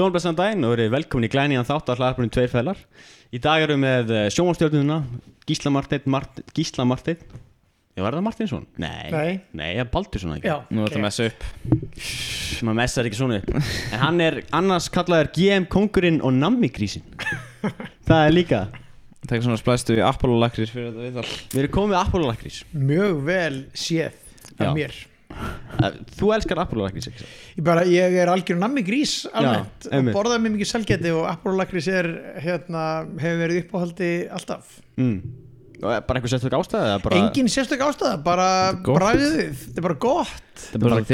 Góðan blessan daginn og verið velkomin í glæniðan þátt að hlaðarpunum tveir fælar Í dag erum við með sjónvastjörnuna Gísla Marteinn Mart, Gísla Marteinn. Já, var það Marteinsson? Nei, Nei. Nei, ég er Baldursson ekki? Já, Nú ætlum við að messa upp. Maður messar ekki svona upp. En hann er annars kallaður GM Kongurinn og Nammi Grísin Það er líka. Takk svona splæstu við Apollo lakrir fyrir þetta viðtal. Við erum komið með Apollo Lakrís mjög vel séð af Já. mér Þú elskar Apollo Lakrís ekki? satt? ég, bara, ég er algjör nammi grís almennt Já, og borðaði mér mikið selgeti og Apollo-lakris er hérna, hefur verið uppáhaldi alltaf Mm. Er bara einhver sérstök ástæða? Bara... engin sérstök ástæða, bara bræðið þetta er bara gott er bara gott,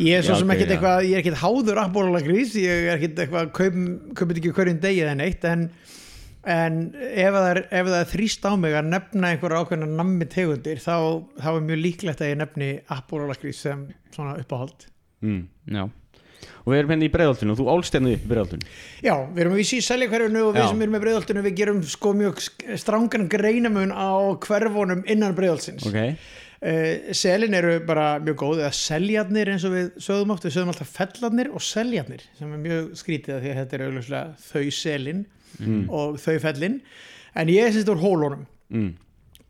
ég er svo Já, sem ok, ekkert eitthvað ég er ekkert háður Apollo-lakris ég er ekkert eitthvað, kaup, kaupið ekki hverjum degi eða neitt en, en ef, það er, ef það er þrýst á mig að nefna einhverja ákveðna nammi tegundir þá, þá er mjög líklegt að ég nefni Apollo-lakris sem svona uppáhald. Mm. Já. Og við erum hérna í breiðoltinu og þú ólst hérna upp í breiðoltinu Já, við erum að vísi í selja hverjunu og við Já. sem erum með breiðoltinu við gerum sko mjög strángan greinamun á hverfunum innan breiðoltsins Ok. Uh, Selin eru bara mjög góð eða seljarnir eins og við sögðum oft við sögðum alltaf fellarnir og seljarnir sem er mjög skrítið af því að þetta er auðvitað þau selin og þau fellin. En ég sérst úr hólunum. Mm.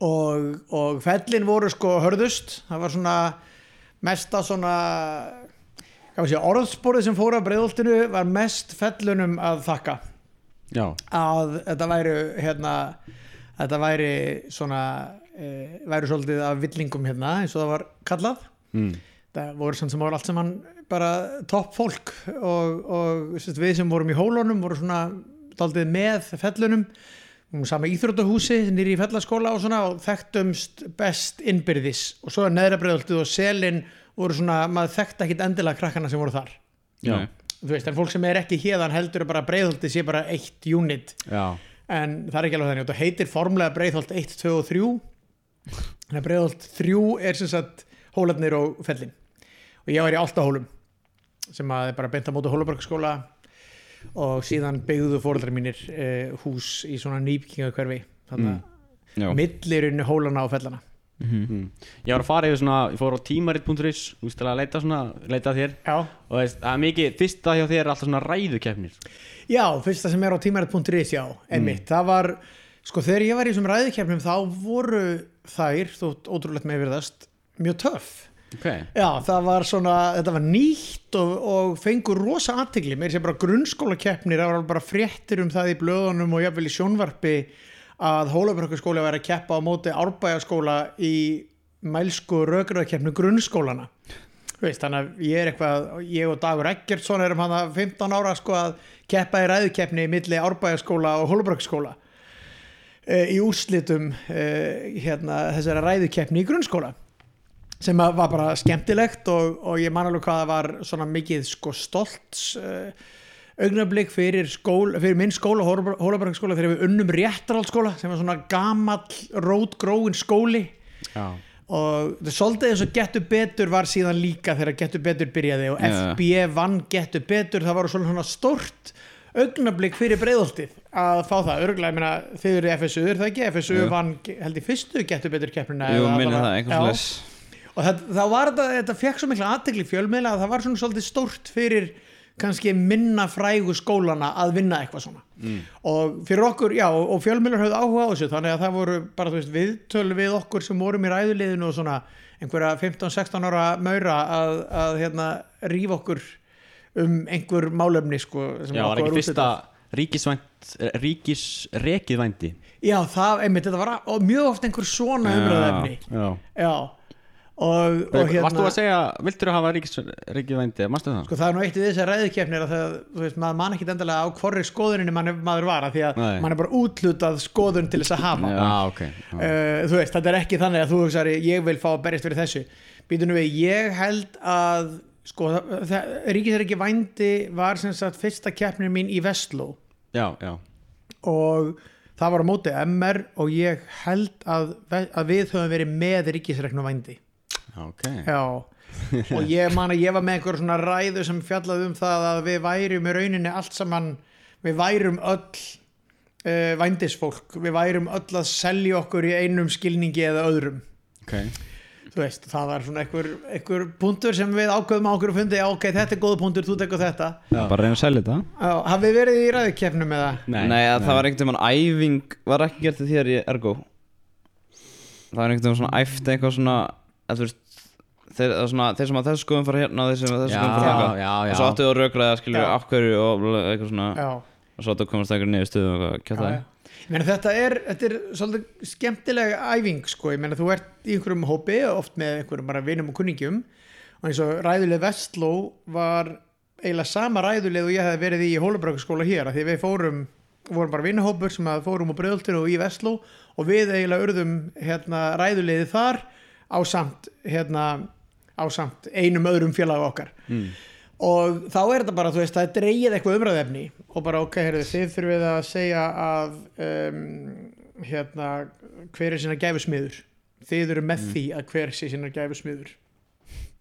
og, og fellin voru sko hörðust. Það var svona mesta svona var sé, orðsporið sem fór af breiðoltinu var mest fellunum að þakka. Já. Að þetta væri hérna, þetta væri svona e, væri svolítið af villingum hérna eins og það var kallað. Mm. það voru samt sem voru allt saman bara topp fólk og, og við sem vorum í hólunum voru svona daldið með fellunum. Sama íþróttahúsi nýri í fellaskóla og svona og þekktumst best innbyrðis. Og svo er neðra breiðoltið og selin voru svona, maður þekkti ekkit endilega krakkana sem voru þar. Já. Þú veist, en fólk sem er ekki hérðan heldur bara að breiðoltið sé bara eitt unit. Já. En það er ekki alveg þannig. Og það heitir formlega breiðholt 1, 2 og 3 en að breiðholt 3 er sem sagt hólarnir og fellin. Og ég var í Altahólum sem að er bara beint að móta Hólaborgskóla og síðan byggðu fóreldrar mínir eh, hús í svona nýbyggingakverfi þannig að millirinn hólana og fellana. Mm. Ég var að fara yfir svona Ég fór á tímarit.is Þú veist til að leita svona Leita þér. Já, Og veist, það er mikið Fyrsta hjá þér er alltaf svona ræðukeppnir. Já fyrsta sem er á tímarit.is já, einmitt, það var sko þegar ég var í þessum ræðikefnum þá voru þær, þótt ótrúlegt með virðast, mjög töff Ok. Já, það var svona, þetta var nýtt og, og fengur rosa aðtegli, mér sé bara grunnskólakeppnir, það var bara fréttir um það í blöðunum og jafnvel í sjónvarpi að Hólabrökkaskóla var að keppa á móti árbæjaskóla í mælsku rökraðkeppnu grunnskólana. Veist, þannig að ég er eitthvað, ég og Dagur Eggertsson erum hann að 15 ára sko að keppa í ræðukeppni milli árbæjaskóla og Hólabrökkaskóla í úrslitum uh, hérna, þessara ræðukeppni í grunnskóla sem var bara skemmtilegt og, og ég man alveg hvað það var svona mikið sko stolt uh, augnablík fyrir, skól, fyrir minn skóla Hólabergsskóla þegar við unnum réttarhaldsskóla sem var svona gamall rótgróin skóli. Já. Og það svolítið eins og Gettu Betur var síðan líka þegar Gettu Betur byrjaði og Já. FB vann Gettu Betur það var svona stórt augnablík fyrir breiðoltið að fá það. Örgulega, ég meina þið eru FSU er það ekki, FSU Jú. vann held í fyrstu Gettu Betur keppnina Jú, allavega- það, einhvers leis og það, það var þetta, þetta fekk svo mikla aðtekli fjölmiðla að það var svona svolítið stórt fyrir kannski minna frægu skólana að vinna eitthvað svona. Mm. og fyrir okkur, já, og fjölmiðlar höfðu áhuga á þessu, þannig að það voru bara, þú veist, viðtöl við okkur sem vorum í ræðuliðinu og svona einhverja 15-16 ára maura að, að hérna, rífa okkur um einhver málefni, sko Já, var okkur ekki fyrsta ríkisvænt Ríkisrekið vændi? Já, það, einmitt, þetta var mjög oft einhver svona Já. umræðefni Já. Já, og, og hérna Varst þú að segja Vildur þú hafa ríkisrekið vændi Mástu það? Sko það er nú eitt við þessar ræðikeppnir að það, þú veist, maður man ekki endilega á hvorri skoðuninni man, maður var að því að Nei. mann er bara útlutað skoðun til þess að hafa Já. Já, ok Já. uh, þú veist, þetta er ekki þannig að þú hugsar ég vil fá að berjast fyrir þessu býtunum við, ég held að sko, ríkisar ekki vændi var sem sagt fyrsta keppnir mín í Vestló Já, já og það var á móti MR og ég held að, að við höfum verið með ríkisreknu vændi Já, ok. Já, og ég man að ég var með einhver svona ræðu sem fjallaði um það að við værum í rauninni allt saman, við værum öll uh, vændisfólk, við værum öll að selja okkur í einum skilningi eða öðrum. Ok. Þú veist, það var svona einhver, einhver punktur sem við ákveðum á okkur og fundi, já, ok, þetta er góð punktur, þú tekur þetta. Já. bara reyna að selja þetta. Já, hafið verið í ræðikeppnum eða? Nei, Nei, að það var einhvern veginn æfing var ekki gert til þér í Ergo. Það var einhvern veginn svona æft eitthvað svona að þú veist þeir, það er svona, þeir sem að þessu skoðum fara hérna og þeir sem að þessu skoðum fara hérna og svo áttu þú að rökraða skilur Já. af hverju og eitthvað svona. Já, og svo áttu að komast eitthvað niður stuðu og já, það meina þetta er, þetta er svolítið skemmtileg æfing sko, ég meina þú ert í einhverjum hópi oft með einhverjum bara vinum og kunningjum. Og eins og ræðuleg Vestló var eiginlega sama ræðuleg og ég hef verið í Hólabrökkaskóla hér að því við fórum, vorum bara vinnahópur sem að fórum á Bröðoltinu og í Vestló og við eiginlega urðum hérna, ræðulegið þar á samt, hérna, á samt einum öðrum félag okkar. Mm. og þá er þetta bara, þú veist, það er dreigið eitthvað umræðefni og bara, ok, heyrðu, þið þurfið að segja að um, hérna, hver er sinna gæfusmiður? Þið eru með því að hver sé sinna gæfusmiður.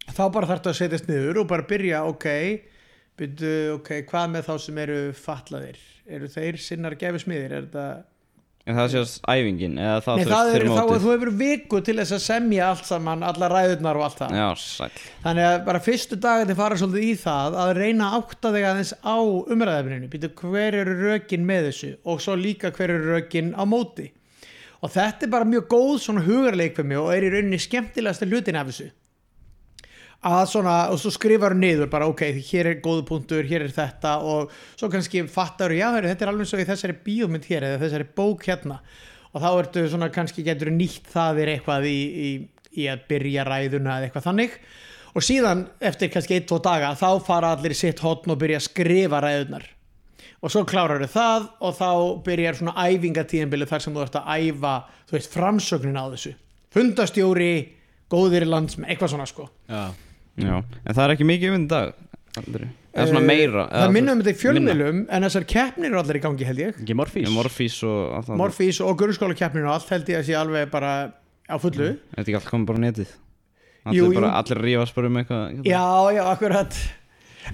Þá bara þarftu að setjast niður og bara byrja, ok byrju, ok, hvað með þá sem eru fatlaðir, eru þeir sinnar gæfusmiðir, er þetta En það sést æfingin eða það Nei, það veist er, fyrir þá að þú hefur viku til þess að semja allt saman, alla ræðurnar og allt það. Já, sæll. Þannig að bara fyrstu dagarnir fara svolítið í það að reyna átta þig aðeins á umræðafninu, býtu hver eru rökin með þessu? Og svo líka hver eru rökin á móti. Og þetta er bara mjög góð svona hugarleikfemi og er í rauninni skemmtilegasta hlutin af þessu. Að svona, og svo skrifar niður bara ok, hér er góðu punktur, hér er þetta og svo kannski fattar já, heyrðu, þetta er alveg svo í þessari bíómynd hér eða þessari bók hérna. Og þá ertu svona kannski getur nýtt það er eitthvað í, í, í að byrja ræðuna eða eitthvað þannig. Og síðan eftir kannski ein, tvo daga þá fara allir í sitt hotn og byrja að skrifa ræðunar og svo klárar það og þá byrjar svona æfingatíðanbili þar sem þú ert að æfa þú veist framsögnin á þessu. Fundastjóri, góðir landsmenn eitthvað svona sko. Já. Já, en það er ekki mikið um þetta dag aldrei. Eða svona meira Eh, það eða minnum þú þetta í veist, fjölmiðlum en þessar keppnir eru allir í gangi held ég Ekki Morfís minna. Morfís og allt það Morfís og grunnskóla keppnir og allt held ég að sé alveg bara á fullu Er þetta ekki allt komið bara á netið? Allir, Jú, bara, jú. allir rífast bara um eitthvað Já, já, akkurat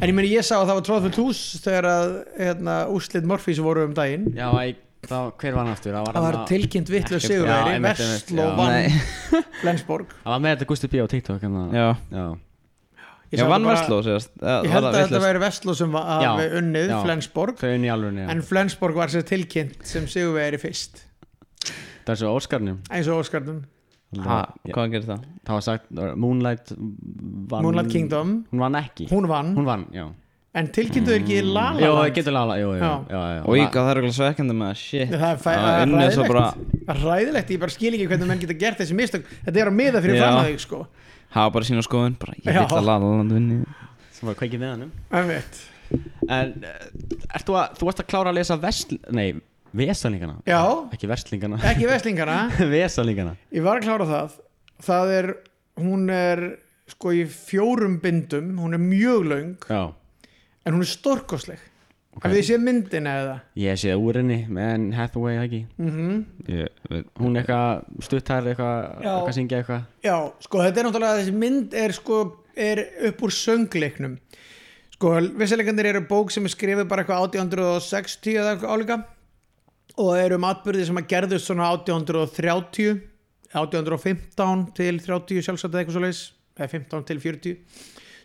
En ég meni ég sá að það var tróðfullt hús þegar að hérna, úrslit Morfís voru um daginn Já, æ, þá, hver var hann aftur? Það var, Það var hann að- tilkynnt Ekkert- sigurveri Já, einmitt, einmitt, Vestló já. vann Nei, Flensborg Það var með þetta Gusti B á TikTok hérna. já Já. Ég Já, vann bara- Vestló sérst Ég held að þetta væri Vestló sem var- Já, hafi unnið já. Flensborg. Þau unni í alveg. En Flensborg var sér tilkynnt sem sigurveri fyrst. Það er svo Óskarnum. Eins og Óskarnum. Ha, Já. hvað gerir það? Það var sagt uh, Moonlight vann, Moonlight Kingdom, Hún vann ekki. Hún vann. Hún vann, já. En tilkynntu ekki La La Jó, Land? getur lala Jó, jó, Já. já, já, Og ég gaf það er eitthvað svekkandi með það, shit Það er Já, er bara- ræðilegt Ræðilegt, ég bara skil ekki hvernig menn geta gert þessi mistök. Þetta er á miða fyrir Já. fram að þig sko Hafa bara sína skoðun, bara ég vil að laða land vinni. Sem var kveikið með hannum. En uh, ert þú að Þú varst að klára að lesa vestl Nei, vesalingana Já, Ekki vestlingana ekki veslingana. Vesalingana Ég var að klára það. Það er, hún er sko í fjórum bindum. Hún er mjög löng. Já. En hún er stórkosleg Ok. Hafið þið séð myndina eða? Ég sé úr henni Anne Hathaway ekki Mm Ég veit Hún er eitthvað stuttær eitthvað Já. Eitthvað syngja eitthvað Já, sko þetta er náttúrulega þessi mynd er sko er upp úr söngleiknum sko vissileikandir eru bók sem er skrifið bara eitthvað 1860 eða eitthvað álíka og eru um atbyrði sem að gerðust svona 1830 1815 til 30 sjálfsagt eða eitthvað svo leis eða 15 til 40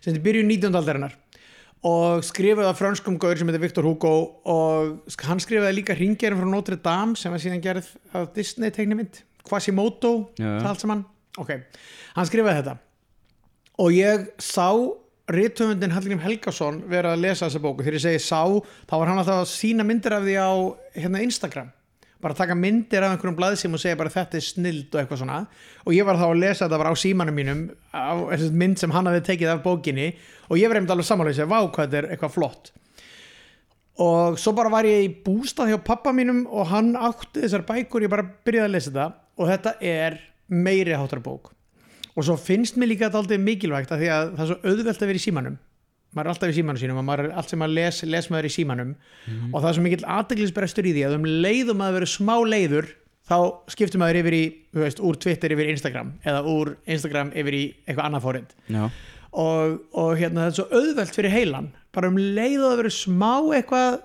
sem þetta byrju 19. aldarinnar og skrifaði af franskum gaur sem heitir Victor Hugo og hann skrifaði líka ringgerinn frá Notre Dame sem var síðan gerð af Disney teiknimynd Quasimodo, já. það allt saman. Ok, hann skrifaði þetta. Og ég sá rithöfundin Hallgrim Helgason vera að lesa þessa bóku þegar ég segi sá, þá var hann alltaf að sína myndir af því á hérna, Instagram bara taka myndir af einhverjum blaðsim og segja bara þetta er snild og eitthvað svona. Og ég var þá að lesa þetta bara á símanum mínum á mynd sem hann hafði tekið af bókinni. Og ég var einmitt alveg samanlega að segja vá hvað þetta er eitthvað flott. Og svo bara var ég í bústað hjá pappa mínum og hann átti þessar bækur ég bara byrjaði að lesa þetta. Og þetta er meiri háttar bók. Og svo finnst mér líka þetta aldrei mikilvægt að því að það er svo auðvelt að vera í símanum maður er alltaf í símanum sínum og maður er allt sem maður les, les maður í símanum. Og það er svo mikill aðteglisbrestur í því að um leiðum að vera smá leiður þá skiptum maður yfir í, þú veist, úr Twitter yfir í Instagram eða úr Instagram yfir í eitthvað annað fórind Já, og, og hérna það er svo auðvelt fyrir heilan. Bara um leið og það verður smá eitthvað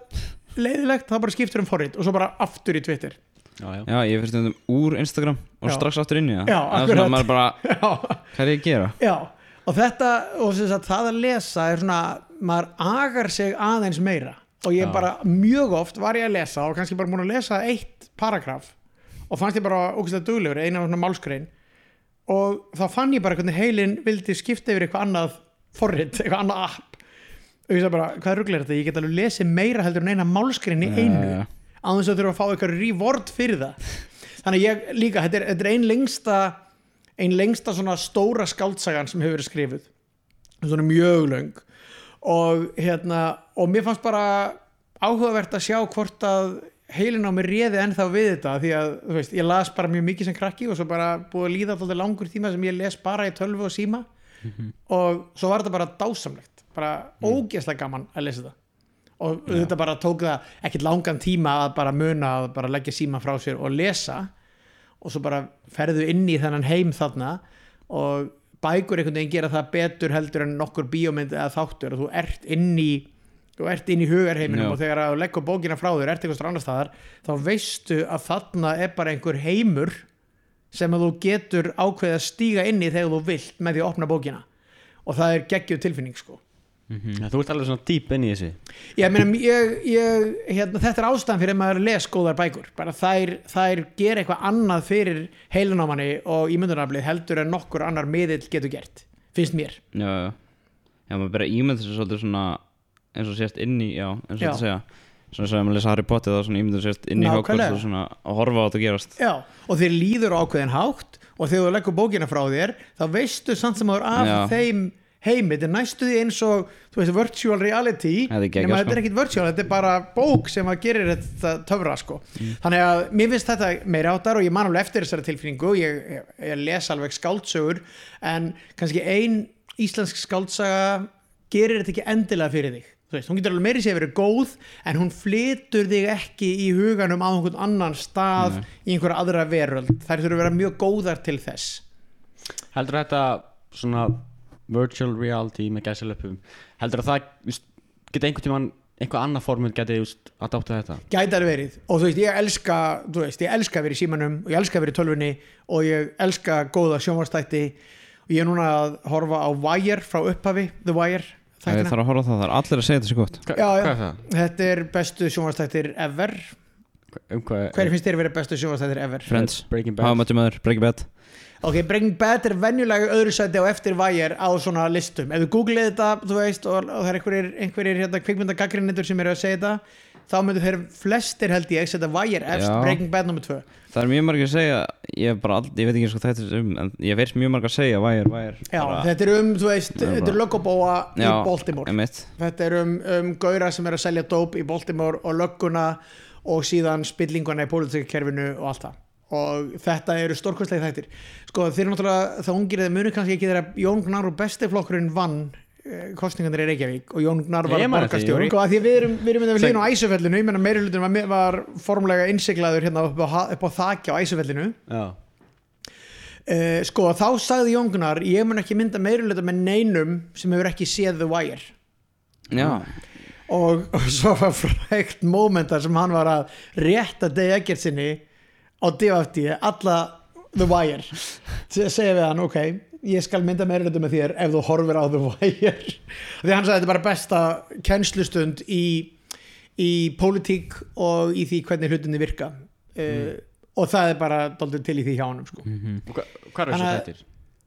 leiðilegt þá bara skiptur um forrið og svo bara aftur í Twitter. Já, já. Já ég fyrir stundum úr Instagram og Já. strax aftur inn í það. Já, Eða akkurat. svona, maður bara, hvað er ég að gera? já og þetta, og sagt, það að lesa er svona, maður agar sig aðeins meira. Og ég bara mjög oft var ég að lesa og kannski bara múin að lesa eitt paragraf og fannst ég bara ógæslega duglegur, eina svona málskrein og þá fann ég bara hvernig heilin vildi skipta yfir eitthvað annað forrit, eitthvað annað app. Og ég sagði bara, hvað er rugglega þetta, ég get alveg lesið meira heldur en eina málskrein í einu. já, já. á þess að þurfa að fá eitthvað reward fyrir það. Þannig ég líka, þetta er, þetta er ein lengsta ein lengsta svona stóra skáldsagan sem hefur verið skrifuð. Svona mjög löng. Og hérna, og mér fannst bara áhugavert að sjá hvort að heilin á mér réði ennþá við þetta því að, þú veist, ég las bara mjög mikið sem krakki og svo bara búið að líða alltaf langur tíma sem ég les bara í tölvu og síma. Og svo var þetta bara dásamlegt bara ógeðslega gaman að lesa þetta. Og þetta bara tók það ekkert langan tíma að bara muna að bara leggja síma frá sér og lesa og svo bara ferðu inn í þennan heim þarna og bækur einhvern veginn gera það betur heldur en nokkur bíómynd eða þáttur. Og þú ert inn í þú ert inn í hugarheiminum Já. og þegar að leggur bókina frá þér, ert eitthvað annar staðar þá veistu að þarna er bara einhver heimur sem að þú getur ákveðið að stíga inn í þegar þú vilt með því að opna bókina. Og það er geggjuð tilfinning sko Mhm. Þú ert alveg svona dýp inn í þessi ég meina, ég, ég, hérna, þetta er ástæðan fyrir að maður les góðar bækur bara þær, þær gera eitthvað annað fyrir heilunámanni og ímyndunaraflið heldur en nokkur annar miðill getur gert finnst mér Já, já Já, maður bara ímynd þessu svolítið svona eins og sést inn í, já, eins og Já. þetta segja svona sem maður lesa Harry Potter þá svona ímynd þessu sést inn í. Hogwarts og svona að horfa á þetta gerast Já, og þeir líður á ákveðin hátt og þegar þú leggur bókina frá þér þá veistu samt sem áður af Já. þeim heimi, þetta er næstu því eins og þú veist, virtual reality Þetta nema sko. þetta er ekkit virtual, þetta er bara bók sem að gerir þetta töfra sko. þannig að mér finnst þetta meira áttar og ég man alveg eftir þessari tilfinningu ég, ég, ég les alveg skáldsögur en kannski ein íslensk skáldsaga gerir þetta ekki endilega fyrir þig. Þú veist, hún getur alveg meiri sér verið góð en hún flytur þig ekki í huganum á einhvern annan stað í einhverja aðra veröld. Þær þurfa að vera mjög góðar til þess. Heldur þetta svona virtual reality með gæsalöpum Heldur að það geta einhvern tímann einhver annað formun geti just, að dátta þetta? Gætar verið. Og þú veist ég elska þú veist ég elska að vera í símanum og ég elska að vera í tölvunni og ég elska góða sjónvarstætti og ég er núna að horfa á Wire frá upphafi The Wire Ég þættina. þarf að horfa það, það er allir að segja þetta svo gott. Hva, Já, já. Hvað er það? þetta er bestu sjónvarstættir ever. Um hvað hver finnst þér verið bestu sjónvarstættir ever? Friends, Breaking How Bad Much Your Mother, Breaking Bad ok, Breaking Bad er venjulega öðru sæti á eftir Wire á svona listum ef þú googlið þetta, þú veist og, og það er einhverjir, einhverjir hérna, kvikmyndagaggrinnitur sem eru að segja þetta þá myndu þeir flestir held ég setja Wire efst, Já. Breaking Bad nummer 2 Það er mjög margir að segja Ég, ald- ég veit ekki eins og þetta er um En ég veist mjög margir að segja Wire, Wire Já, þetta er um, þú veist, þetta er löggubóa í Baltimore einmitt. Þetta er um, um gaura sem er að selja dóp í Baltimore og lögguna og síðan spillinguna í pólitíkakerfinu og allt það og þetta eru stórkostlega þættir. Sko þeir eru náttúrulega það ungir þeir muni kannski ekki þegar Jón Gnar og bestiflokkurinn vann eh, kostningandir í Reykjavík og Jón Gnar var borgarstjóri. jú. sko, að því við erum, við erum með línu á æsufellinu ég menna meiri hlutin var, var formlega innsiglaður hérna upp á, upp á þakja á æsufellinu. Uh, sko þá sagði Jón Gnar ég mun ekki mynda meiri hlutin með neinum sem hefur ekki séð The Wire. Já, og, og svo var frækt mómentar sem hann var að rétta Dave Eggertsinni á DFT alla The Wire. Til að segja við hann, ok ég skal mynda meira hlutu með þér ef þú horfir á The Wire. Því hann sagði þetta er bara besta kennslustund í, í pólitík og í því hvernig hlutinni virka. Uh, og það er bara daldið til í því hjá hann sko. Og hva- Hvað er þessu þættir?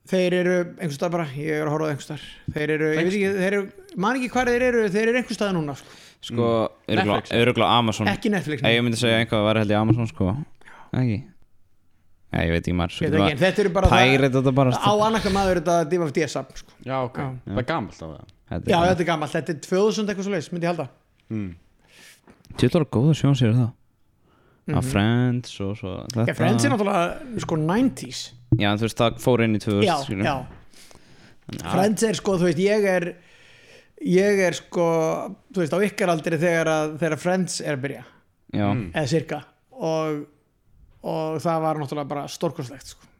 þeir eru einhvers stað bara, ég er að horfa á einhvers stað þeir eru, ég veit ekki, þeir eru man ekki hvað þeir eru, þeir eru einhvers stað núna sko. sko, Netflix. öruglega Amazon. Ekki Netflix Ef ég myndi segja einhvað að vera held í Amazon sko Ekki. Já, ég veit ekki maður Ég veit ekki, en þetta eru bara það Pærið þetta bara á annarka maður þetta DFD safn sko. Já, ok. Það er gamalt á það. Þetta já, er þetta er gammalt, þetta er 2000 eitthvað svo leis myndi ég halda. Mm. Tjóðlar góða sjónsýri það Mhm. Að Friends og svo þetta. Já, Friends er náttúrulega sko 90s Já, en þú veist, það fór inn í 2000 Já, skilur. já. Friends er sko, þú veist, ég er ég er sko þú veist, á ykkar aldri þegar, að, þegar Friends er að byrja, Já, Mm. eða cirka og, og það var náttúrulega bara stórkostlegt sko.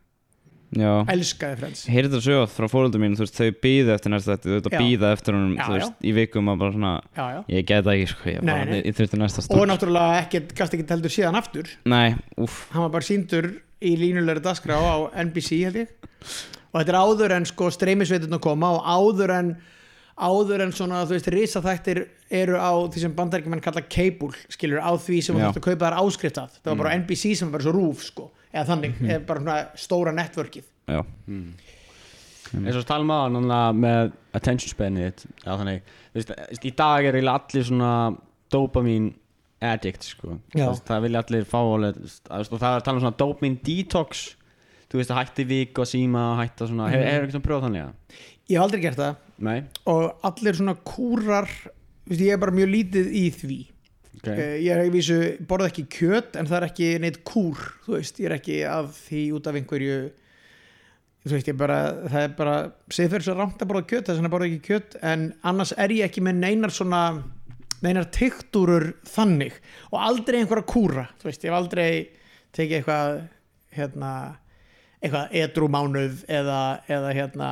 já. Elskaði Friends. Heyrðu þetta sögð frá fóröldum mín, þú veist, þau býða eftir næsta þetta, Já. að býða eftir veist, í vikum að bara svona, já, já. ég get það ekki, sko, ég, Nei, bara, ég þurfti næsta og stór náttúrulega ekkert, gast ekki heldur síðan aftur. Nei, úff, hann var bara síndur í línulegri dagskrá á NBC held ég. Og þetta er áður en sko streymisveitin að koma og áður en áður en svona þú veist risaþættir eru á því sem bandaríkjumenn kalla cable skilur á því sem þú þurft að kaupa þar áskriftað. Það var bara NBC sem var bara svo rúf sko. Eða þannig, eða bara svona stóra networkið. Já, eins og á núna með attention spanið þitt já, þannig, þú veist, í dag er eiginlega allir svona dopamin addict sko. Veist, það vilja allir fá alveg, þú veist, og það er að tala um svona dopamin detox. Þú veist að hætti vik og síma og hætta svona, hefur hefur eitthvað pröfað þannig að ég hef aldrei gert það. Nei, og allir svona kúrar veist, ég er bara mjög lítið í því. Ok. Okay. ég er í vísu, borða ekki kjöt en það er ekki neitt kúr þú veist, ég er ekki af því út af einhverju þú veist, ég bara það er bara, segir fyrir svo rámt að borða kjöt þess að borða ekki kjöt, en annars er ég ekki með neinar svona neinar tiktúrur þannig. Og aldrei einhverja kúra, þú veist, ég hef aldrei tekið eitthvað hérna, eitthvað edru mánuð eða, eða hérna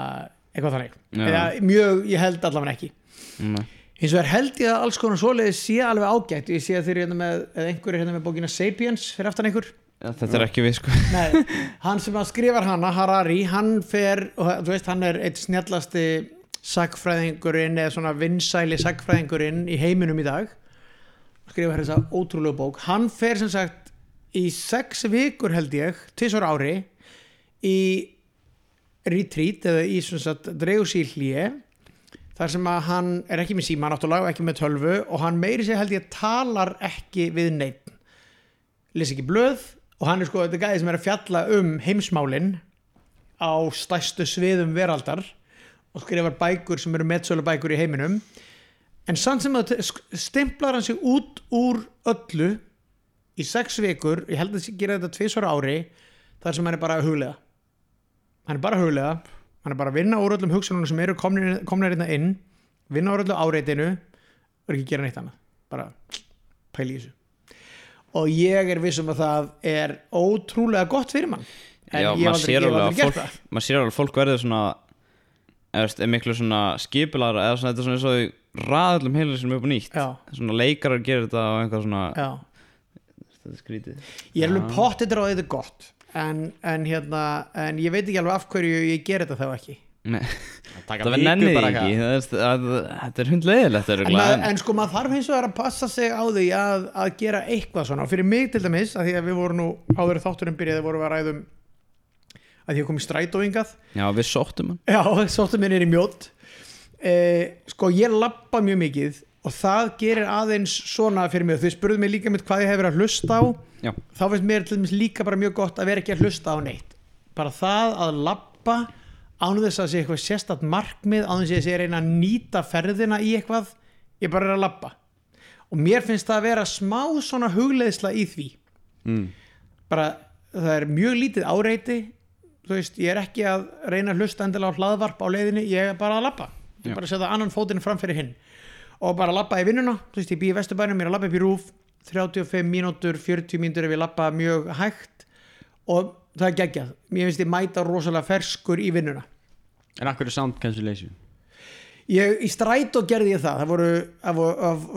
eitthvað þannig, Já. eða mjög, ég held allavega ekki. Nei. hins vegar held ég að alls konar svoleiðis sé alveg ágætt. Ég sé að þeir eru hérna með, eða einhver er hérna með bókina Sapiens fyrir aftan einhver Já, Þetta er ekki við sko. Nei, hann sem skrifar hana, Harari hann fer, og þú veist, hann er eitt snjallasti sagfræðingurinn eða svona vinsæli sagfræðingurinn í heiminum í dag. Skrifar þessa ótrúlega bók. Hann fer sem sagt í sex vikur held ég, tvisar ári í retreat eða í sem sagt dreigur sér hlýje þar sem að hann er ekki með síma náttúrulega og ekki með tölvu og hann meiri sér held ég talar ekki við neitt les ekki blöð og hann er sko þetta gæði sem er að fjalla um heimsmálin á stærstu sviðum veraldar og skrifar bækur sem eru meðsölu bækur í heiminum. En samt sem að stimplar hann sig út úr öllu í sex vikur, ég held að það gera þetta tvisvara ári þar sem hann er bara að huglega hann er bara huglega. Hann er bara að vinna úr öllum hugsunum sem eru komnir, komnir hérna inn vinna úr öllu áreitinu og ekki gera neitt annað. Bara pæli í þessu. Og ég er vissum að það er ótrúlega gott fyrir mann. En Já, ég hef aldrei, aldrei gert fólk það. maður sér alveg að fólk verður svona eða miklu svona skipulara eða svona þetta er svona eins og þau ræðallum heilir sem er upp á nýtt. Já. svona leikarar gerir þetta og eitthvað svona Já. þetta er skrítið. Ég er alveg pottitur á að þetta er gott en, en hérna en ég veit ekki alveg af hverju ég ger þetta þá ekki. Nei, það verður nennið bara ekki það það, þetta er hundleiðilegt en, en sko maður þarf hins vegar að passa sig á því að, að gera eitthvað svona. Og fyrir mig til dæmis, að því að við vorum nú áður þátturinn byrjaði vorum við að ræðum að því að kom í strætóingað Já, við sóttum hann. Já, sóttum minn er í mjótt eh, Sko, ég lappa mjög mikið og það gerir aðeins svona fyrir mig, þau spurðu mig líka mitt hvað ég hef verið að hlusta á. Já, þá finnst mér til dæmis líka bara mjög gott að vera ekki að hlusta á neitt. Bara það að lappa án þess að sé eitthvað sérstætt markmið án þess að sé reyna að nýta ferðina í eitthvað, ég bara er að lappa og mér finnst það að vera smá svona hugleiðsla í því. Mm. bara það er mjög lítið áreiti. Þú veist, ég er ekki að reyna að hlusta endilega á hlaðvarp á leiðinni, ég er bara að lappa ég bara setja annan fótinn fram fyrir hinn og bara lappa í vinnuna, þú veist, ég býi í vesturbænum ég er að lappa upp í rúf, 35 mínútur 40 mínútur ef ég lappa mjög hægt. Og það er geggjað. Mér finnst ég mæta rosalega ferskur í vinnuna. En akkur er sound cancellation? Ég, í strætó gerði ég það. Það voru,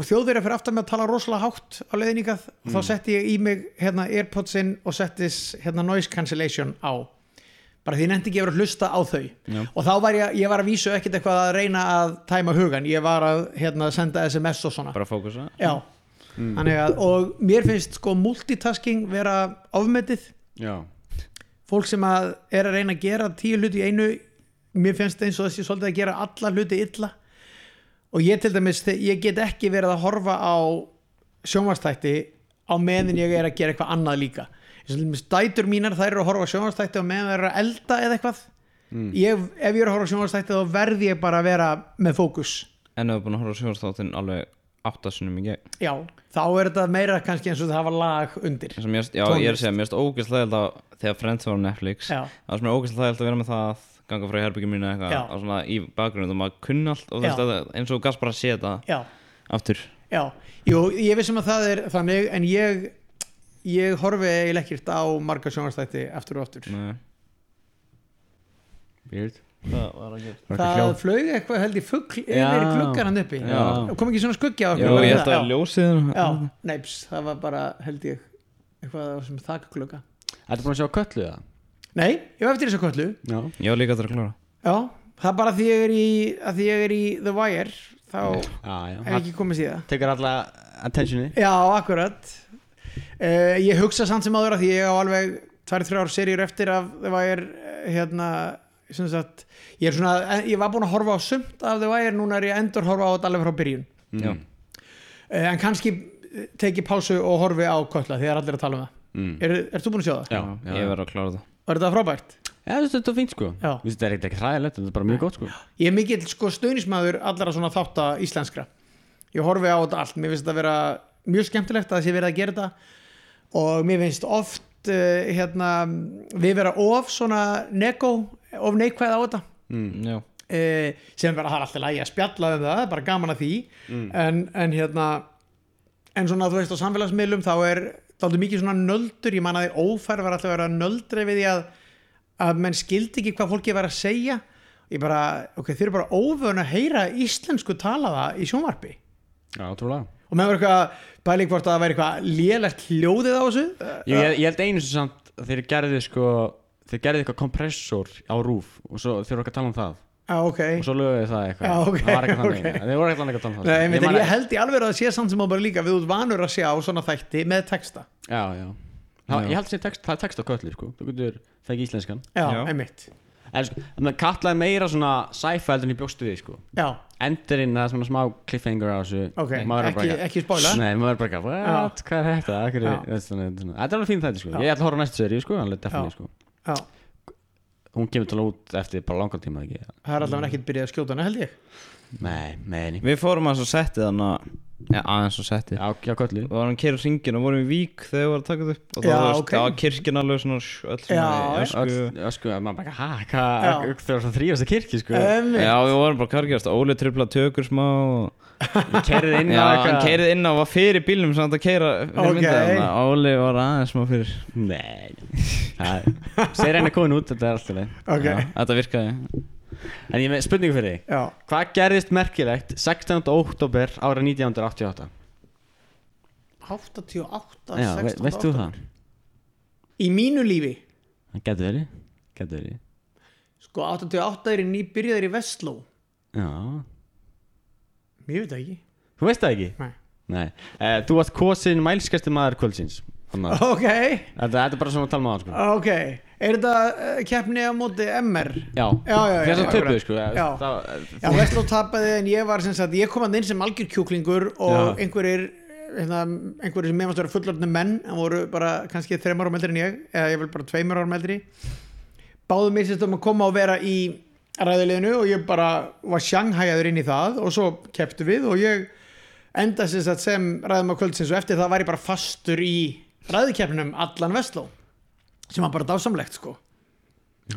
þjóðverið fyrir aftan með að tala rosalega hátt á leiðningað og þá setti ég í mig hérna airpodsinn og settis hérna noise cancellation á bara því ég nefndi ekki að vera að hlusta á þau. Já. og þá var ég, ég var að vísu ekkert eitthvað að reyna að tæma hugan, ég var að hérna, senda sms og svona. Bara fókusa. Að og mér finnst sko multitasking vera ofmetið. Já, fólk sem að er að reyna að gera tíu hluti í einu mér finnst eins og þessi svolítið að gera alla hluti illa. Og ég til dæmis ég get ekki verið að horfa á sjónvarstætti á meðin ég er að gera eitthvað annað líka dætur mínar þær eru að horfa á sjónvarstætti og meðan þær eru að elda eða eitthvað ég, ef ég er að horfa á sjónvarstætti þá verð ég bara að vera með fókus. En við erum búin að horfa sjónastáttin alveg áttasunum í gegn? Já, þá er þetta meira kannski eins og það var lag undir. Mér, Já, ég er að Tónlist. segja, mér erst ógeðslega að þegar Friends var á Netflix Já. það er ógeðslega að vera með það að ganga frá herbyggjum mínu eitthvað svona í bakgrunn og maður kunni allt og Já. þess að eins og gast bara að já, aftur. Já, jú, ég vissum að það er þannig en ég ég horfi eiginlega ekkert á marga sjónvarstætti aftur og aftur Nei. weird Hvað var að gera? það flög eitthvað held ég fugl yfir Já. gluggan hann uppi Já. kom ekki svona skuggi á okkur Jú, ég það? held að Já. ljósið já, neips, það var bara held ég eitthvað sem þakklugga Ertu búin að sjá köllu það? Nei, ég var eftir þessu köllu Já Ég var líka að klára Já, það er bara að því ég er í, að því ég er í The Wire þá Já, já er ekki komið síðan Tekur alla attentioni Já, akkurat uh, Ég hugsa samt sem áður að því ég á alveg tvær, þrjár seríur eftir af The Wire eh, hérna, sem sagt ég er svona, ég var búin að horfa á sumt af The Wire, núna er ég að endur horfa á þetta alveg frá byrjun Já. uh, en kannski eh, teki pásu og horfi á Kötla því það er allir að tala um það mm. er, þú búin að sjá það? Já, já, Ég verð að klára það Var þetta frábært? Já, þetta þetta er fínt sko Já. Þetta er ekkert ekki hræðilegt, þetta er bara mjög gott sko Ég er mikill sko stöðnismæður allara svona þátta íslenskra ég horfi á þetta allt, mér finnst þetta vera mjög skemmtilegt að það sé verið að gera þetta. Og mér finnst oft uh, hérna, við vera of svona neko, of neikvæð á þetta. Mm. Uh, sem vera það er alltaf lægi að spjalla um það, er bara gaman að því. En, en hérna en svona þú veist á samfélagsmiðlum þá er þáttu mikið svona nöldur, ég man að þið ófær var alltaf að vera nöldri við því að að menn skildi ekki hvað fólki var að segja. Ég bara, ok, þeir eru bara óvön að heyra íslensku talaða í sjónvarpi. Já, trúlega og með eitthvað pæling hvort að það væri eitthvað lélegt hljóðið á þessu? Ég, ég, ég held einu sem samt að þeir gerði sko Þeir gerði eitthvað kompressor á rúf og svo þeir voru ekki að tala um það. Já, ok. Og svo lögðu það eitthvað. Já, ok, Það var ekki þannig, ok. þeir voru ekki að tala um það. Nei, Ég ég, að- held í alveg að það sé samt sem á bara líka við út vanur að sjá svona þætti með texta. Já, já. Það, Já. ég held að text, það er text á köllu sko. Þú getur það ekki íslenskan. Já, Já. einmitt. En sko, að Katla er meira svona sci-fi heldur en ég bjóstu við sko. Já, Endurinn, er svona smá cliffhanger á þessu. Ok, Maður bara ekki, ekki spóla Nei, maður bara ekki What? Hvað er þetta? Þetta er alveg fín þetta sko. Já. Ég ætla að horfa næstu seri sko Alveg definitely Já. sko. Já, Hún kemur til að út eftir bara langan tíma ekki? Það er allavega ekkert byrjað að skjóta hana held ég Nei, meðni Við fórum að svo setti þannig Já, aðeins svo setti Já, já, köllu. Við varum að kera hringin og vorum í vík þegar við varum að taka þetta upp. Og Já, það var, ok. var kirkjan alveg svona sh- öll svona Já, í ösku. Já, sko, maður bara, hæ, Já. hvað Það var svona þrýjast að kirkju sko. Einmitt. Já, við vorum bara kargjast Óli tripla tökur smá og... Kerði inn Já, á hann eitthvað keirið inn á og var fyrir bílum samt að keira Ok. Óli var aðeins smá fyrir. Nei Það- Segir henni komin út, þetta er alltaf leið Ok, Já, Þetta virkaði En ég með spurningu fyrir þig já, Hvað gerðist merkilegt 16. oktober ára 1988? 88, Já, ve 16, veist þú það? Í mínu lífi, Það getur verið Getur verið sko 88 er í nýbyrjaður í Vestló Já Mér veit það ekki Þú veist það ekki? Nei. Nei uh, Þú varst kosin mælskasti maður kvöldsins Þannig að Ok, þetta, þetta er bara svona að tala með það sko. ok Er þetta uh, keppni á móti MR? Já Já, já, já, Þess að akkurat. sko Já. það, Vestló tapaði en ég var sagt, ég kom að inn sem algjör kjúklingur og einhverjir hérna, einhverjir sem meðmast vera fullorðni menn en voru bara kannski þreymar ára meldri en ég eða ég vil bara tveimur ára meldri báðu mig sérst um að koma og vera í ræðuleginu og ég bara var sjanghæjaður inn í það og svo kepptu við og ég enda sérst að sem ræðum á kvöldsins og eftir það var ég bara fastur í ræðukeppnum allan Vestló sem var bara dásamlegt sko.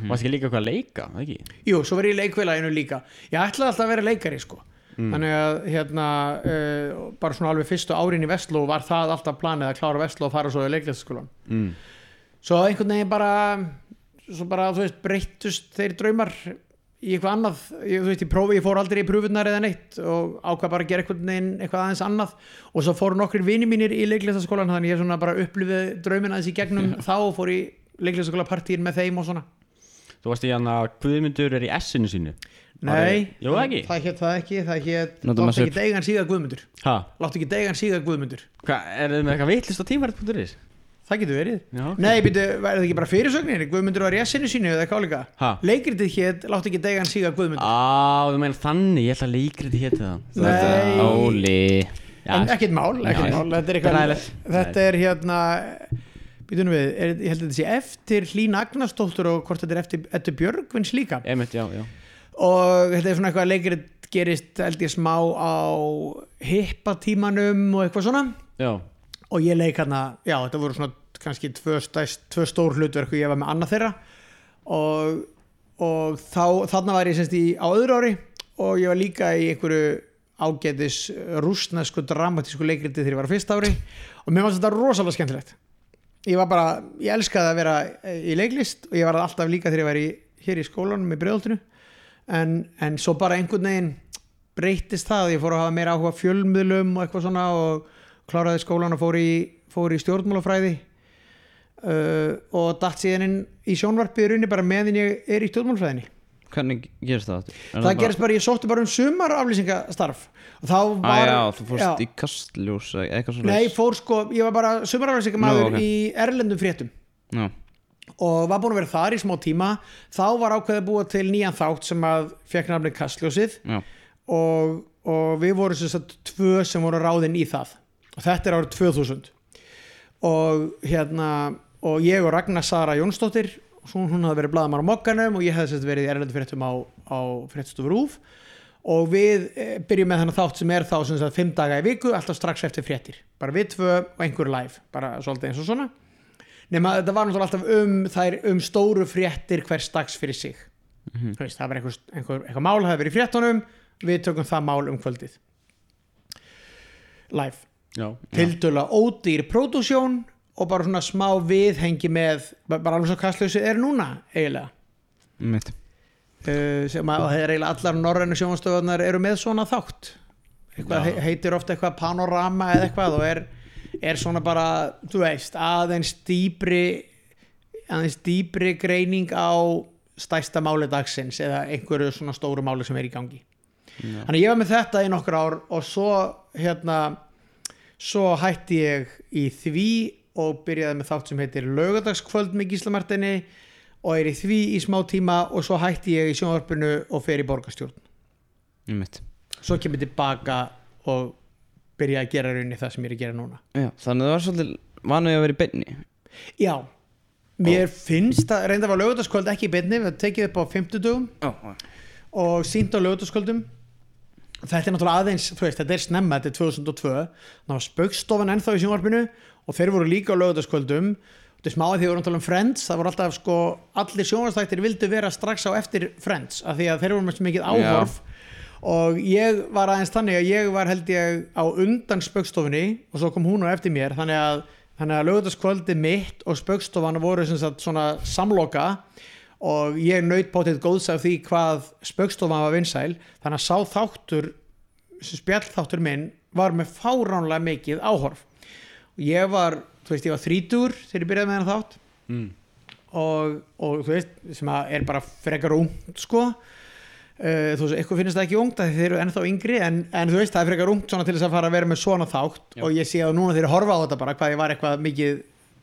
Varst ekki líka eitthvað að leika, ekki? Jú, svo verið í leikfélaginu líka. Ég ætlaði alltaf að vera leikari sko. Þannig að hérna uh, bara svona alveg fyrstu árin í Vestló var það alltaf planið að klára Vestló og fara svo í leiklæstaskólan Mm. Svo einhvern veginn bara svo bara, þú veist, breyttust þeir draumar í eitthvað annað. Ég, þú veist, ég prófi, ég fór aldrei í pröfunar eða neitt og ákvað bara að gera eitthvað, neginn, eitthvað aðeins annað. Og svo fóru nokkrir vini mínir í leiklæstaskólan þannig ég svona bara upplifið draumin aðeins í gegnum þá og fór í leiklæstaskóla partíin með þeim og svona Þú varst í hann að Guðmundur er í S-inu sínu Nei, Jú, það ekki? það hétt það ekki það hétt, Notum að láttu ekki svip. deigan síga Guðmundur Ha? láttu ekki deigan síga Guðmundur Hvað, er þið með eitthvað vitlist á tímarit.is? það getur verið Já, ok. Nei, býtu, var það ekki bara fyrirsögnir Guðmundur var í essinu sínu eða eitthvað líka Ha? Leikritið hétt, láttu ekki deigan síga Guðmundur Á, þú meina þannig, ég ætla að leikriti héti það Nei. Óli en ekkert mál, ekkert Já, mál þetta er, eitthvað, hægilegt. þetta er hérna býtunum við, er, ég held að þetta sé eftir Hlín Agnarsdóttur og hvort þetta er eftir, eftir Björgvins líka. Einmitt, já, já. Og þetta er svona eitthvað leikrit gerist held ég smá á hippatímanum og eitthvað svona. Já, og ég leik hérna, já þetta voru svona kannski tvö, stæst, tvö stór hlutverk og ég var með annað þeirra. Og, og þá, þarna var ég semst í á öðru ári og ég var líka í einhverju ágætis rúsnesku dramatísku leikriti þegar ég var á fyrsta ári. Og mér fannst þetta rosalega skemmtilegt ég var bara, ég elskaði að vera í leiklist og ég var alltaf líka þegar ég var í, hér í skólanum í breyðoltinu en, en svo bara einhvern veginn breytist það, ég fór að hafa meira áhuga fjölmiðlum og eitthvað svona og kláraði skólan og fór í, fór í stjórnmálafræði. Uh, og datt síðan inn í sjónvarpið í rauninni bara meðan ég er í stjórnmálfræðinni Hvernig gerist það? Er það gerist bara, ég sótti bara um sumar aflýsingastarf og þá var já, þú fórst í kastljós eða eitthvað svo Nei, fór sko, ég var bara sumaraflýsingamæður Nú, ok. í erlendum fréttum. Já, og var búin að vera þar í smá tíma. Þá var ákveðið að búa til nýjan þátt sem að fekk nafnið Kastljósið. Já, og, og við vorum sem sagt tvö sem voru ráðin í það. Og þetta er árið 2000 og hérna og ég og Ragnar Sara Jónsdóttir svo hún hafði verið blaðamar á mokkanum og ég hefði sett verið í erlendu fréttum á, á fréttstofur Rúf og við e, byrjum með þennan þátt sem er þá sem sagt fimm daga í viku alltaf strax eftir fréttir. Bara við tvö og einhver live bara svolítið eins og svona. Nema þetta var náttúrulega alltaf um þær um stóru fréttir hvers dags fyrir sig. Mhm. Þú veist, það var einhver, einhver, eitthvað mál það verið í fréttunum við tökum það mál um kvöldið. Live. Já, tildöla ódýr pródúsjón og bara svona smá viðhengi með bara alveg svo kastlausi er núna eiginlega mitt uh, sem að það er eiginlega allar norrænu sjónastöðunar eru með svona þátt eitthvað Já. he- heitir ofta eitthvað panorama eða eitthvað og er, er svona bara þú veist aðeins dýbri aðeins dýbri greining á stærsta máli dagsins eða einhverju svona stóru máli sem er í gangi Já. þannig ég var með þetta í nokkur ár og svo hérna svo hætti ég í því og byrjaði með þátt sem heitir laugadagskvöld með Gísla Martini og er í því í smá tíma og svo hætti ég í sjónvarpinu og fer í borgarstjórn. Mitt svo kemur tilbaka og byrja að gera rauninni það sem ég er að gera núna. Já, þannig að það var svolítið vanuð að vera í beinni. Já, mér finnst að reynda var laugadagskvöld ekki í beinni við tekið upp á 50 dugum Já, og sínt á lögutaskvöldum þetta er náttúrulega aðeins, þú veist, þetta er snemma þetta er 2002, það var spaukstofan ennþá í sjónvarpinu og þeir voru líka á lögutaskvöldum þetta er smáið því við vorum að tala um Friends. Það voru alltaf sko, allir sjónvarstættir vildu vera strax á eftir Friends af því að þeir voru svo mikið áhorf. Og ég var aðeins þannig að ég var held ég á undan spaukstofunni og svo kom hún á eftir mér. Þannig að, þannig að lögutaskvöldi mitt og spaukstofan voru sagt svona samloka. Og ég naut bótið góðs af því hvað spaukstofan var vinsæl. Þannig að sá þáttur spjallþáttur minn var með fáránlega mikið áhorf ég var, þú veist, ég var þrítur þegar ég byrjaði með hennar þátt mm. og, og þú veist, sem að er bara frekar ungt sko Uh, þú veist, eitthvað finnst það ekki ungt þeir eru ennþá yngri en, en þú veist, það er frekar ungt svona til þess að fara að vera með svona þátt Já. og ég sé að núna þeir horfa á þetta bara hvað ég var eitthvað mikið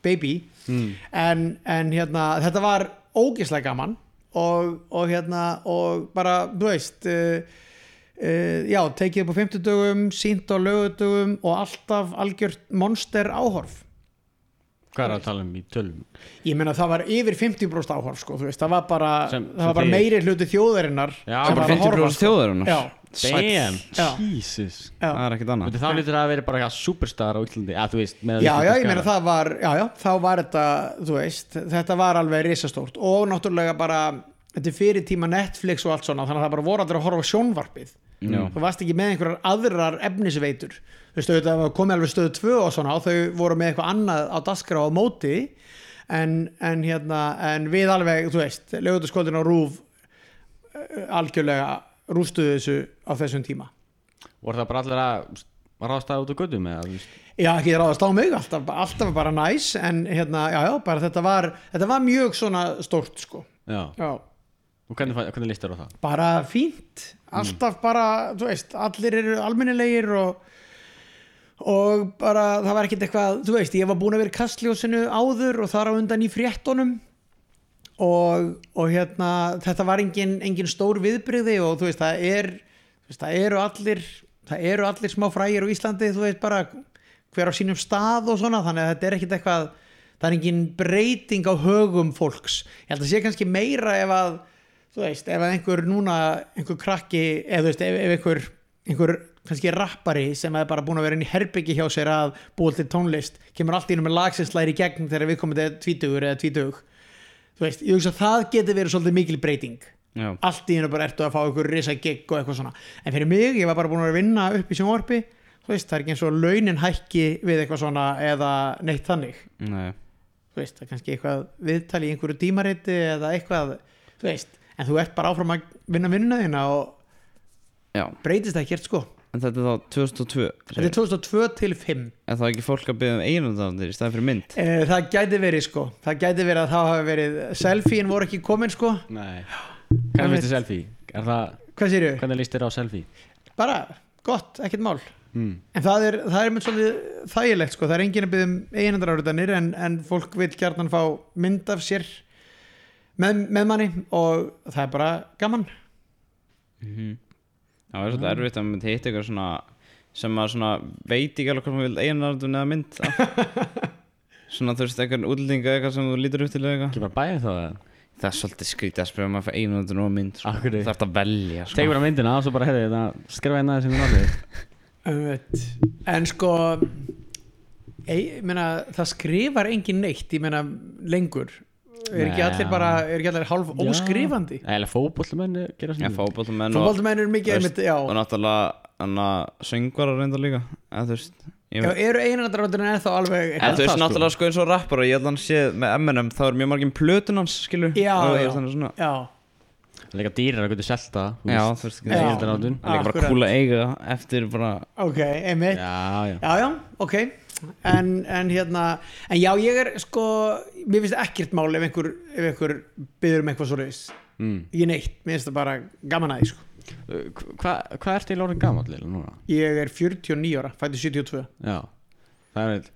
baby Mm. en, en hérna, þetta var ógislega gaman og, og hérna og bara, þú veist uh, uh, já, tekið upp á 50 dögum sínt á lögudögum og alltaf algjört monster áhorf. Hvað er að tala um í tölum? ég meina það var yfir 50% áhorf sko, veist, það var bara, Sem- það var sem bara þið- meiri hluti þjóðarinnar Já, bara var að horfa, 50% sko. þjóðarinnar. Já, Damn, Já. Jesus. Já. Það er ekkert annað. Þá lítur það að vera bara eitthvað superstar á Íslandi. Að þú veist með já, já, ég meina það var já, já, þá var þetta, þú veist þetta var alveg risastórt. Og náttúrulega bara, þetta er fyrir tíma Netflix og allt svona, þannig að það bara voru allir að horfa á sjónvarpið Já. þú varst ekki með einhverjar aðrar efnisveitur. Þú veist, auðvitað það komið alveg stöðu tvö og svona og þau voru með eitthvað annað á daskra á móti. En, en hérna, en við alveg þú veist, lögutaskóldin á rúf algjörlega rústuðu þessu á þessum tíma. Voru það bara allir að ráðstæða út á eða þú veist? Já, ekki ráðast á mig, alltaf, alltaf bara næs en hérna, já, já, bara þetta var þetta var mjög svona stórt sko. Já, já, og hvernig, hvernig listur á það? bara fínt alltaf bara, þú veist, allir eru almennilegir og og bara, það var ekkert eitthvað þú veist, ég var búin að vera í kastljósinu áður og þar á undan í fréttonum og, og hérna þetta var engin, engin stór viðbrigði og þú veist, það er veist, það eru allir það eru allir smá frægir á Íslandi, þú veist, bara hver á sínum stað og svona, þannig að þetta er ekkert eitthvað það er engin breyting á högum fólks, ég held að sé kannski meira ef að, þú veist, ef einhver núna, einhver krakki eða þú veist, ef, ef einhver, einhver kannski rappari sem er bara búin að vera inn í herbyggi hjá sér að búa til tónlist kemur allt í einu með lag sem slæri í gegn þegar við komum til tvítugur eða tvítug. Þú veist, ég hugsa að það getur verið svolítið mikil breyting. Já, allt í hennu bara ertu að fá einhver risa gig og eitthvað svona. En fyrir mig, ég var bara búin að vera að vinna upp í sjónvarpi þú veist, það er ekki eins og launin hækki við eitthvað svona eða neitt þannig. Nei. Þú veist, það er kannski eitthvað viðtali í einhverju tímariti eða eitthvað, þú veist en þú ert bara áfram að vinna vinnuna þína og Já, breytist ekkert sko. En þetta er þá 2002 þetta er 2002 til 5 En það er ekki fólk að byggja um eiginundandir í staðin fyrir mynd? Eh, það gæti verið sko. Það gæti verið að það hafi verið selfiein voru ekki komin sko. Nei. Hvernig finnst þið selfie? Er það, hvað sér hvernig líst þér á selfie? bara gott, ekkert mál. Mm. en það er, það er mynd svolítið þægilegt sko, það er enginn að byggja um eiginandarárutanir en, en fólk vil gjarnan fá mynd af sér með, með manni og það er bara gaman Það er svolítið erfitt að maður hitta ykkur svona sem maður svona veit ekki alveg hvað maður vil eiginundandun eða mynd. Svona þú veist, eitthvað útlendinga eitthvað sem þú lítur upp til eitthvað Ekki bara bæja þá eða? Það er svolítið skrítið að spyrja maður fyrir eiginundandun og mynd sko. Það ert að velja sko. Tegur bara myndina og svo bara hefði þetta Skrifa hérna sem við náttúrulega en sko ég meina, það skrifar engin neitt ég meina lengur er ekki allir bara, er ekki allir hálf óskrifandi? Eða Já, svona fótboltamenn og, fólkvöldumæn eru mikið einmitt, já, og náttúrulega söngvarar reynda líka eða þú veist eru eiginandarárutanir ennþá alveg En þú veist sko. náttúrulega sko eins og rappar og ég held að hann sé með Eminem þá er mjög margir plötun hans já, Líka dýrar að geta selta Já, þú veist er líka bara að eiga eftir bara ok, einmitt. Já, já. Já, já, ok en, en hérna, en já, ég er sko, mér finnst ekkert mál ef einhver, ef einhver byður um eitthvað svo reis mm. ég neitt, mér finnst það bara gaman að því sko. Hvað hva ertu í lórið gamall Lilla núna? ég er 49 ára, fætti 72 Já Það er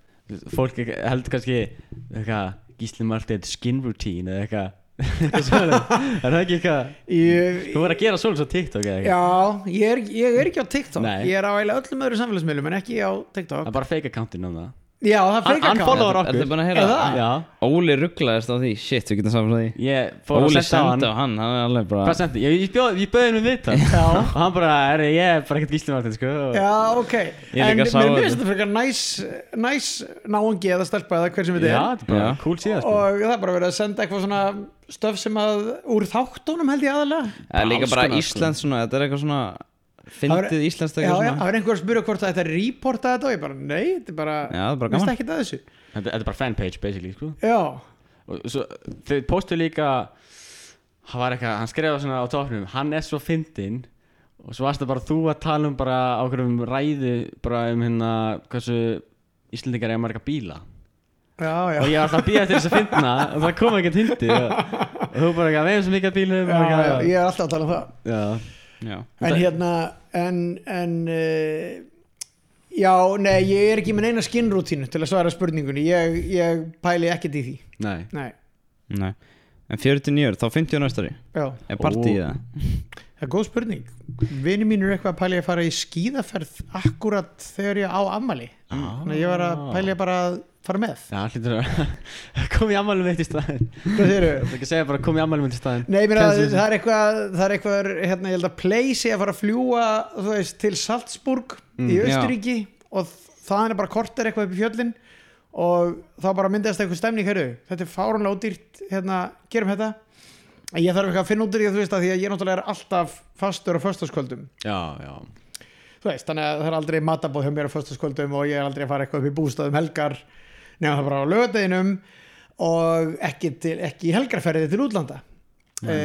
Fólk heldur kannski eitthvað Gísli Marteinn skin routine eða eitthvað. Er það ekki eitthvað ég, Þú verður að gera svolítið svo TikTok eða eitthvað Já, ég er, ég er ekki á TikTok. Nei. Ég er á öllum öðru samfélagsmiðlum en ekki á Það TikTok er bara fake accountin um það. Já, það er Hann- fake account. follow- okkur. það bara að heyra? það? Já. Óli rugglaðist á því. Shit, við getum saman því Ég fór að Óli senda á hann. sendi á hann Hann er alveg bara Hvað sendi? Ég, ég, bauði henni við það Já. Og hann bara, er, ég er bara ekkert Gísli Marteinn sko. Og- Já, ok. Ég En mér finnst þetta frekar næs Næs náungi eða stelpa eða hver sem þetta Já, er. þetta er bara Já. cool síðan sko. Og það er bara verið að senda eitthvað svona Stöf sem að úr þáttunum held ég aðalega er líka bara sko. íslensk svona Þetta er eitthvað svona Fyndið svona. það er einhver að spyrja hvort það ætti að reporta þetta og ég bara, nei, þetta er bara Já, það er bara gaman. ekki að þessu. Þetta þetta er bara fanpage basically sko. Já, Og svo, þau postu líka Hann var eitthvað, hann skrifa svona á topnum Hann er svo fyndinn. Og svo varst það bara þú að tala um bara á hverjum ræði Bara um hérna Hversu Íslendingar er marga bíla já, já. Og ég var alltaf að býja til þess að finna Og það kom ekkert hindi. Og, og þú bara eitthvað, svo mikið að bílum Já, og já, eitthvað, ég er alltaf að tala um það. Já. Já. En hérna En, en uh, Já, nei, ég er ekki með neina skinnrútínu til að svara spurningunni. Ég, ég pæli ekkert í því. Nei. Nei, Nei. En 49, þá 50 næstari já, Er partí í Ó. það? það er góð spurning. Vini mín er eitthvað að pæli að fara í skíðaferð akkurat þegar ég á ammali Þannig að ég var að pæli bara að fara með. Já, hlýtur að Kom í ammælum eitt í staðinn. Hvað segirðu? Það er ekki að segja bara kom í ammælum eitt í staðinn. Nei, mér að það er eitthvað það er eitthvað, hérna, ég held að Place að fara að fljúa, þú veist, til Salzburg í Mm, já. Östuríki og það er bara korter eitthvað upp í fjöllin og þá bara myndast eitthvað stemning hérru, þetta er fárunlega ódýrt hérna, gerum þetta. Ég þarf eitthvað að finna út úr því að þú veist að því að ég náttúrulega er alltaf fastur á Já, já. Veist, þannig að það er aldrei matabóð hjá mér á föstaskvöldum og ég er aldrei að fara eitthvað upp í bústaðum helgar nema það bara á lögadeginum og ekki, til, ekki í helgarferði til útlanda e,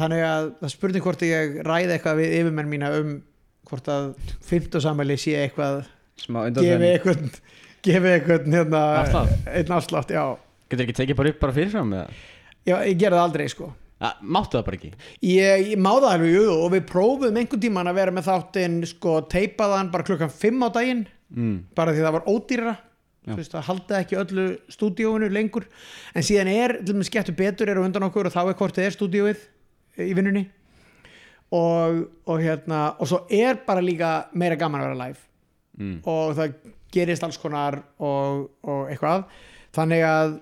þannig að það spurning hvort ég ræði eitthvað við yfirmenn mína um hvort að fimmtusamæli sé eitthvað Smá gefi eitthvað gefi eitthvað hérna, einn afslátt, já. Getur ekki tekið bara upp bara fyrirfram með já ég gerði það aldrei sko það? Máttu það bara ekki? Ég, ég má það alveg, jú, og við prófum einhvern tíman að vera með þáttinn sko, teipaðan bara klukkan 5 á daginn Mm. bara því það var þú veist, það haldi ekki öllu stúdíóinu lengur, en síðan er til dæmis getur betur er á undan okkur og þá er hvort þið er stúdíóið í vinnunni. Og, og hérna og svo er bara líka meira gaman að vera live. Mm. og það gerist alls konar og, og eitthvað. Þannig að,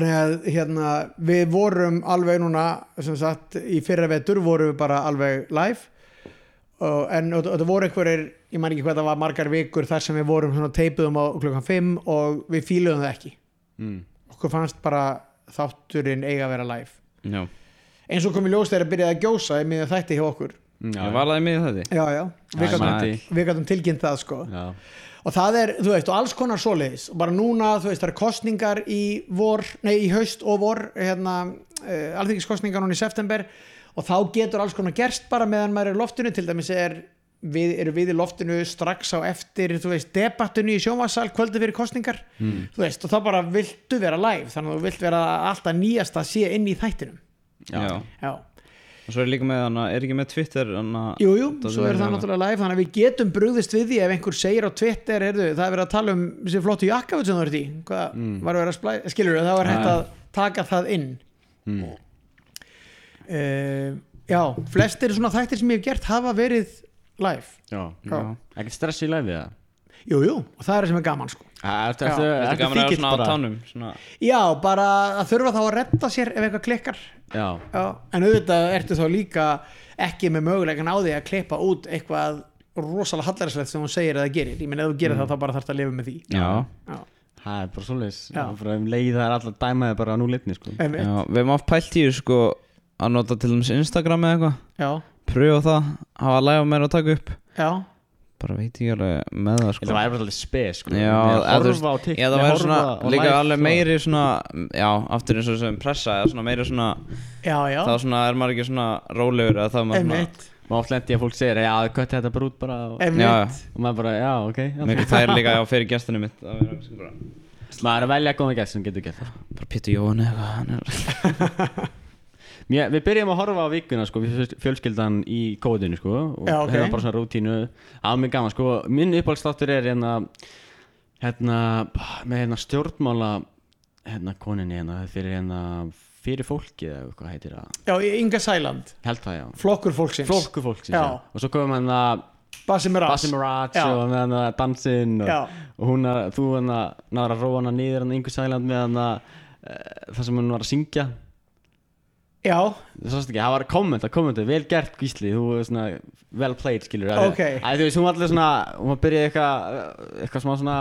að hérna, við vorum alveg núna sem sagt í fyrra vetur vorum við bara alveg live. og, en og, og það voru einhverjir ég man ekki hvað það var margar vikur þar sem við vorum teipuðum á klukkan 5 og við fíluðum það ekki. Mm. okkur fannst bara þátturinn eiga að vera live. Já. Eins og komið ljós þegar að byrjaði að gjósa í miðan þætti hjá okkur. Mm, Ég var alveg með þetta já já, við gætum, gætum tilkynnt það sko. Já, og það er, þú veist, og alls konar svoleiðis. Og bara núna, þú veist, það er kostningar í vor, nei, í haust og vor hérna, uh, alþingiskostningar núna í september og þá getur alls konar gerst bara meðan maður er í loftinu, til dæmis er við erum við í loftinu strax á eftir þú veist, debattunni í sjónvarsal kvöldi fyrir kostningar Mm. þú veist, og þá bara viltu vera live þannig að þú vilt vera alltaf nýjasta sé inn í þættinum Já. já, Og svo er líka með hana, er ekki með Twitter hana, jú, svo er það það. náttúrulega live þannig að við getum brugðist við því ef einhver segir á Twitter heyrðu, það er verið að tala um þessi flottu jakkafut sem þú ert í hvað Mm. var verið að splæ, skilur það var hægt að taka það inn Mm. Uh, já, flestir svona þættir sem ég hef gert hafa verið live. Já. Já. Ekkert stress í læfið það jú, jú, og það er það sem er gaman sko. Þetta er gaman að vera svona á tánum svona, já, bara að þurfa þá að redda sér ef eitthvað klikkar. Já, já, en auðvitað ertu þá líka ekki með möguleikan á því að klippa út eitthvað rosalega hallærislegt sem hún segir eða gerir, ég menn ef þú gerir það þá bara þarfst að lifa með því. Já, já, það er bara er bara um leið það er alltaf dæmaði bara á núleitni sko. Við erum oft pælt í þessu, sko að nota til dæmis Instagram eða eitthvað. Já, pröfa það, hafa læfa meira að taka upp. Já. Bara veit ég alveg með það sko. Það væri bara alltaf spes sko. Já, að eða þú veist, horfa á TikTok eða það væri horfa svona á líka live, alveg sko. meiri svona já, aftur eins og sem pressa eða svona meiri svona já, já, þá svona er maður ekki svona rólegur eða þá er maður svona einmitt, Má oft lendi að fólk segir Já, kötti þetta bara út bara og, einmitt. Já, og maður bara, já, ok já. miklu þær líka á fyrir gestinu mitt að vera kannski bara, Maður er að velja góða gæst sem getur gert það bara Pétur Jóhann eða eitthvað hann er Mér, Við byrjum að horfa á vikuna sko, við fjöl- fjölskyldan í kóðinu sko, og Já, ok. hefum bara svona rútínu á mig gaman sko. Minn uppáhaldstáttur er hérna, hérna með hérna stjórnmála hérna koninni hérna fyrir hérna fyrir fólki eða hvað heitir það já, Inga Sæland, held það já flokkur fólksins flokku fólksins Já. já. og svo komum að Basim Ras Basim Mirage Já. og með hann að dansinn og, Já. og hún að, þú hann að náður að róa hann niður hann yngur sæland með hann að uh, það sem hún var að syngja já, það ekki, það var komment að kommenta vel gert Gísli, þú er svona well played skilur að, Ok. að þú veist, hún var allir svona hún var byrjaði eitthvað eitthvað smá svona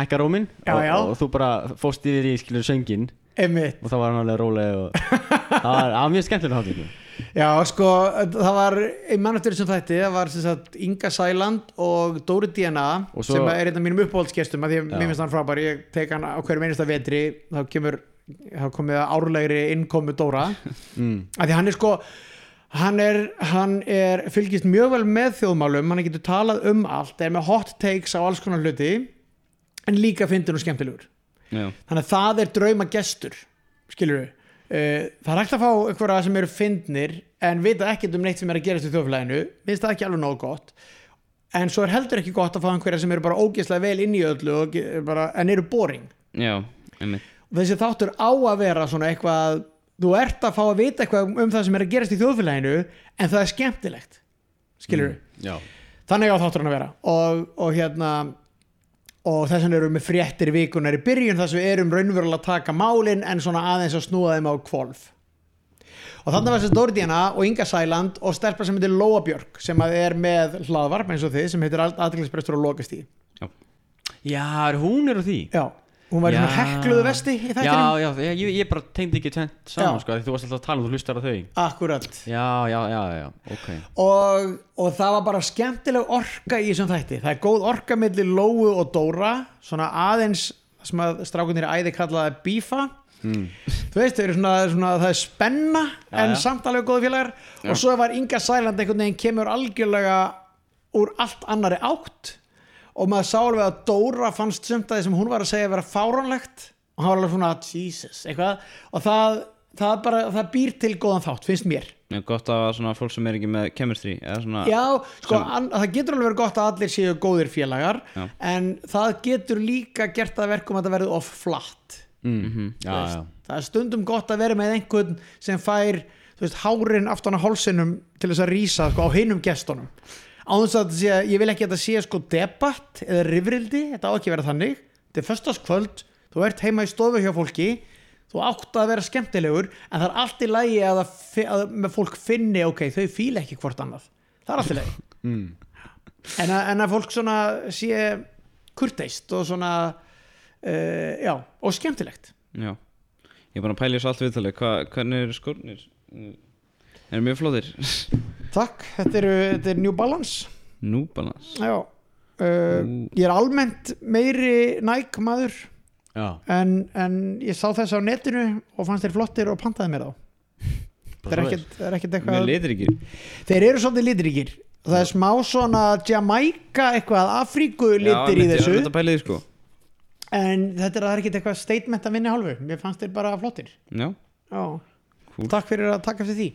hækka róminn Já, og, já. og þú bara fóst yfir í skilur söngin einmitt. Og þá var hann alveg róleg og það var, það var mjög skemmtilega hátíð Já, sko, það var ein mann eftir þessum þætti, það var sem sagt Inga Sæland og Dóri svo- sem er einn af mínum uppáhaldsgestum að því að mér finnst hann frábær, ég tek hann á hverjum einasta vetri þá kemur, þá komið árlegri innkomu Dóra. Mm. að því hann er sko hann er, hann er fylgist mjög vel með þjóðmálum, hann getur talað um allt er með hot takes á alls konar hluti en líka fyndin og skemmtilegur. Já, þannig að það er drauma gestur skilur við það er hægt að fá einhverja sem eru fyndnir en vita ekkert um neitt sem er að gerast í þjóðfélaginu minnst það ekki alveg nóg gott. En svo er heldur ekki gott að fá einhverja sem eru bara ógeðslega vel inn í öllu bara, en eru boring. Já, einmitt þessi þáttur á að vera svona eitthvað þú ert að fá að vita eitthvað um það sem er að gerast í þjóðfélaginu en það er skemmtilegt. Skilur við já, þannig á þátturinn að vera. Og, og hérna og þess vegna erum við með fréttir vikunar í byrjun þar sem við erum raunverulega að taka málin en svona aðeins að snúa þeim á kvolf og þannig var þessi Dóri Díana og Inga Sæland og stelpa sem heitir Lóa Björk sem að er með hlaðvarp eins og þið sem heitir aðtækningsbrestur og lokast í já, er hún er á því? Já, hún var í Já. svona hekluðu vesti í já, þættinum. Já, ég, ég bara tengdi ekki tvent saman Já. sko, þú varst alltaf að tala um þú hlustar á þau. Akkurat. Já, já, já, já, ok. Og, og það var bara skemmtileg orka í þessum þætti. Það er góð orka milli Lóu og Dóra svona aðeins sem að strákunir æði kallaði bífa. Mm. þú veist, þau eru svona, svona það er spenna Já, en já. samt alveg góði félagar. Og svo var Inga Sæland einhvern veginn kemur algjörlega úr allt annari átt og maður sá alveg að Dóra fannst sumt að því sem hún var að segja að vera fáránlegt og hann var alveg svona Jesus eitthvað og það, það, bara, það býr til góðan þátt, finnst mér já, gott að svona fólk sem er ekki með chemistry eða svona Já, sko, Sem- an, það getur alveg verið gott að allir séu góðir félagar Já. en það getur líka gert að verkum að það verði off flatt mm. já, veist. já, það er stundum gott að vera með einhvern sem fær þú veist, hárin aftan á hálsinum til þess að rísa sko, á hinum gestunum á þess að sé, ég vil ekki að þetta sé sko debatt eða rifrildi, þetta á ekki að vera þannig. Þetta er föstaskvöld, þú ert heima í stofu hjá fólki, þú átt að vera skemmtilegur, en það er allt í lagi að, að með fólk finni ok, þau fíla ekki hvort annað, það er allt í lagi. Mm. en að, en að fólk svona sé kurteist og svona uh, já, og skemmtilegt. Já, ég er bara að pæla í þessu allt viðtalið. Hva, hvernig eru skórnir er mjög flóðir Takk, þetta er, þetta er New Balance. New Balance. Já uh, Ég er almennt meiri næk maður já, en, en ég sá þess á netinu og fannst þeir flottir og pantaði mér þá. Það er ekkert, það er ekkert eitthvað Þeir eru svolítið litríkir. Það er smá svona Jamaica eitthvað Afríku litir í Já, þessu. Ég að pæla í því, sko. En þetta er, er ekki eitthvað statement að vinna hálfu. Mér fannst þeir bara flottir. Já, Já. Cool. takk fyrir að taka eftir því.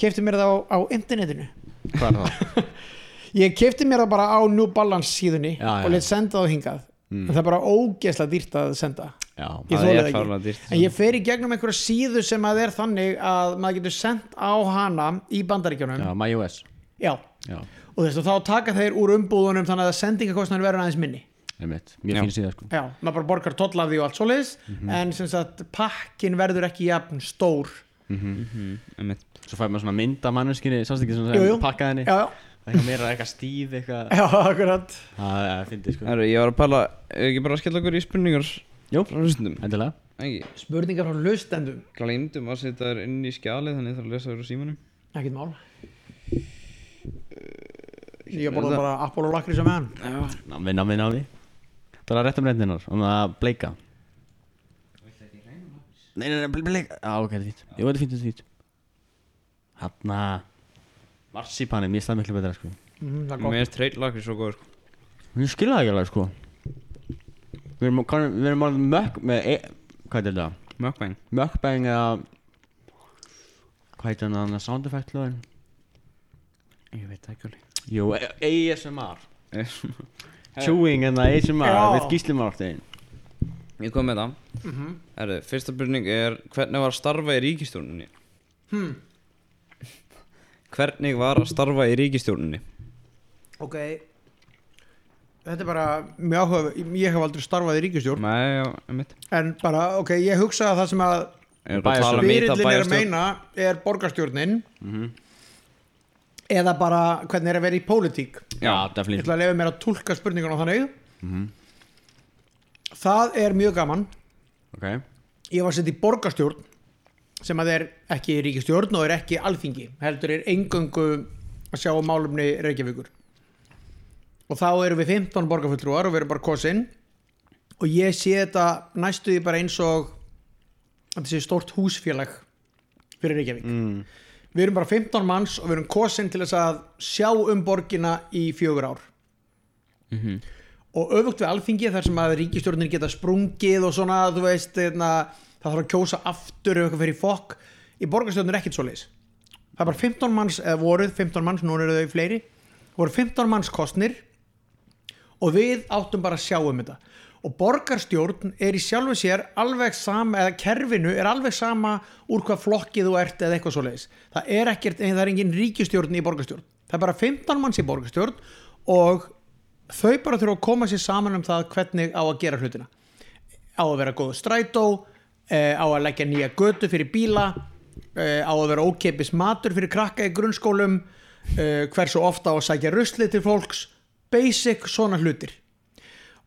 Kefti mér það á, á internetinu. Hvað er það? ég kefti mér það bara á New Balance síðunni Já, og leitt senda það hingað. En það er bara ógeðslega dýrt að senda. Já, Ég Það er það ekki. en ég fer í gegnum einhverja síðu sem að er þannig að maður getur sendt á hana í. Já, og þess að þá taka þeir úr umbúðunum þannig að sendingakostnarinn verður aðeins minni. Mjög Já. fín síða sko. Já, maður bara borgar toll af því og allt svoleiðis en sem sagt pakkin verður ekki jafn stór Mhm, einmitt. Svo fær maður svona mynd af manneskinni, sást ekki svona Jú, jú. sem pakkaði henni. Já, já, Það er eitthvað meira eitthvað stíð eitthvað. Já, akkurat. Það er fyndið sko. Herru, ég var að pæla Ef ekki bara að skella okkur í spurningar Jú, Frá hlustundum endilega. Ekki? Spurningar frá hlustendum? Gleymdum að setja þær inn í skjalið Þannig þarf að lesa þær úr símanum. Ekkert mál. Ég borða bara Apollo lakrís á meðan Já. Námi, námi, námi Það er að rétta um reyndinar, um að bleika Nei, nei, nei, ble- bleika Já, ok, þetta er fínt. Jú, þetta er fínt, þetta er fínt. Hanna Marsipanin, mér stað miklu betra sko. Mm, það er gott. Mér er treyl lakri svo góður sko. Ég skilja það ekki alveg sko. Við erum, kann- við erum alveg mökk með e Hvað er þetta? Mukbang. Mökkbæng eða Hvað heitir hann að sound effect lögin? Ég veit það ekki alveg. Jú, A- ASMR Ég Chewing en það ASMR Já. Við gíslimartin Ég kom með það Herru, fyrsta spurning er Hvernig var að starfa í ríkistjórninni? hmm. Hvernig var að starfa í ríkistjórninni? ok þetta er bara mjög áhuga ég hef aldrei starfað í ríkistjórn Nei, já, einmitt en bara, ok, ég hugsa að það sem að Ég er um spyrillin mýta er að meina er borgarstjórnin Mhm. eða bara hvernig er að vera í pólitík Já, ég definitely ætla að lefa mér að tólka spurningun á þannig Mhm. Það er mjög gaman. Ok. Ég var sett í borgarstjórn sem að er ekki ríkistjórn og er ekki alþingi heldur er engöngu að sjá um málumni Reykjavíkur. Og þá erum við 15 borgarfulltrúar og við erum bara kosin. Og ég sé þetta næstu því bara eins og þetta sé stórt húsfélag fyrir Reykjavík. Mm. við erum bara 15 manns og við erum kosin til þess að sjá um borgina í fjögur ár. Mhm. Og öfugt við alþingi þar sem að ríkistjórnir geta sprungið og svona, þú veist, einna, það þarf að kjósa aftur ef eitthvað fyrir fokk. Í borgarstjórnir er ekkert svo leis það er bara 15 manns, eða voruð 15 manns, nú eru þau fleiri voru 15 manns kostnir og við áttum bara að sjá um þetta. Og borgarstjórn er í sjálfu sér alveg sama, eða kerfinu er alveg sama úr hvað flokkið þú ert eða eitthvað svo leiðis það er ekkert, það er engin ríkistjórn í borgarstjórn. Það er bara 15 manns í borgarstjórn og þau bara þurfa að koma sér saman um það hvernig á að gera hlutina. Á að vera góð strætó eh, á að leggja nýja götu fyrir bíla eh, á að vera ókeipis matur fyrir krakka í grunnskólum eh, hversu ofta á að sækja rusli til fólks basic svona hlutir.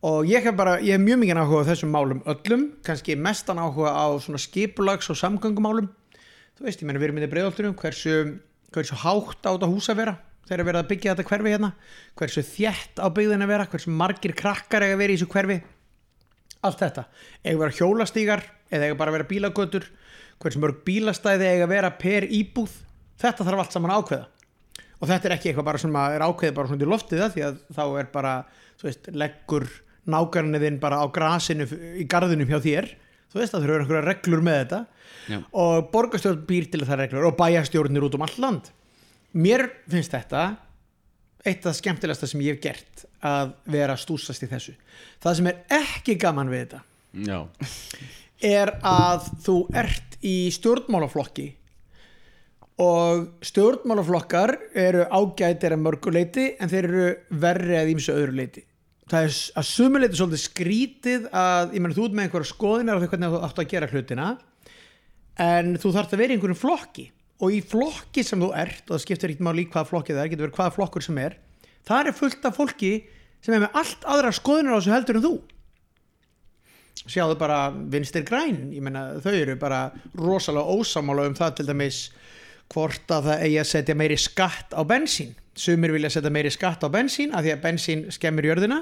Og ég hef bara, ég hef mjög mikið áhuga á þessum málum öllum, kannski mestan áhuga á svona skipulags og samgöngumálum. Þú veist, ég meina við erum í þetta breiðolturum hversu, hversu hátt á þetta hús að vera þegar er verið að byggja þetta hverfi hérna. Hversu þjætt á byggðin að vera hversu margir krakkar eiga að vera í þessu hverfi. Allt þetta, eiga að vera hjólastígar eða eiga bara að vera bílagötur. Hversu mörg bílastæði eiga að vera per íbúð. Þetta þarf allt saman að ákveða. Og þetta er ekki eitthvað bara sem er ákveðið bara svona í loftið það því að þá er bara veist, leggur nákarniðinn bara á grasinu í garðinum hjá þér. Þú veist að þau eru einhverja reglur með þetta. Já. og borgarstjórn býr til það reglur og bæjarstjórnir út um all land mér finnst þetta eitt af það skemmtilegasta sem ég hef gert að vera stúsast í þessu. Það sem er ekki gaman við þetta Já. er að þú ert í stjórnmálaflokki og stjórnmálaflokkar eru ágætir að mörgu leiti en þeir eru verri að ímsu öðru leiti það er að sumu leiti svolítið skrítið að, ég menn þú ert með einhverja skoðinar á því hvernig þú átt að gera hlutina en þú þarft að vera í einhverjum flokki og í flokki sem þú ert og það skiptir ekkert máli í hvaða flokki það er, getur verið hvaða flokkur sem er það er fullt af fólki sem er með allt aðra skoðunar á þessu heldur en þú. Sjáðu bara vinstir græn ég meina þau eru bara rosalega ósamála um það til dæmis hvort að það eigi að setja meiri skatt á bensín. Sumir vilja setja meiri skatt á bensín af því að bensín skemmir jörðina.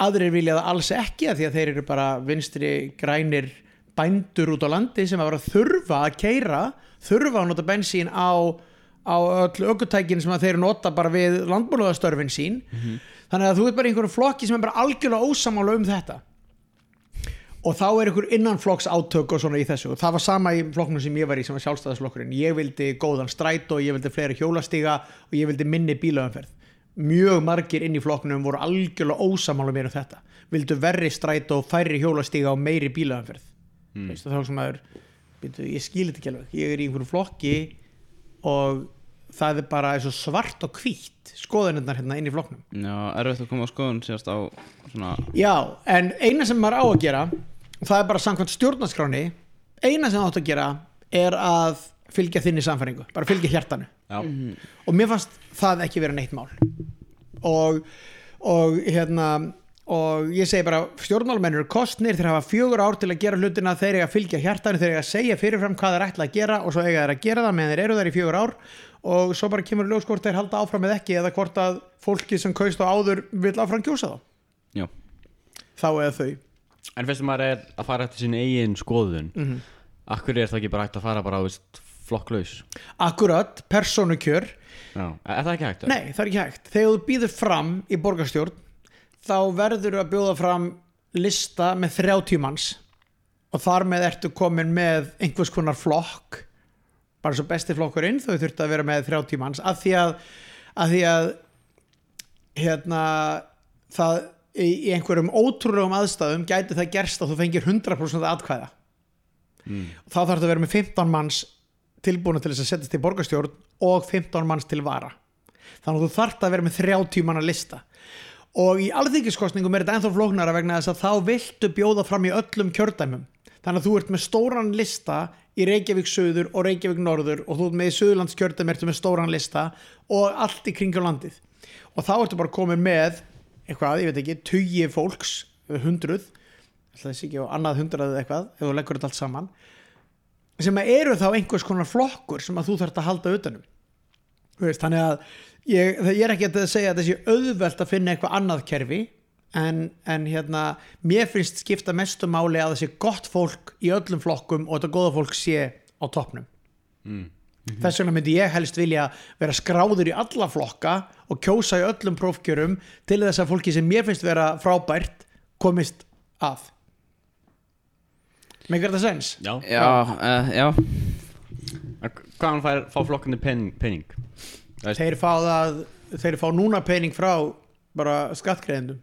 Aðrir vilja það alls ekki af því að þeir eru bara vinstri grænir bændur út á landi sem að vera að þurfa að keira þurfa að nota bensín á á öll ökutækin sem að þeir nota bara við landbúnaðastörfin sín. Þannig að þú ert bara einhverjum flokki sem er bara algjörlega ósamála um þetta. Og þá er einhver innanflokks átök og svona í þessu. Og það var sama í flokknum sem ég var í sem var sjálfstæðisflokkurinn. Ég vildi góðan strætó, ég vildi fleiri hjólastíga og ég vildi minni bílaumferð. Mjög margir inn í flokknum voru algjörlega ósamála mér um þetta. Vildu verri strætó, færri hjólastíga og meiri bílaumferð mm. veistu þá sem maður byrju, ég skil þetta ekki alveg, ég er í einhverjum flokki og það er bara svart og hvítt skoðunirnar hérna inn í flokknum. Já, erfitt að koma á skoðun síðast á svona Já, en eina sem maður á að gera það er bara samkvæmt stjórnarskráni eina sem það átt að gera er að fylgja þinni samfæringu, bara fylgja hjartanu. Já, og mér fannst það ekki vera neitt mál. Og, og hérna og ég segi bara stjórnmálmenn eru kostnir þeir hafa fjögur ár til að gera hlutina þeir eiga að fylgja hjartanu, þeir eiga að segja fyrirfram hvað þeir ætla að gera og svo eiga þeir að gera það meðan þeir eru þar í fjögur ár. Og svo bara kemur ljós hvort þeir halda áfram eða ekki eða hvort að fólki sem kaust á áður vil áfram kjósa þá. Já, þá eða þau. En fyrst maður er að fara eftir sín eigin skoðun. Mhm. Akkur er það ekki bara hægt að fara bara á flokklaus? Akkurat, persónukjör. Já, er það ekki hægt? Nei, það er ekki hægt. Þegar þú býður fram í borgarstjórn þá verður að bjóða fram lista með 30 manns. Og þar með ertu komin með einhvers konar flokk bara svo besti flokkurinn þau þurftu að vera með 30 manns. Af því að, að, því að hérna það í, einhverjum ótrúlegum aðstæðum gæti það gerst að þú fengir 100% atkvæða. Mm. þá þarf það að vera með 15 manns tilbúinu til þess að setjast í borgarstjórn og 15 manns til vara. Þannig að þú þarft að vera með 30 manna lista og í alþingiskostningum er þetta ennþá flóknara vegna þess að þá viltu bjóða fram í öllum kjördæmum. Þannig að þú ert með stóran lista í Reykjavík söður og Reykjavík norður og þú ert með í söðurlands kjördæmi ertu með stóran lista og allt í kringu landið. Og þá ertu bara komin með eitthvað, ég veit ekki, tugi fólks hundruð, ætla þessi ekki á annað hundrað eitthvað, ef þú leggur þetta allt saman sem eru þá einhvers konar flokkur sem að þú þarft að halda utanum veist, þannig að ég, það- ég er ekki að segja að þessi auðvelt að finna eitthvað annað kerfi en, en hérna mér finnst skipta mestu máli að það sé gott fólk í öllum flokkum og þetta góða fólk sé á toppnum þess vegna myndi ég helst vilja vera skráður í alla flokka og kjósa í öllum prófkjörum til þess að fólki sem mér finnst vera frábært komist að Megar þetta sens? Já, já, uh, já. Hvaðan fær, fá flokkandi pen, penning? Þeir fá það þeir fá núna pening frá bara skattgreðendum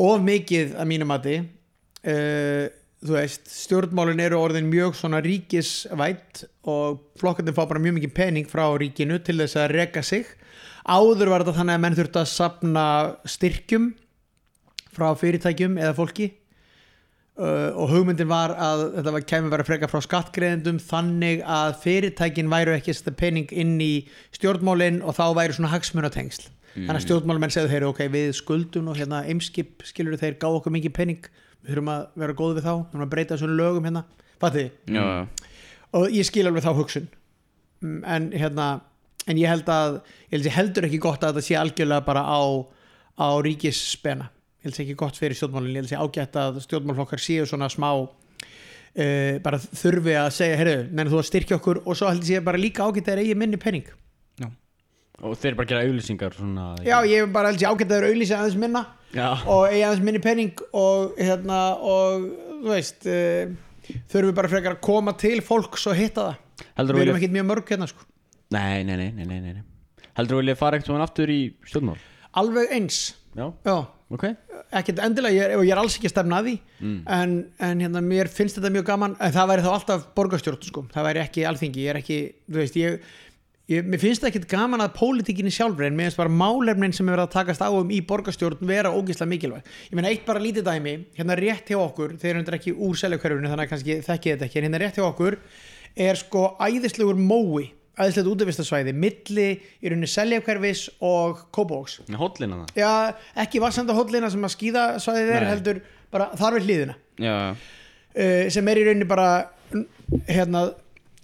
of mikið að mínu mati uh, þú veist stjórnmálin eru orðin mjög svona ríkisvætt og flokkandi fá bara mjög mikið pening frá ríkinu til þess að reka sig. Áður var þetta þannig að menn þurftu að sapna styrkjum frá fyrirtækjum eða fólki Uh, og hugmyndin var að þetta var kemur vera freka frá skattgreðendum þannig að fyrirtækin væru ekki að setja pening inn í stjórnmálin og þá væru svona hagsmunatengsl. Þannig að stjórnmálmenn segðu þeir ok, við skuldum og hérna eimskip skilur þeir gáðu okkur mikið pening. Við þurfum að vera góð við þá, við þurfum að breyta þessum lögum hérna, fatið þið? já, og ég skil alveg þá hugsun. Mm, en hérna en ég held að, ég held að heldur ekki gott að þetta sé algjörlega bara á á ríkisspena, ég held að sé ekki gott fyrir stjórnmálin, ég held að sé ágætt að stjórnmálflokkar séu svona smá uh, bara þurfi að segja, heyrðu, menn þú að styrkja okkur og svo held ég sé bara líka ágætt að þeir eigi minni penning Og þeir bara gera auðlýsingar svona já, ég bara held ég ágætt að þeir auðlýsa aðeins minna Já, og eigi aðeins minni penning og hérna og þú veist uh, þurfum við bara frekar að koma til fólks og hitta það. Við erum ekkert mjög mörg hérna sko. Nei, nei, nei, nei, nei. Heldur þú vilja fara eitthvað svona aftur í stjórnmál? alveg eins Já, já, ok. Ekkert endilega ég og ég er alls ekki að stefna að því. En, en hérna mér finnst þetta mjög gaman en það væri þá alltaf borgarstjórn sko. það væri ekki alþingi, ég er ekki þú veist, ég, ég, mér finnst það ekkert gaman að pólitíkinni sjálfur en mér finnst bara málefnin sem er verið að takast á um í borgarstjórn vera ógeðslega mikilvæg. Ég meina eitt bara lítið dæmi, hérna rétt hjá okkur þeir eru ekki úr seljakörfinu þannig að kannski þekki þetta ekki, en hérna rétt hjá okkur er sko æðislegur mói æðislegt útvistasvæði, milli í rauninni seljakörfis og kópavóks Hóllina það? Já, ekki vassenda hóllina sem að skýða svæðið er heldur bara þar við hliðina. Já, uh, sem er í rauninni bara hérna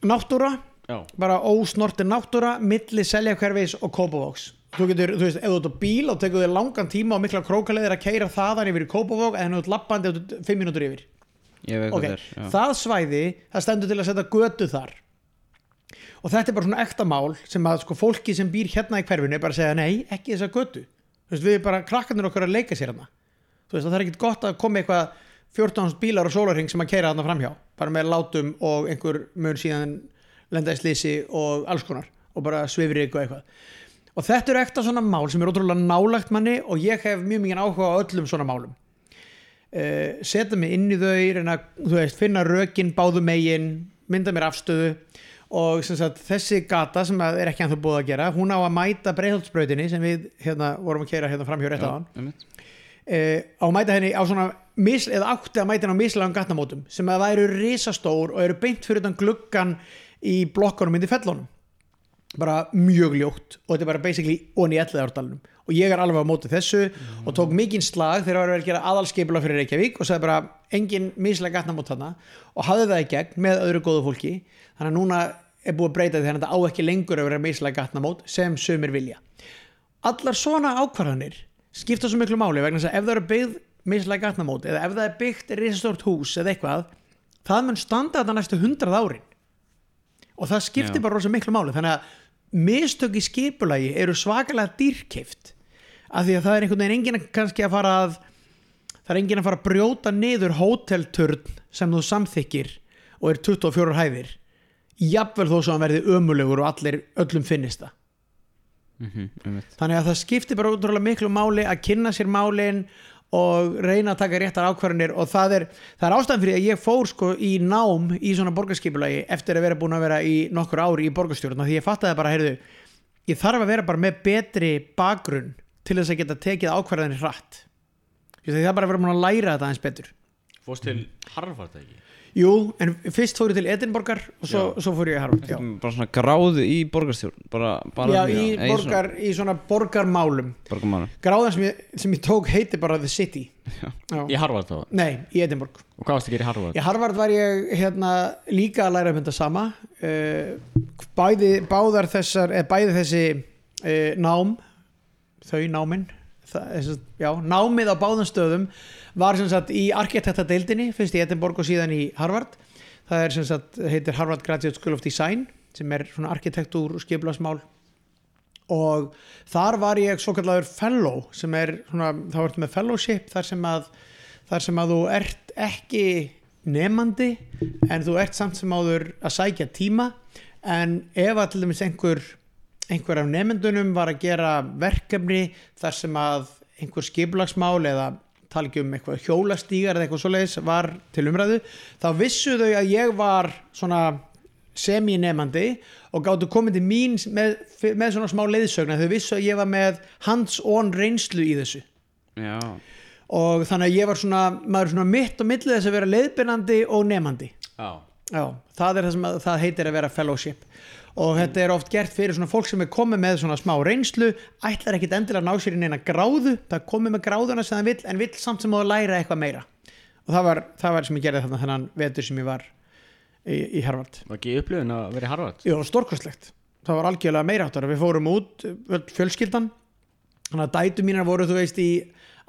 náttúra Já, bara ósnortin náttúra milli seljakverfis og kópavóks þú getur, þú veist, ef þú ert á bíl og tekur þér langan tíma og mikla krókaleðir að keira þaðan yfir í kópavók en þú ert lappandi og þú ert fimm mínútur yfir. Ég veit ok, hvað það er já. það svæði það stendur til að setja götu þar og þetta er bara svona ekta mál sem að sko fólki sem býr hérna í hverfinu er bara að segja nei, ekki þessa götu. Veist, við bara krakkarnir okkar að leika sér þú veist, það er ekkit gott að koma eitthvað 14 bílar og sólarhing sem að keira þarna framhjá. Bara með látum og einhver mun síðan lenda í slísi og alls konar og bara svifri ykkur eitthvað. Og þetta eru ekta svona mál sem er ótrúlega nálagt manni og ég hef mjög mikið áhuga á öllum svona málum. Uh, setja mig inn í þau reyna, veist, finna rökin báðu megin mynda mér afstöðu og sagt, þessi gata sem er ekki anþá búið að gera, hún á að mæta breiðholtsbrautinni sem við hérna, vorum að keira hérna framhjá rétt á hann á að mæta henni á svona mis, eða átti að mæta henni á mislagum gatnamótum sem að væru risastór og eru beint fyrir gluggan í blokkanum indi fellunum bara mjög ljótt og þetta er bara basically onni í elliðardalunum og ég er alveg á móti þessu og tók mikinn slag þegar það var að gera aðalskeipula fyrir Reykjavík og sagði bara engin mislega gatnamót þarna. Og hafði það í gegn með öðru góðu fólki. Þannig að núna er búið að breyta því þannig að þetta á ekki lengur að vera mislega gatnamót sem sumir vilja. Allar svona ákvarðanir skipta svo miklu máli vegna þess að ef það eru byggð mislega gatnamót eða ef það er byggt risastort hús eða eitthvað það mun standa þetta næstu hundrað árin. Og það skiptir Já. bara rosa miklu máli. Þannig að mistök í skipulagi eru svakalega dýrkeift af því að það er einhvern veginn enginn kannski að fara að það er enginn að fara að brjóta niður hótelturn sem þú samþykir og er 24 hæðir jafnvel þó svo hann verði ömulegur og allir öllum finnist það Mhm, einmitt. þannig að það skiptir bara útrúlega miklu máli að kynna sér málin og reyna að taka réttar ákvarðanir og það er, það er ástæðan fyrir að ég fór sko í nám í svona borgarskipulagi eftir að vera búin að vera í nokkur ári í borgarstjórn því ég fattaði bara, heyrðu ég þarf að vera bara með betri bakgrunn til þess að geta tekið ákvarðanir hratt Því það er bara að vera búin að læra þetta aðeins betur Fórst til Harvard ekki? Jú, en fyrst fór ég til Edinborgar og svo, svo fór ég í Harvard já. bara svona gráðu í borgarstjórn bara, bara Já, í, eða borgar, í svona borgarmálum svona, borgarmálum gráðan sem ég, sem ég tók heiti bara The City Já. Já. Í Harvard þá? Nei, í Edinborg Og hvað varst að gera í Harvard? Í Harvard var ég hérna líka að læra um þetta sama uh, bæði, báðar þessar eða bæði þessi uh, nám þau námin það, já, námið á báðum stöðum var sem sagt í arkitektadeildinni fyrst í Edinborg og síðan í Harvard. Það er sem sagt, heitir Harvard Graduate School of Design sem er svona arkitektúr og skiplasmál og þar var ég svo kallaður fellow sem er svona, þá ertu með fellowship þar sem að þar sem að þú ert ekki nefandi en þú ert samt sem áður að sækja tíma. En ef að til dæmis einhver einhver af nefendunum var að gera verkefni þar sem að einhver skiplagsmál eða tala ekki um eitthvað hjólastígar eða eitthvað svoleiðis var til umræðu þá vissu þau að ég var svona semi-nefandi og gáttu komið til mín með, með svona smá leiðsögna þau vissu að ég var með hands-on reynslu í þessu. Já, og þannig að ég var svona maður svona mitt og millið þess að vera leiðbyrnandi og nefandi Já. Já, það er það sem að, það heitir að vera fellowship og þetta er oft gert fyrir svona fólk sem er komið með svona smá reynslu ætlar ekkit endilega að ná sér inn eina gráðu það komið með gráðuna sem það vill en vill samt sem á að læra eitthvað meira. Og það var, það var sem ég gerði þarna þennan vetur sem ég var í, í Harvard. Var ekki upplifun að vera í Harvard? Já, stórkostlegt. Það var algjörlega meira áttar við fórum út, öll fjölskyldan. Þannig að dætu mínar voru þú veist í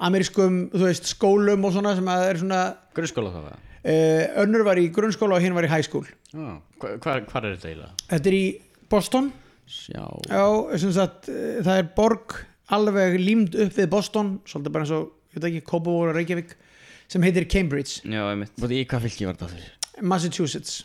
amerískum, þú veist, skólum og svona sem að er svona Grunnskóla þá það? Uh, önnur var í grunnskóla og hinn var í high school. Já Hva- Hvar, hvar er þetta eiginlega? þetta er í Boston. Sjá. Já, sem sagt, eh, það er borg alveg límd upp við Boston svolítið bara eins og, ég veit ekki, Kópavóra Reykjavík sem heitir Cambridge, já, einmitt. Búið í hvað fylki var þetta? Massachusetts.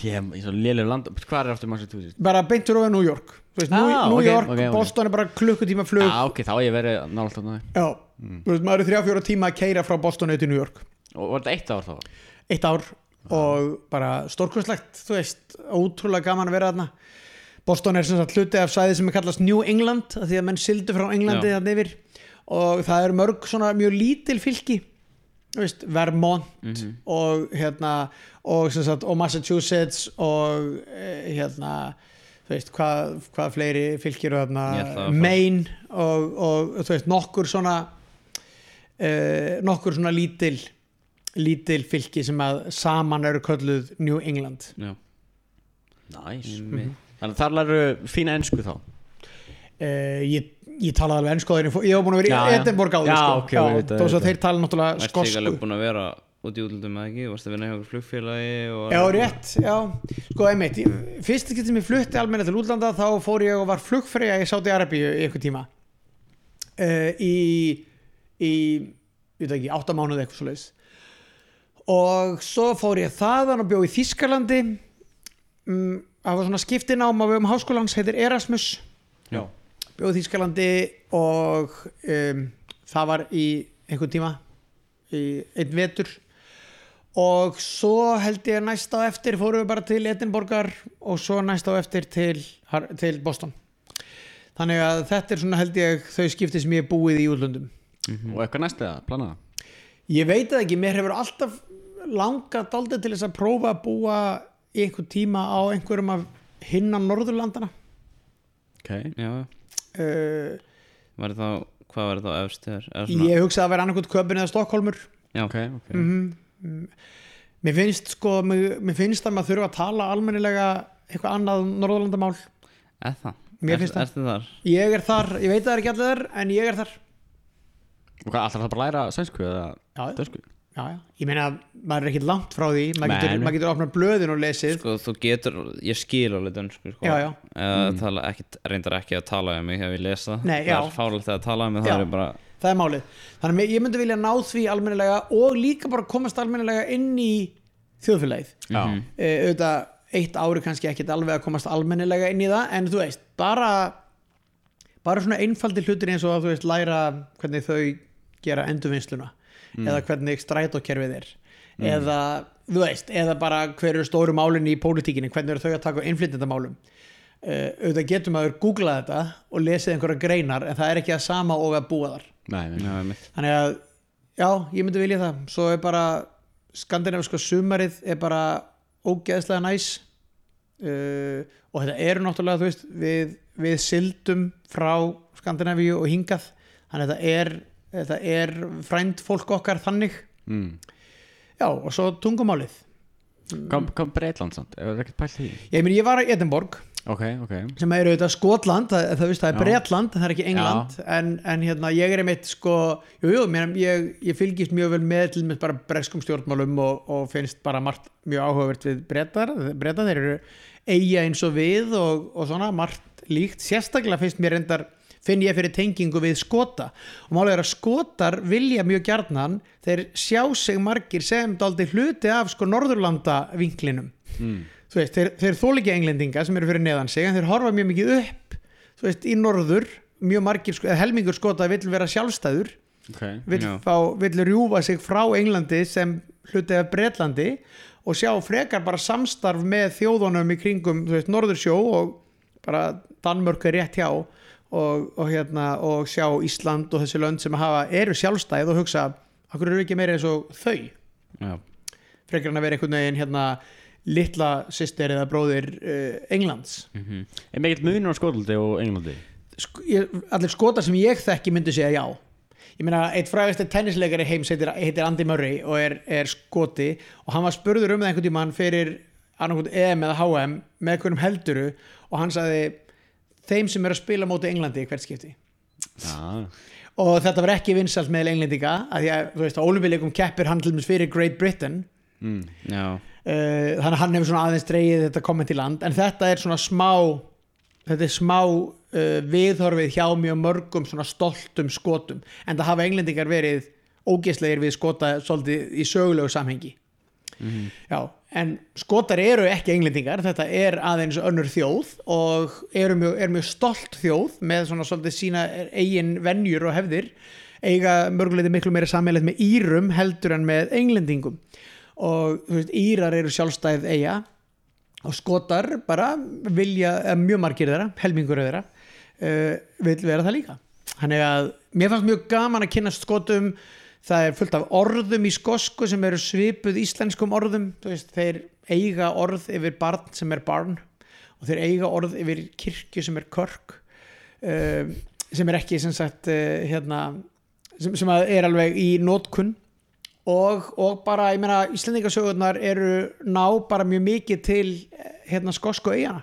Ég er í svo lélega land Hvað er aftur Massachusetts? bara beintur ofið New York. Þú veist, New, Ah, New ok, York, ok, ok. Boston er bara klukkutíma flug. Já, ok, þá hef ég verið nált þarna. Já, þú veist, maður er þrjá fjóra tíma að keira frá Boston auðvitað New York Og var þetta eitt ár þá? eitt ár og bara stórkvæslegt þú veist, ótrúlega gaman að vera þarna Boston er sem sagt hluti af sæði sem er kallast New England, því að menn sildu frá Englandi þarna yfir og það eru mörg svona mjög lítil fylki veist, Vermont Mhm. og hérna og, sagt, og Massachusetts og eh, hérna þú veist, hvað, hvað fleiri ætla þarna Maine og, og þú veist, nokkur svona uh, nokkur svona lítil lítil fylki sem að saman eru kölluð New England. Já, Næs einmitt. Þannig að þar læru fína ensku þá. Uh, ég, ég talaði alveg ennsku ég ég hef búin að vera í. Edinborg áður Já, sko. ég það, þó ég veit þeir tala náttúrulega Ertu líka skosku alveg búin að vera út í útlöndum eða ekki, varst að vinna hjá okkur flugfélagi og Já, rétt, já, sko einmitt Fyrst getur mér flutti almenna til útlanda þá fór ég og var flugfreyja í Sáti Arabíu í einhver tíma. Uh, í, í ég veit ekki, átta mánuði eitthvað svo leis og svo fór ég þaðan og bjó í Þískalandi mm, það var svona skiptinám á vegum háskólans, heitir Erasmus. Já. bjóð í Þískalandi og um, það var í einhvern tíma í einn vetur. Og svo held ég næst á eftir fórum við bara til Edinborgar og svo næst á eftir til, til Boston. Þannig að þetta er svona held ég þau skipti sem ég hef búið í útlöndum. Og eitthvað næst eða, planaða ég veit það ekki, mér hefur alltaf langað daldið til þess að prófa að búa í einhvern tíma á einhverjum af hinnan Norðurlandana Ok, Já, uh, var þá, hvað var þá efst þér? Eða svona- ég hugsaði að vera annarkvæmt köpun eða Stokkólmur Já, ok, ok. Mhm. mér finnst sko mér, mér finnst að maður þurfa að tala almennilega eitthvað annað norðurlandamál. Eða það? Mér finnst það. Ertu þar? ég er þar, ég veit það er ekki allir þar en ég er þar. Og hvað, alltaf það bara að læra sænsku eða já, já? Já, já. ég meina maður er ekki langt frá því. Maður getur, maður getur opnað blöðin og lesið. Sko, þú getur, ég skil alveg dönsku sko. Já, já. Eða tala ekki, reyndar ekki að tala um mig ef ég lesa. Nei, Það já. er fárlegt að tala um mig, það er bara það er málið. Þannig að ég myndi vilja ná því almennilega og líka bara komast almennilega inn í þjóðfélagið. Já, e, auðvitað eitt ári kannski ekkit alveg að komast almennilega inn í það en þú veist, bara bara svona einfaldi hlutir eins og að þú veist læra hvernig þau gera endurvinnsluna eða hvernig strætókerfið er. Eða þú veist, eða bara hver eru stóru málin í pólitíkinni, hvernig eru þau að taka innflytjandamálum uh, auðvitað getum að googla þetta og lesið einhverja greinar en það er ekki að sama og að búa þar. Nei, nei þannig að já, ég myndi vilja það. Svo er bara skandinaviska sumarið er bara ógeðslega næs. Uh, og þetta eru náttúrulega þú veist, við, við sildum frá Skandinavíu og hingað. Þannig að þetta er, þetta er frænd fólk okkar þannig. Mm. já, og svo tungumálið. Kom, kom Breitland samt, ef það er ekkert pælt því? Ég, ég var í Edinborg. Ok, ok. Sem er auðvitað Skotland, það, það, það er Já. Bretland það er ekki England, en, en hérna ég er einmitt sko, jú, jú, mér, ég, ég fylgist mjög vel með til bara breskum stjórnmálum og, og finnst bara margt mjög áhugavert við brettar, brettar þeir eru eiga eins og við og, og svona margt líkt, sérstaklega finnst mér reyndar finn ég fyrir tengingu við skota og málega er að skotar vilja mjög gjarnan þeir sjá sig margir sem daldi hluti af sko Norðurlanda vinklinum mm. veist, þeir, þeir þóleiki englendinga sem eru fyrir neðan sig en þeir horfa mjög mikið upp veist, í norður mjög margir, sko, helmingur skota vill vera sjálfstæður Ok, vill, Já. fá, vill rjúfa sig frá Englandi sem hluti af Bretlandi og sjá frekar bara samstarf með þjóðunum í kringum þú veist, Norðursjó og bara Danmörk er rétt hjá og, og, hérna, og sjá Ísland og þessi lönd sem hafa, eru sjálfstæð og hugsa, okkur eru ekki meira eins og þau? Já, frekar en að vera einhvern veginn hérna litla sýster eða bróðir uh, Englands. Mhm. Er mikill munur á Skotlandi og Englandi? Sk ég, allir skotar sem ég þekki myndi segja já. Ég meina eitt frægasti tennisleikari heims heitir, heitir Andy Murray og er, er skoti og hann var spurður um það einhvern tímann fyrir annarkvæmt EM eða HM með hverjum helduru og hann sagði þeim sem er að spila móti Englandi hvert skipti. Já, og þetta var ekki vinsalt með englendinga að því að þú veist að ólimpileikum keppir hann til dæmis fyrir Great Britain. Mm. Uh, þannig að hann hefur svona aðeins dreigið þetta komment í land. En þetta er svona smá þetta er smá uh, viðhorfið hjá mjög mörgum svona stoltum skotum. En það hafa englendingar verið ógeðslegir við skota svolítið í sögulegu samhengi. Já, en skotar eru ekki englendingar, þetta er aðeins önnur þjóð og eru mjög, er mjög stolt þjóð með svona svolítið sína eigin venjur og hefðir eiga mörguleiti miklu meira sammeilegt með Írum heldur en með englendingum. Og veist, Írar eru sjálfstæð eiga og skotar bara vilja, mjög margir þeirra helmingur þeirra uh, vil vera það líka. Þannig að mér fannst mjög gaman að kynast skotum það er fullt af orðum í skosku sem eru svipuð íslenskum orðum. Veist, þeir eiga orð yfir barn sem er barn og þeir eiga orð yfir kirkju sem er körk uh, sem er ekki sem sagt uh, hérna, sem, sem er alveg í nótkunn og, og bara, ég meina, Íslendingasögurnar eru ná bara mjög mikið til eh, hérna skosku eigana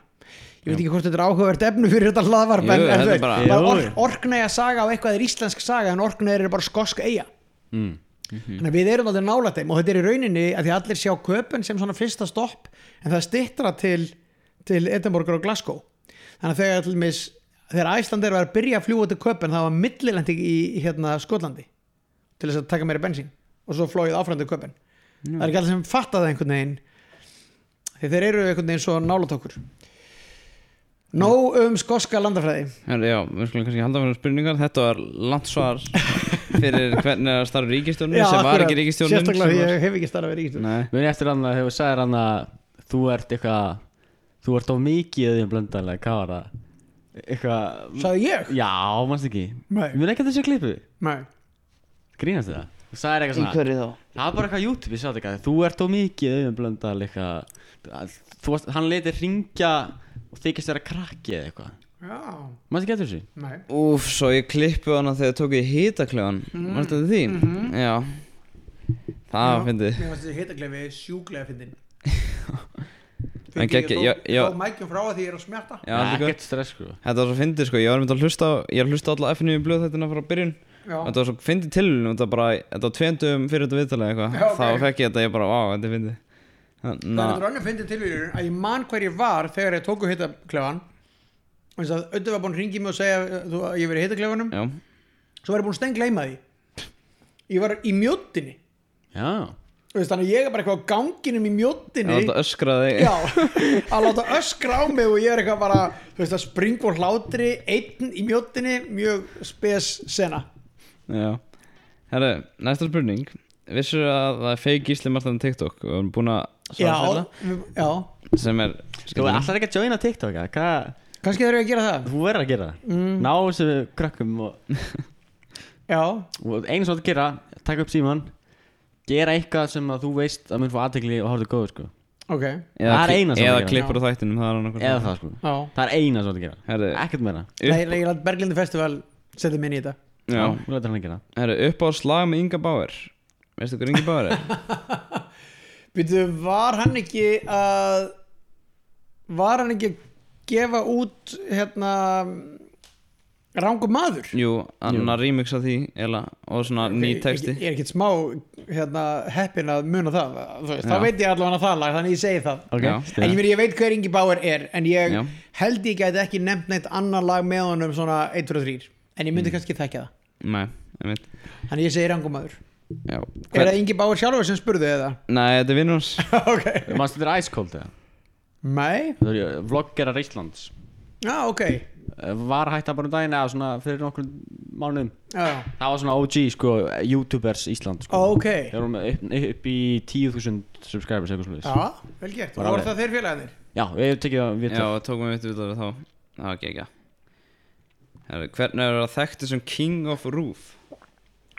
ég veit ekki hvort þetta er áhugavert efnu fyrir þetta hlaðvarp Jú, en, en þú veist, bara- orknæja saga og eitthvað er íslensk saga en orknæja eru bara skosk eiga Mm. þannig að við erum aldrei nálægt þeim og þetta er í rauninni að því allir sjá köpen sem svona fyrsta stopp en það stittra til, til Edinborgar og Glasgow. Þannig að þegar, til mis, þegar Æslandir var að byrja að fljúa til köpen það var millilendi í, í hérna, Skotlandi til þess að taka meira bensín og svo flóið áfram til köpen það er ekki allir sem fatta það einhvern veginn því þeir eru einhvern veginn svo nálægt okkur. Nóg um skoska landafræði. Já, við skulum kannski halda fyrir spurningar. Þetta var langt svar fyrir hvernig er að starfa ríkistjórnum sem var ekki ríkistjórnum Sérstaklega því ég hef ekki starfað við ríkistjórnum Nei, Muni eftir hann að hefur sagðir hann að þú ert eitthvað þú ert á mikið því blöndalega hvað var það? Eitthvað Sagði ég? já, mannst ekki? Nei, Muni ekki að þessu klipu nei. Grínast það? Þú sagðir eitthvað svona. hverju þá? það var bara eitthvað YouTube ég sá þetta eitthvað. Þú ert á mikið þú varst hann letið ringja og þykist vera krakki eða eitthvað Já, mannst ekki eftir þessu? Nei. Úf, svo ég klippu hana þegar tók ég hitaklefan mm. Varstu þetta því? Já. Það var fyndið. Mér finnst þessi hitaklefi sjúklega fyndin En gegg- Ég já- já. tók mækjum frá að því ég er að smjarta Já, er ekkert stress sko. Þetta var svo fyndið sko, ég var myndið að hlusta á, ég er að hlusta á alla FNU blöð þetta frá byrjun. Já, Þetta var svo fyndið tilhörun, þetta var bara, þetta var tvendum fyrir þetta viðtalið eitthvað. Já, ok. Þá fekk ég þetta, ég bara, vá, þetta er fyndið. Það er Þannig þetta önnum fyndin tilvíður að ég man hver ég var þegar ég tóku hitaklefan og þess að auðvitað var búin að ringi mig og segja þú, að ég verið í hitaklefanum. Já, svo var ég búin að stengleima því. Ég var í mjóttinni já. Þú veist, þannig að ég er bara eitthvað á ganginum í það mjóttinni þetta öskraði Já, að láta öskra á mig og ég er eitthvað bara, þú veist, að springa úr hlátri einn í mjóttinni, mjög spes sena. Já. Herru, næsta spurning. Vissur að það er feik Gísli Martin TikTok? Og við erum búin að Já, svara fyrir við- já, það sem er Sko, alltaf ekki að joina TikTok eða? Hvað, kannski þurfum við að gera það. þú verður að gera það. Mm. Ná þessu krökkum og, Já, og þú átt að gera Takk upp síman Gera eitthvað sem að þú veist að mun fá aðtegli og horfðu góður sko. Ok, Eða, Það er eina sem eða klippur á þættinum Það er annað Eða það sko. Já. Það er eina sem að gera. Herru, Ekkert meira. Nei, ég læt Berglindi Festival setja minni í þetta. Já, Þú lætur hann að gera herru, upp á slag með Inga Bauer. Veistu hver Inga Bauer er? Býtu, var hann ekki að, var hann ekki að gefa út, hérna, rangum maður? Jú, annar remix af því eða, og svona ný texti Ég, er ekkert smá, hérna, heppin að muna það. Þá veit ég allavega það lag, þannig ég segi það. Ok, Já. En ég, ég veit hver Ingi Bauer er en ég Já. held ég gæti ekki nefnt neitt annar lag með honum svona 1, 2, 3 en ég Mm. myndi kannski þekka það Nei, ég veit þannig ég segi rangumæður Já, Er það Ingi Bauer sjálfur sem spurði eða? Nei, þetta er vinnur hans ok Manstu þetta er Ice Cold eða? Nei? Það vloggerar Íslands Já, ok Eh, Var hægt að bara um daginn eða svona fyrir nokkur mánuðum Já, Það var svona OG sko, youtubers Ísland sko. ok Þeir voru með upp, upp í 10.000 subscribers eitthvað slúðis Já, vel gert Og Bara voru alveg. það þeir félagarnir? Já, við tekið það við Já, tókum við þetta út af þá Það var ekki ekki Herru, hvernig er það þekktu sem King of Roof?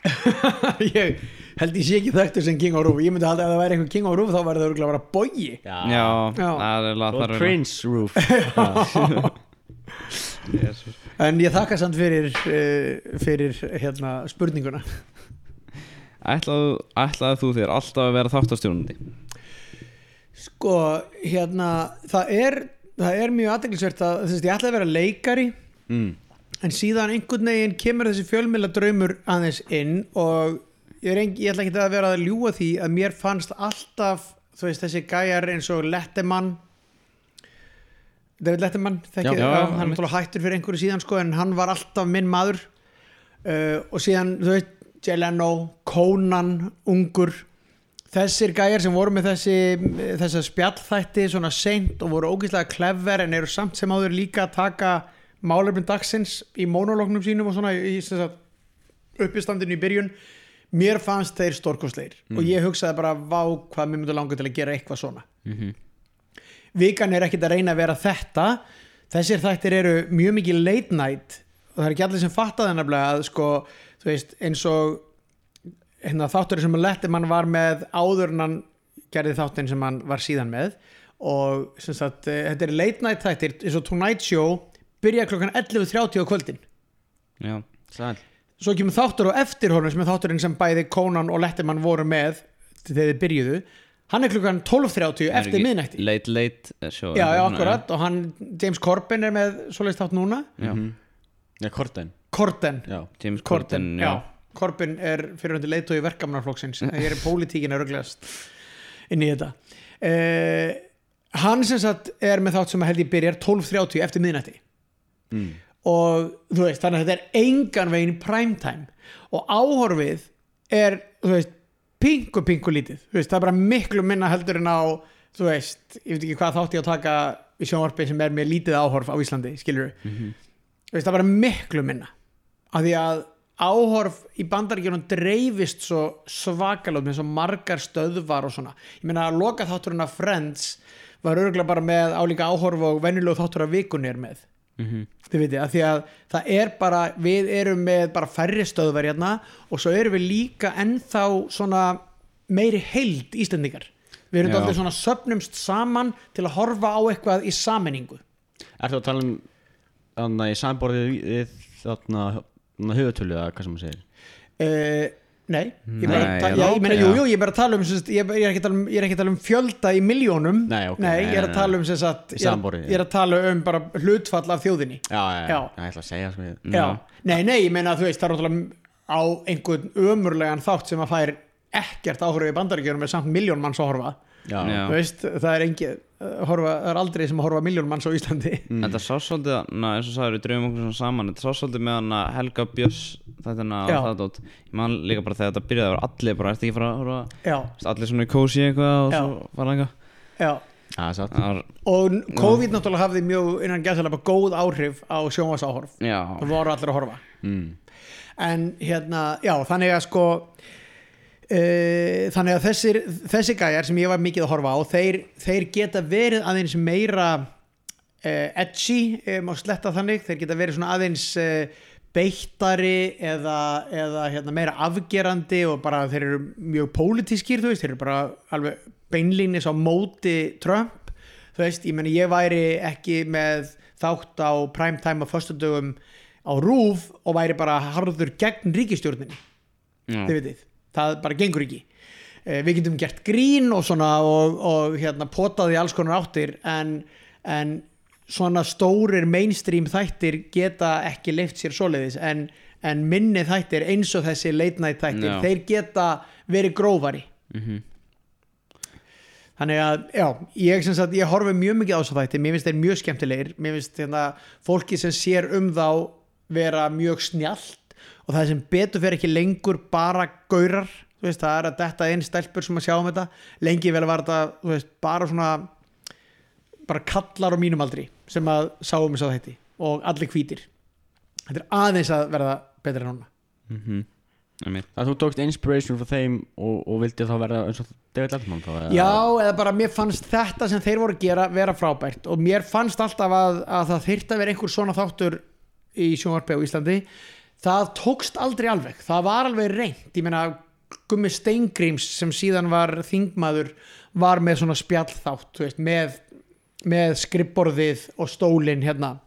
ég held ég sé ekki þekktur sem King of Roof. Ég myndi halda að ef það væri einhver King of Roof þá væri það örgulega að vera bogi. Já, Já, Já. það er er Cringe Roof. En ég þakka samt fyrir uh, fyrir hérna spurninguna. Ætlaðu, ætlaðu þú þér alltaf að vera þáttastjónandi? Sko, hérna það er, það er mjög aðdeglisvert að ég ætla að vera leikari. Mm. En síðan einhvern veginn kemur þessi fjölmjöla draumur aðeins inn og ég, ein, ég ætla ekki að vera að ljúga því að mér fannst alltaf veist þessi gæjar eins og Lettemann David Lettemann Já, já, hann náttúrulega hættur fyrir einhverju síðan sko en hann var alltaf minn maður. Uh, og síðan þú veit Jay Leno, Conan, ungur. Þessir gæjar sem voru með þessi þessa spjallþætti svona seint og voru ógeðslega clever en eru samt sem áður líka að taka málefnum dagsins í monolognum sínum og svona í uppistandinu í byrjun mér fannst þeir stórkostleir og ég hugsaði bara vá hvað mér myndi langa til að gera eitthvað svona. Vikan er ekkit að reyna að vera þetta. Þessir þættir eru mjög mikið late night. Og það er ekki allir sem fatta nefnilega að sko, þú veist, eins og hérna, þáttur sem Letterman var með áður en hann gerði þáttin sem hann var síðan með. Og sem sagt, eh, þetta er late night þættir eins og Tonight Show byrja klokkan 11.30 á kvöldin. Já, Sæl. Svo kemur þáttur á eftir honum sem er þátturinn sem bæði Conan og Letterman voru með þegar þið byrjuðu. Hann er klukkan 12.30 Er eftir miðnætti. Late Late eh, show já, já, akkurat og hann, James Corbin er með svoleiðist þátt núna. Já, Já, Korten Corden, James Corden, Corden, já, já. Corbyn er fyrir hundi leitói verkamnarflokksins ég er pólitíkin að röglegast inn í þetta. Uh, hann sem sagt er með þátt sem að held ég byrjar 12.30 eftir miðnætti mm. og þú veist, þannig að þetta er engan veginn primetime. Og áhorfið er, þú veist, pingu pingu lítið, þú veist, það er bara miklu minna heldur en á, þú veist ég veit ekki hvað þátt ég að taka í sjónvarpi sem er með lítið áhorf á Íslandi, skilur Mhm. þú veist, það er bara miklu minna. Af því að áhorf í bandaríkjunum dreifist svo svakalóð með svo margar stöðvar og svona, ég meina að loka þátturinn af Friends var örgulega bara með álíka áhorf og venjulegu þáttur af vikunni er með Mhm. þið veitir, að því að það er bara við erum með bara færri stöðvar hérna og svo erum við líka ennþá svona meiri heild Íslendingar. Við erum alltaf svona söpnumst saman til að horfa á eitthvað í sammenningu Ertu að tala um Þannig samborðið Þarna höfutölu eða hvað sem maður segir? Uh, nei, ég, ég ég er um ég, ég, er ekki að tala um ég er ekki að tala um fjölda í miljónum Nei, ok, ég nei, er að tala um sem sagt, ég, er- ég er að tala um bara hlutfall af þjóðinni. Já, já, já, ég ætla að segja sko ég- já, nei, nei, ég meina að þú veist, það er náttúrulega á einhvern ömurlegan þátt sem að fær ekkert áhorfa í bandaríkjunum með samt miljón manns að horfa veist, það er engi horfa, það er aldrei sem að horfa miljón manns á Íslandi. Mm. Þetta sá svolítið, na, eins og sagður, við dröfum okkur saman Þetta sá svolítið með hann að Helga Björns Þetta er það dót Ég man líka bara þegar þetta byrjaði að vera allir bara Ertu ekki að fara að horfa? Allir svona í kósi eitthvað og Já. svo fara eitthvað já. Það satt. Það var, og COVID náttúrulega hafði mjög innan gæðslega góð áhrif á sjónvarsáhorf já. Það voru allir að horfa. Mm. en hérna, já, þannig að sko uh, þannig að þessir, þessi gæjar sem ég var mikið að horfa á þeir, þeir geta verið aðeins meira uh, edgy, um, og sletta þannig. Þeir geta verið svona aðeins uh, beittari eða, eða hérna, meira afgerandi og bara þeir eru mjög pólitískir, þú veist, þeir eru bara alveg beinlínis á móti Trump, þú veist, ég meni ég væri ekki með þátt á primetime á föstudögum á rúf og væri bara harður gegn ríkistjórninni Já. þið veitir, það bara gengur ekki. Eh, við getum gert grín og svona og, og hérna potaði alls konar áttir en, en svona stórir mainstream þættir geta ekki leift sér svoleiðis. En, en minni þættir eins og þessi late night þættir, Já. þeir geta verið grófari. Mhm. þannig að, já, ég sagt ég horfi mjög mikið á þess að þætti, mér finnst þeir mjög skemmtilegir. Mér finnst hérna fólki sem sér um þá vera mjög snjallt og það sem betur fyrir ekki lengur bara gaurar, þú veist, það er að detta inn stelpur sem að sjá um þetta, lengi vel var þetta, þú veist, bara svona bara kallar á mínum aldri sem að sá um þess að þætti og allir hvítir. Þetta er aðeins að verða betra en núna. Mhm. Einmitt. Það þú tókst inspiration frá þeim og, og vildi þá verða eins og David Letterman þá, Já, eða bara mér fannst þetta sem þeir voru að gera vera frábært. Og mér fannst alltaf að, að það þyrfti að vera einhver svona þáttur í sjónvarpi á Íslandi það tókst aldrei alveg, það var alveg reynt. Ég meina Gummi Steingríms sem síðan var þingmaður var með svona spjallþátt veist, með, með skrifborðið og stólinn hérna.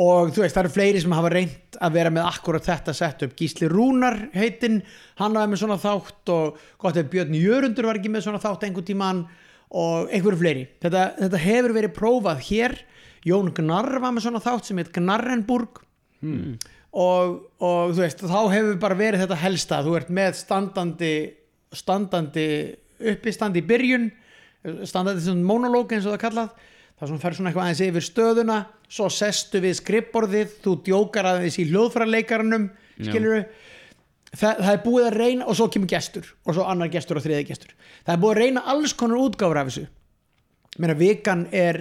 Og þú veist, það eru fleiri sem hafa reynt að vera með akkurat þetta sett upp Gísli Rúnar heitinn, hann var með svona þátt og gott ef Björn Jörundur var ekki með svona þátt einhvern tímann og einhverju fleiri. Þetta, þetta hefur verið prófað hér. Jón Gnarr var með svona þátt sem heit Gnarrenburg. Hmm. Og, og þú veist, þá hefur bara verið þetta helsta, þú ert með standandi standandi uppistandi í byrjun standandi svona monológ eins og það kallað. Það sem fer svona eitthvað aðeins yfir stöðuna. Svo sestu við skrippborðið þú djókar aðeins í hljóðfæraleikaranum skilur það, það er búið að reyna og svo kemur gestur og svo annar gestur og þriði gestur. Það er búið að reyna alls konar útgáfur af þessu. Meina, vikan er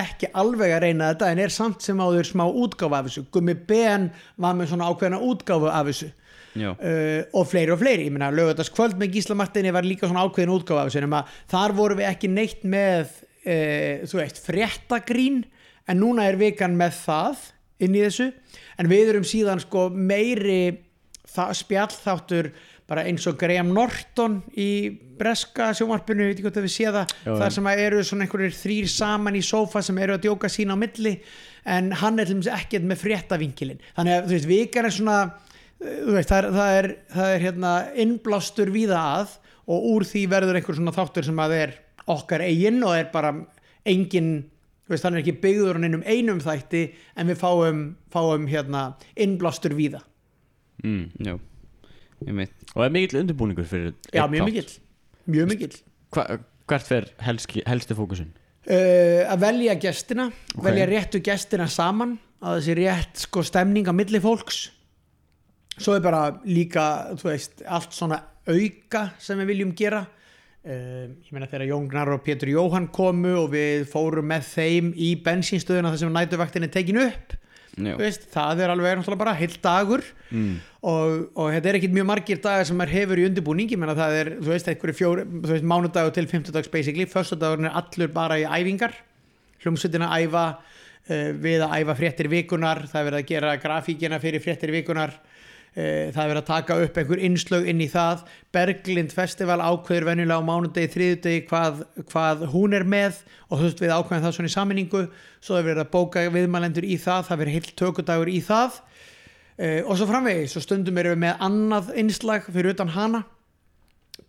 ekki alveg að reyna þetta en er samt sem áður smá útgáfa af þessu. Gummi Ben var með svona ákveðna útgáfu af þessu. Uh, og fleiri og fleiri, ég meina lögutaskvöld með Gísla Martini var líka svona ákveðin útgáfa af þessu nema þar vorum við ekki neitt með uh, þú veist, fréttagrín en núna er vikan með það inn í þessu, en við erum síðan sko meiri spjallþáttur bara eins og Graham Norton í breska sjónvarpinu, veit ekki hvort að við sé það þar sem að eru svona einhverjir þrýr saman í sófa sem eru að djóka sín á milli en hann er ekkert með fréttavinkilin þannig að þú veist, vikan er svona veist, það er, það er, það er hérna innblástur víða að og úr því verður einhver svona þáttur sem að er okkar eigin og er bara engin, veist, hann er ekki byggður á neinum einum þætti en við fáum, fáum hérna innblástur víða. Mm. Já. Ég mitt Og er mikill undirbúningur fyrir já, mjög mikill mjög mikill Hva, Hvert fer helski, helsti fókusin? uh, að velja gestina Ok. velja réttu gestina saman að þessi rétt sko stemning á milli fólks svo er bara líka þú veist, allt svona auka sem við viljum gera uh, ég meina þegar Jón Gnar og Pétur Jóhann komu og við fórum með þeim í bensínstöðuna þar sem nætuvaktin er tekin upp veist, það er alveg bara heilt dagur. Mm. og, og þetta er ekkit mjög margir dagar sem maður hefur í undirbúning. Ég menna það er, þú veist, einhverju fjóri þú veist, mánudagur til fimmtudags basically. Föstudagurinn er allur bara í æfingar. Hljómsveitina að æfa uh, við að æfa fréttir vikunar það er verið að gera grafíkina fyrir fréttir vikunar það er verið að taka upp einhver innslög inn í það. Berglind Festival ákveður venjulega á mánudegi, þriðudegi hvað, hvað hún er með og þú veist við ákveðum það svona í saminningu svo er verið að bóka viðmælendur í það það verið heilt tökudagur í það. Uh, og svo framvegis og stundum erum við með annað innslag fyrir utan hana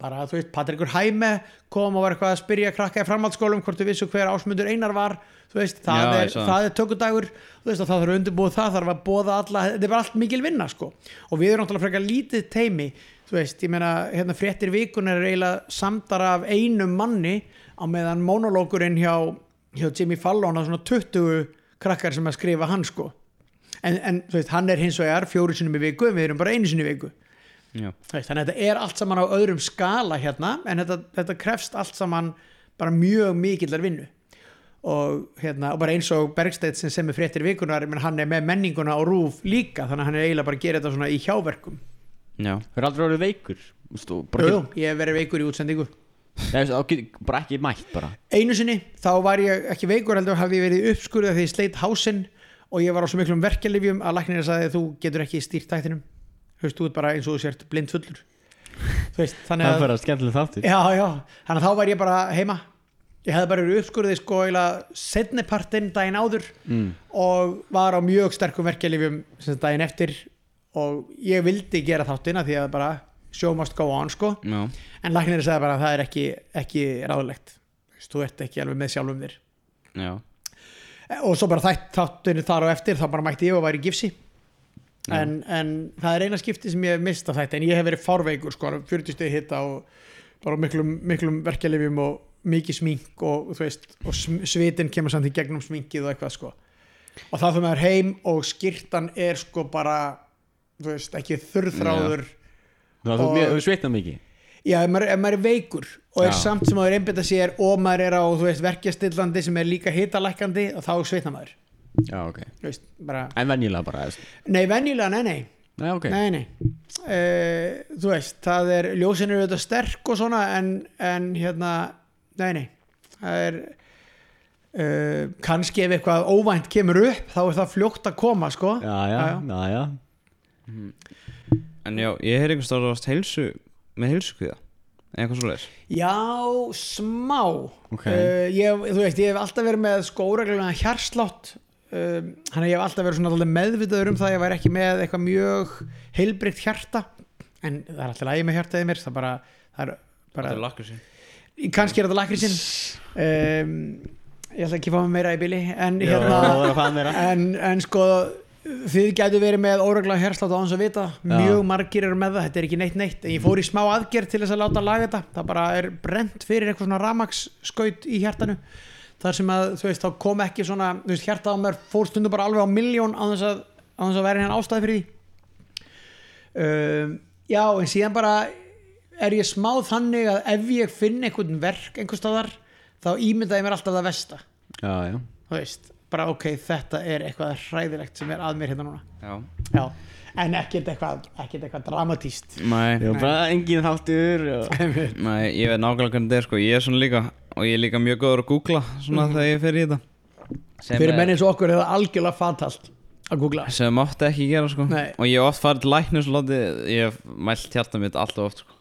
bara þú veist, Patrikur Hæme kom og var eitthvað að spyrja krakka í framhaldsskólum hvort þau vissu hver ásmundur einar var þú veist, það, Já, ég er, er tökudagur þú veist, og það þarf að undirbúið það þarf að bóða alla, þetta er bara allt mikil vinna sko. og við erum náttúrulega frekar lítið teimi þú veist, ég meina, hérna fréttir vikunar er eiginlega samdar af einum manni á meðan monologurinn hjá, hjá Jimmy Fallon á svona 20 krakkar sem að skrifa hann sko. En, en þú veist, hann er hins vegar fjóri sinni í viku, við erum bara einu sinni í viku þannig að þetta er allt saman á öðrum skala hérna en þetta, þetta krefst allt saman bara mjög mikillar vinnu. Og, hérna, og bara eins og Bergstedt sem sem er fréttir vikunar menn hann er með menninguna og rúf líka þannig að hann er eiginlega bara að gera þetta svona í hjáverkum. Já. Þú er aldrei orðið veikur Jú, ég hef verið veikur í útsendingu. Bara ekki mætt bara. Einu sinni þá var ég ekki veikur heldur hafði ég verið uppskurðið þegar ég sleitt hásinn og ég var á svo miklum verkelifjum að læknirinn sagði þú getur ekki stýrt tæktinum veist, þú ert bara eins og þú sért blind fullur. Veist, þannig Það að já, já, þannig að þá var ég bara heima. Ég hefði bara verið uppskurðið sko eiginlega setnipartinn daginn áður mm. og var á mjög sterkum verkelifjum daginn eftir. Og ég vildi gera þáttina því að bara show must go on sko. Já, en læknirinn sagði bara að það er ekki, ekki ráðlegt. Þú ert ekki alveg með sjálfum þér. Já, og svo bara þætt þáttinu þar á eftir þá bara mætti ég og væri gifsi. En, en það er eina skipti sem ég hef mistað þetta en ég hef verið fárveikur sko, 40 stegi hitta og bara miklum, miklum verkelifjum og mikið smink og, þú veist, og svitin kemur samt í gegnum sminkið og eitthvað sko. og þá fyrir maður heim og skýrtan er sko bara þú veist, ekki þurrþráður Þú Og- þú- þú svitnar mikið Já, ef maður, ef maður er veikur og er Já. samt sem maður einbytta sér og maður er á, þú veist, verkjastillandi sem er líka hitalækkandi og þá sveitna maður Já, ok. Þú veist, bara, En venjulega bara nei, venjulega, nei, nei. Nei, ok. Nei, nei. Uh, Þú veist, það er, ljósin eru auðvitað sterk og svona en, en hérna, nei, nei. Það er uh, kannski ef eitthvað óvænt kemur upp þá er það fljótt að koma, sko. Já, já, já, já. en já, ég heyr einhvers stóð ást heilsu með heilsukviða eitthvað svo leis Já, smá. Ok. uh, ég, Þú veist, ég hef alltaf verið með skóreglulega hjarslátt um, Þannig að ég hef alltaf verið svona meðvitaður um það að ég væri ekki með eitthvað mjög heilbrikt hjarta En það er alltaf lægi með hjartaðið mér Það bara, það er bara er lakkur sín Kannski er þetta lakrísinn um, Ég ætla ekki að fá mig meira í bili En Já, hérna það er en, en sko þið gætu verið með óregla herslátt á hans að vita. Mjög margir eru með það, þetta er ekki neitt neitt. En ég fór í smá aðgerð til þess að láta laga þetta. Það bara er brent fyrir eitthvað svona ramagsskaut í hjartanu þar sem að þú veist þá kom ekki svona þú veist hjartað á mér fór stundum bara alveg á miljón á þess að, á þess að vera hérna ástæði fyrir því. Um, já en síðan bara er ég smá þannig að ef ég finn einhvern verk einhvers staðar þá ímynda ég mér alltaf það versta. Já, já. Þú veist, bara ok, þetta er eitthvað hræðilegt sem er að mér hérna núna. Já, já, en ekkert eitthvað ekkert eitthvað dramatíst Nei, Já, bara engin þáttur og... nei, ég veit nákvæmlega hvernig þetta er sko. Ég er svona líka, og ég er líka mjög góður að googla Svona þegar ég fer í þetta Sem fyrir er- menn eins og okkur er það algjörlega fatalt að googla sem mátti ekki gera sko Nei. og ég hef oft farið til læknus og látið, ég hef mælt hjarta mitt alltaf oft sko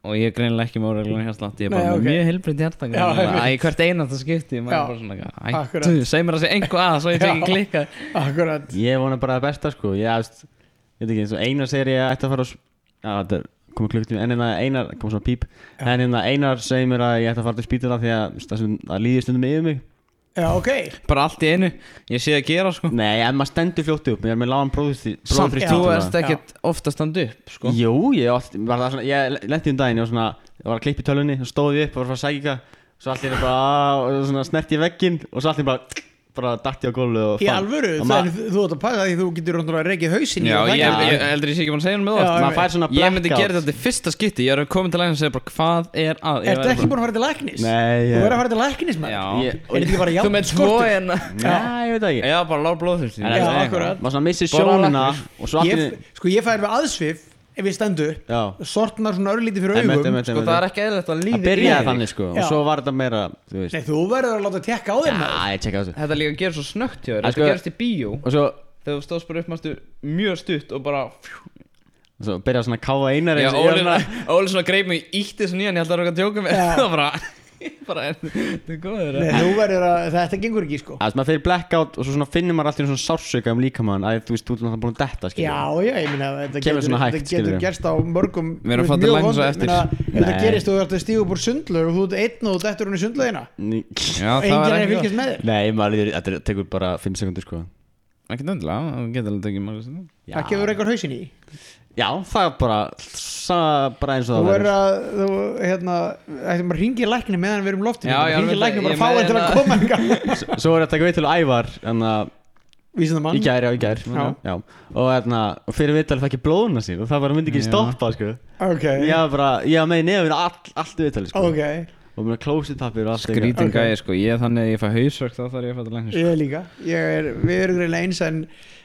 og ég er greinilega ekki með óreglulega hjartslátt ég er bara Nei, með ok. mjög heilbreynd hjarta einmitt. Æ, hvert skipti er svona akkurat. ættu, seg mér að segja einhvað að svo ég tek Já. ekki klikka akkurat Ég vona bara það besta sko Ég veist, ég veit ekki eins og ég ætti að fara á komið klukktími En hérna einar, kom svona píp. En hérna einar segir mér að ég ætti að fara til spítala Því að það, líði stundum yfir mig. Já, ok. Bara allt í einu. Ég sé það gera sko. Nei, ef maður stendur fljótt upp. Ég er með lágan samt bróðþrýst þú ert ekkert ofta að standa upp sko. Jú, ég, oft, var það svona, ég lendi um daginn Ég var svona, ég var að klippa í tölunni og stóði upp og var að fara að sækja. Eitthvað Svo allir bara, svona snerti í vegginn Og svo allir bara, bara datti á gólfið og Í fann. alvöru, Og það er, þú ert að pæla því þú getur náttúrulega reikið hausin Já, ég, það ég, heldur ég sé ekki búin að segja hann með það. Svona Ég myndi gera þetta í fyrsta skipti. Ég er komin til læknis og segja bara hvað er að? Ég Ertu ekki búin að fara til læknis? Nei, Þú ég verður að fara til læknis með. Ég- bara Þú með en Nei, ég veit það ekki. Já, bara lág akkurat. Maður allir Ég, sko ég fær við aðsvif ef ég stendu Já, sortnar svona örlítið fyrir Einmitt, augum. einmitt, Sko einmitt. það er ekki eðlilegt að Það líði byrjaði þannig sko Og Já. svo var þetta meira, þú veist. Nei, þú verður að láta tekka á. Já, ég tjekka á þessu. Þetta líka gerir svo snögt hjá þér. En Þetta sko- gerist í bíó. Og svo, Þegar þú stóðst bara upp mástu mjög stutt og bara og svo byrjaði svona að káfa einar Já, eins og ég Óli, var svona- Óli svona greip mig ítti svo nýjan Ég held að það var að djóka með. Já. Það var bara bara er Þetta er góður Nei, þú verður að, þetta gengur ekki sko. Að þeir blackout og svo svona finnur maður alltaf svona sársöka um líkamann að þú veist, þú ert náttúrulega búin að detta skilur Já, já, ég meina þetta Kemur getur, svona hægt, þetta getur skilurðu. gerst á mörgum Við erum að læknis á vond- eftir. þetta Nei. gerist og þú ert að stíga upp úr sundlaug og þú ert einn og þú dettur hún í sundlaugina. Ný- Já, og það enginn var er að ekki fylgjast með þér. Nei, maður, þetta tekur bara 5 sekundur sko. Ekki nöndilega, það getur alveg tekið sinni Já, Það gefur einhver hausin í Já, það er bara, það bara eins og Þú það verður verður. að, þú, hérna ættum að ringi lækni meðan við erum í loftinu? Já, já, Ringi ég lækni bara ég fá hann til að koma. Svo er þetta ekki veit til ævar en að Vísindamann í gær, já, í gær. Já. Og hérna, og fyrir viðtalið fekk ég blóðuna sín og það bara myndi ekki stoppa sko. Ok, Ég var bara, ég var með í nefnir all, allt viðtalið sko. Ok, Og með klósitapir og allt Skrítin Ok. gæði sko, ég er þannig að ég fæ hausverk þá þarf ég að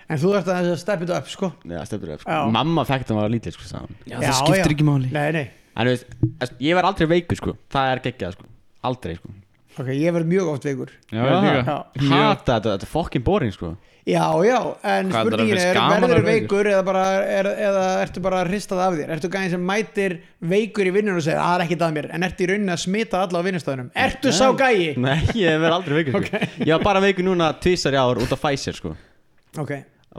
en, þú ert að step it up sko. Já, stefnir upp Já. sko. Mamma fekk það var lítið sko sagði hún. Já, það skiptir ekki máli. Nei, nei, En þú veist, ég var aldrei veikur sko. Það er geggjað sko. Aldrei sko. Ok, ég verð mjög oft veikur. Já, ég líka. Já. Mjög. Hata þetta, þetta er fokkin boring sko. Já, já, en Hvað, þetta er spurningin alveg er, gaman að verður vera veikur? eða, bara, er, eða ertu bara að hristað af þér? Ertu gæðin sem mætir veikur í vinnunum og segir, að það er ekkert að mér, en ertu í rauninni að smita alla á vinnustöðunum? Ertu sá gæi? Nei, ég verð aldrei veikur sko. Ég var bara veikur núna tvisar í ár út af Pfizer sko. Ok,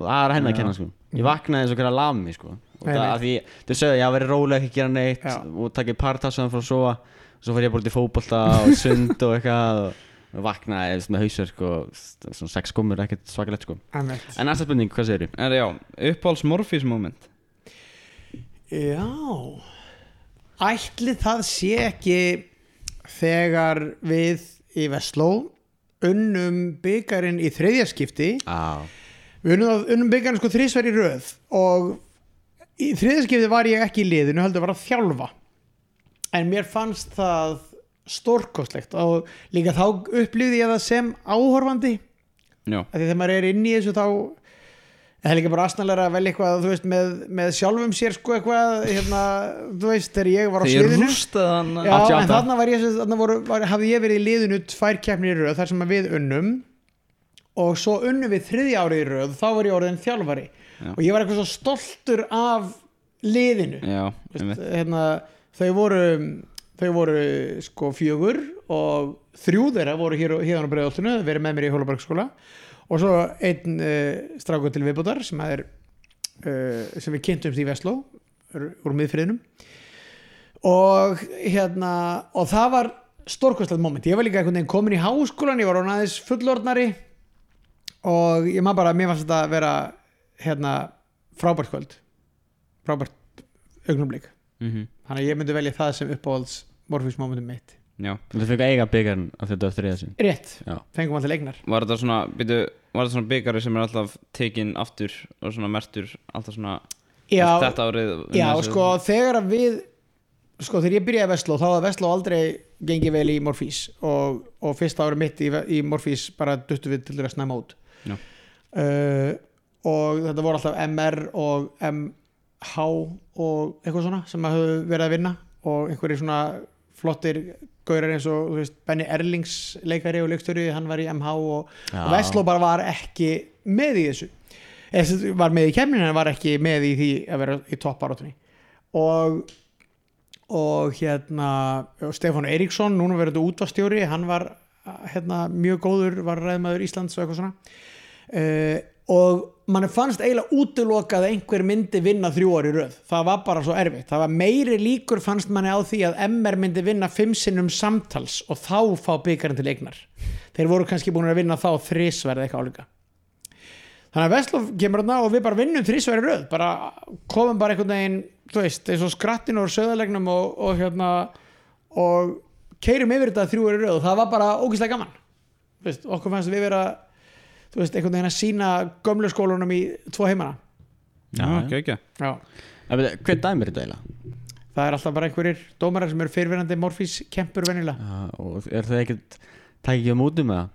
það er henni að kenna sko. Ég vaknaði eins og hverja lami sko. Og það Einmitt. að því, þau sögðu, ég að vera róleg ekki gera neitt Já. Og takið partassan frá að sofa. Svo fór ég bara út í fótbolta og sund og eitthvað Og, og vaknaði þú með hausverk og svona sex komur, ekkert svakalegt sko. Emmett En næsta spurning, hvað segir Er já, uppáhalds morfís moment Já. Ætli það sé ekki þegar við í Vestló unnum byggarinn í þriðja skipti. Á, Við unnum, byggarinn sko þrísver í röð og í þriðja skipti var ég ekki í liðinu, heldur var að þjálfa. En mér fannst það stórkostlegt og líka þá upplýði ég það sem áhorfandi. Já, af því þegar maður er inn í þessu þá það er líka bara aðsnalega að velja eitthvað veist, með, með sjálfum sér sko eitthvað hérna, þú veist, þegar ég var á sviðinu. rústaði hann Já, 88. en þarna var ég sem sagt- þarna voru, var, hafði ég verið í liðinu tvær keppnir í röð þar sem að við unnum og svo unnum við þriðja árið í röð þá var ég orðin þjálfari. Já. og ég var eitthvað svo stoltur af liðinu. Já, einmitt. hérna, þau voru þau voru sko fjögur og þrjú þeirra voru hér, á breiðoltinu, verið með mér í Hólabergsskóla. Og svo einn uh, strákur til viðbútar sem er uh, sem við kynntumst í Vestló úr miðfriðinum og hérna og það var stórkostlegt moment. Ég var líka einhvern veginn komin í háskólan ég var án aðeins fullorðnari og ég maður bara, mér fannst þetta að vera hérna frábært kvöld. Frábært augnumlik Mhm. þannig að ég myndi velja það sem uppáhalds morfís momentum mitt. Já, þú fekk eiga byggarn af þetta eftir þriða sinn. Rétt, Já, fengum alltaf leiknar. Var þetta svona, byrju, var þetta svona byggari sem er alltaf tekin aftur og svona mertur alltaf svona já, þetta árið já sko þegar að við sko þegar ég byrjaði í Vestló þá var Vestló aldrei gengið vel í morfís og, og fyrsta ári mitt í, í morfís bara duttu við til að snemma út. Uh, og þetta voru alltaf MR og MH og eitthvað svona sem að höfðu verið að vinna og einhverjir svona flottir gaurar eins og þú veist, Benny Erlings leikari og leikstöri, hann var í MH og, og Vestló bara var ekki með í þessu. Eða, sem sagt, var með í kemninu en var ekki með í því að vera í topparátunni og og hérna Stefán Eiríksson, núna verður þetta útvastjóri hann var hérna, mjög góður var ræðmaður Íslands og eitthvað svona uh, og mann fannst eiginlega útilokað að einhver myndi vinna þrjú ári röð, það var bara svo erfitt. Það var meiri líkur fannst manni á því að MR myndi vinna fimm sinnum samtals og þá fá byggarinn til eignar. Þeir voru kannski búin að vinna þá þrísverð eitthvað álíka. Þannig að Vestló kemur þarna og við bara vinnum þrísverði röð. Bara komum bara einhvern veginn þú veist, eins og skrattin og söðalegnum og, og hérna og keirum yfir þetta þrjúverði röð og það var bara ógæslega gaman. Veist, okkur fannst við vera þú veist, einhvern veginn að sína gömlu skólunum í tvo heimana. Já, ekki, ekki. Já. Hver dæmir þetta eiginlega? það er alltaf bara einhverjir dómarar sem eru fyrirverandi morfís kempur venilega Já, og er það ekkert Tækir ekki á mútum með það?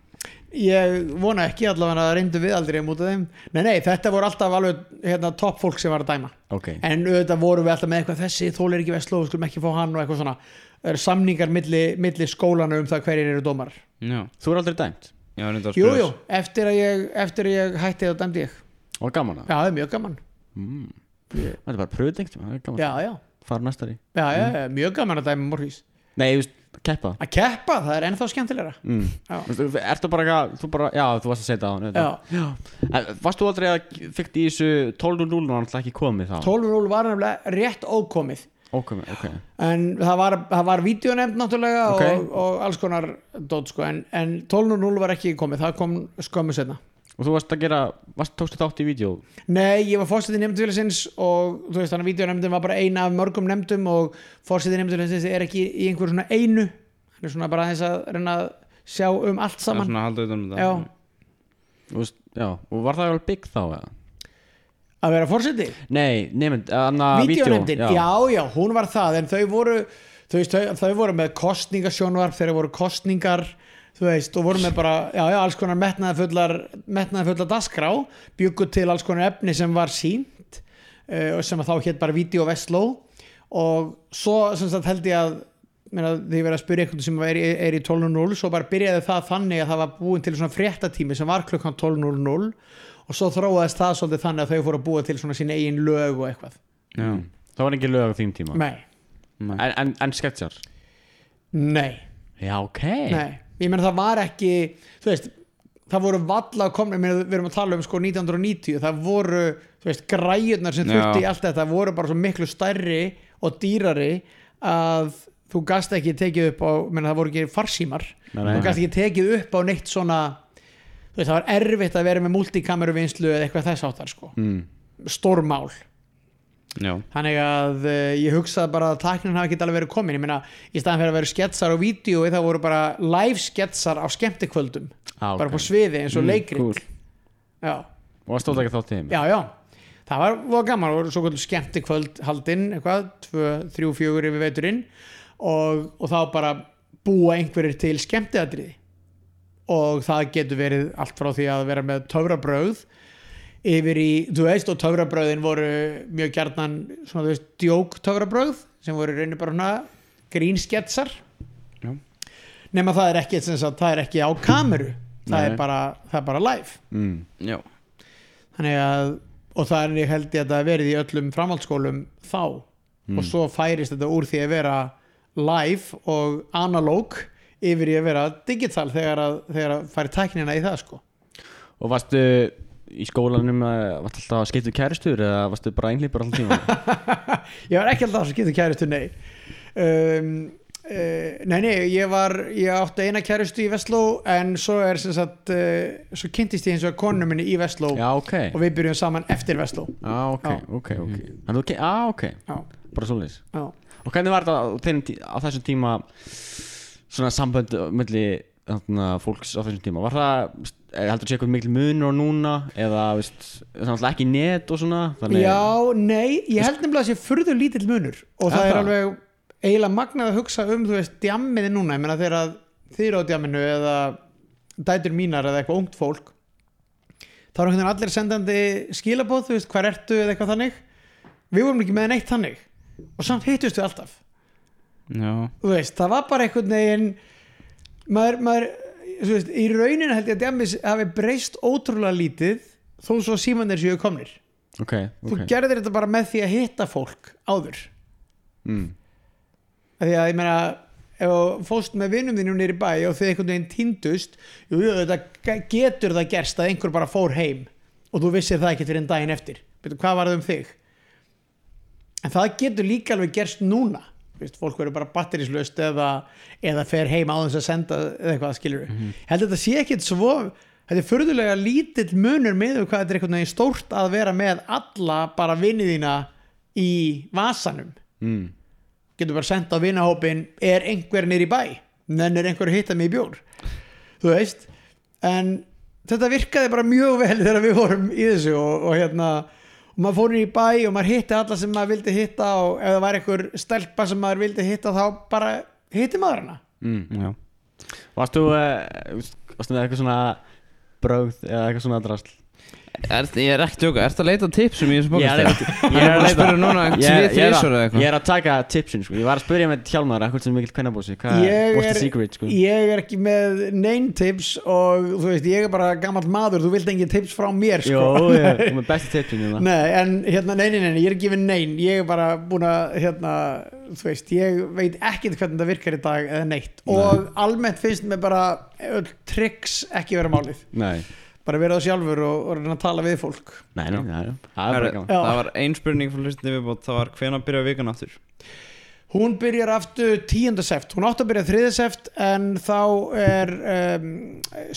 ég vona ekki allavega að reyndu við aldrei mútið þeim. Nei, nei, þetta voru alltaf alveg hérna, topp fólk sem var að dæma. Ok, en auðvitað vorum við alltaf með eitthvað þessi þólir ekki vestló, við skulum ekki fá hann og eitthvað svona. Það eru samningar milli, milli skólana um það hverjir eru dómarar. Já, þú er aldrei dæmt reyndar jú, eftir að ég, eftir að ég hætti þá dæmdi ég Og gaman það? Já, það er mjög gaman. Mm. Ég- Það er bara pröfutengt Það er gaman. Já, já, Fara næstari já, já, já mjög gaman að dæma morfís Nei, þú veist, keppa. Að keppa, það er ennþá skemmtilegra. Mm. Já. Þú veist, Ertu bara eitthvað Þú bara, já, þú varst að segja það á hann já, En varst þú aldrei að fyrkt í þessu 12.0 og ætla ekki komið þá? 12.0 var nefnilega rétt ókomið Ok, ok. En það var, það var vídeonemnd náttúrulega Ok. og, og alls konar dót sko, en, en 12.0 var ekki komið. Það kom skömmu setna Og þú varst að gera, varst, tókstu þátt í vídeo? Nei, ég var fórsetið nefndfélagsins og þú veist þannig að vídeonemndin var bara eina af mörgum nefndum og fórsetið nefndfélagsins er ekki í einhverju svona einu. Hann er svona bara þess að reyna að sjá um allt Það er saman. svona að halda utan um Já, Þú veist, Já, og var það alveg bygg þá eða? Að vera fórsetið Nei, nefnd, anna Vídeonemndin, já. já, hún var það en þau voru, þú veist, þau, þau voru með kostningasjónvarp þegar voru kostningar þú veist, og voru með bara já, já, alls konar metnaðafullar metnaðafullar dasgrá, byggu til alls konar efni sem var sínt uh, og sem að þá hétt bara Video Vestló. Og svo sem sagt held ég að meina, því ég verið að spyrja einhvern sem er, er í 12.00 svo bara byrjaði það þannig að það var búin til svona fréttatími sem var klukkan 12.00 og svo þróaðist það svolítið þannig að þau fóru að búa til svona sín eigin lög og eitthvað. Já, Það var ekki lög á þín tíma? Nei, nei. En, en, en sketsjar? Nei, Já, ok. Nei. Ég meina það var ekki þú veist, það voru valla komni, meina, við erum að tala um sko 1990 það voru, þú veist, græjurnar sem þurfti í allt þetta voru bara svo miklu stærri og dýrari að þú gast ekki tekið upp á, meina það voru ekki farsímar. Nei, nei. þú gast ekki tekið upp á neitt svona veist, það var erfitt að vera með multikameru vinslu eða eitthvað þess áttar sko. Mm. stórmál. Já, Þannig að uh, ég hugsaði bara að tæknin hafi ekki alveg verið komin. Ég meina, í staðan fyrir að vera sketsar og vídeo það voru bara live sketsar á skemmtikvöldum. Ah, bara ok. på sviði eins og Mm, leikrit. cool. Og það stóð ekki þátt í þeim já, já. Það var, var gaman, voru svo kvöld skemmtikvöld haldinn, eitthvað, tvö, þrjú, fjögur yfir veiturinn og, og þá bara búa einhverjir til skemmtiadriði og það getur verið allt frá því að vera með töfrabröð yfir í, þú veist, og töfrabröðin voru mjög gjarnan svona, þú veist, djók töfrabröð sem voru reynir bara hana grínsketsar. Já. nema það er ekki, sagt, það er ekki á kameru. Það er bara, það er bara live. Mm. já, þannig að og það er ég held ég að það verið í öllum framhaldsskólum þá. Og svo færist þetta úr því að vera live og analóg yfir í að vera digital þegar að, þegar að færi tæknina í það sko. Og varstu í skólanum Varstu alltaf að skipta kæristur Eða varstu bara einhlýpur alltaf tíma ég var ekki alltaf að skipta kæristu nei. Um, uh, nei nei ég var ég átti eina kæristu í Vestló en svo er sem sagt uh, svo kynntist ég eins og konu minni í Vestló. Já, ok. Og við byrjum saman eftir Vestló. Já, ok, Já. ok, ok. Þannig þú, já, ok, já, bara já. Og hvernig var þetta á, á þessum tíma Svona sambönd þarna, fólks á þessum tíma. Var það, eh, heldur sé eitthvað mikil munur og núna Eða, veist, þannig ekki net og svona? Þannig, Já, nei, ég held nefnilega að sé furðu lítill munur og það er það? alveg eiginlega magnað að hugsa um, þú veist, djammiði núna. Ég meina þegar að þið eru á djamminu eða dætur mínar eða eitthvað ungt fólk þá er veginn allir sendandi skilabóð, þú veist, hvar ertu eða eitthvað þannig. Við vorum ekki með neitt þannig og samt hittust við alltaf. þú veist, það var bara einhvern veginn maður, maður þú veist, í rauninu held ég að djammið hafi breyst ótrúlega lítið þó svo símanir séu komnir. Ok, þú ok. gerðir þetta bara með því að hitta fólk áður. Mm. Því að ég meina ef þú fóst með vinnum þínum nýri bæ og þið einhvern veginn týndust jú, jú, þetta getur það gerst að einhver bara fór heim og þú vissir það ekki fyrir en daginn eftir. Betur, hvað var það um þig? En það getur líka alveg gerst núna veist, fólk verður bara batterislaust eða, eða fer heim á þess að senda eða eitthvað skilur við Mhm. held að þetta sé ekkit svo þetta er furðulega lítill munur með hvað þetta er einhvern veginn stórt að vera með alla bara vinnið þína í vasanum mm. getur bara sendt á vinahópin er einhver nýr í bæ nennir einhver að hitta mig í bjór þú veist en þetta virkaði bara mjög vel þegar við vorum í þessu og, og hérna og maður fór inn í bæ og maður hitti alla sem maður vildi hitta og ef það var einhver stelpa sem maður vildi hitta þá bara hitti maður hana. Mm. Þú uh, Varst þú með eitthvað svona Brögð eða eitthvað svona drasl Er, ég er ekki tjóka, ert að leita tipsum í þessu Ég er bókast? að- ég er að leita spyrja núna Ég- tvið er að- eða eitthvað? Ég er að taka tipsin sko. Ég var að spyrja með Hjálmar Eitthvað sem mikill kvennabósi Hvað Ég What's er- the secret sko? ég er ekki með neinn tips og þú veist ég er bara gammal maður. Þú vilt engin tips frá mér Jó, sko ég er með besti tipsin hérna. Nei, en hérna, nei, nei, nei, nei, ég er ekki við nein. Ég er bara búin að, hérna, þú veist Ég veit ekkert hvernig það virkar í dag eða neitt. Og almennt finnst mér bara öll tricks ekki vera málið. Nei Bara vera það sjálfur og, og reyna að tala við fólk Nei, nei, nei Það er bara gaman Já. Það var ein spurning fyrir hlustinu viðbót Það var hvenær byrja vikan aftur Hún byrjar aftur 10. seft Hún átti að byrja 3. seft En þá er um,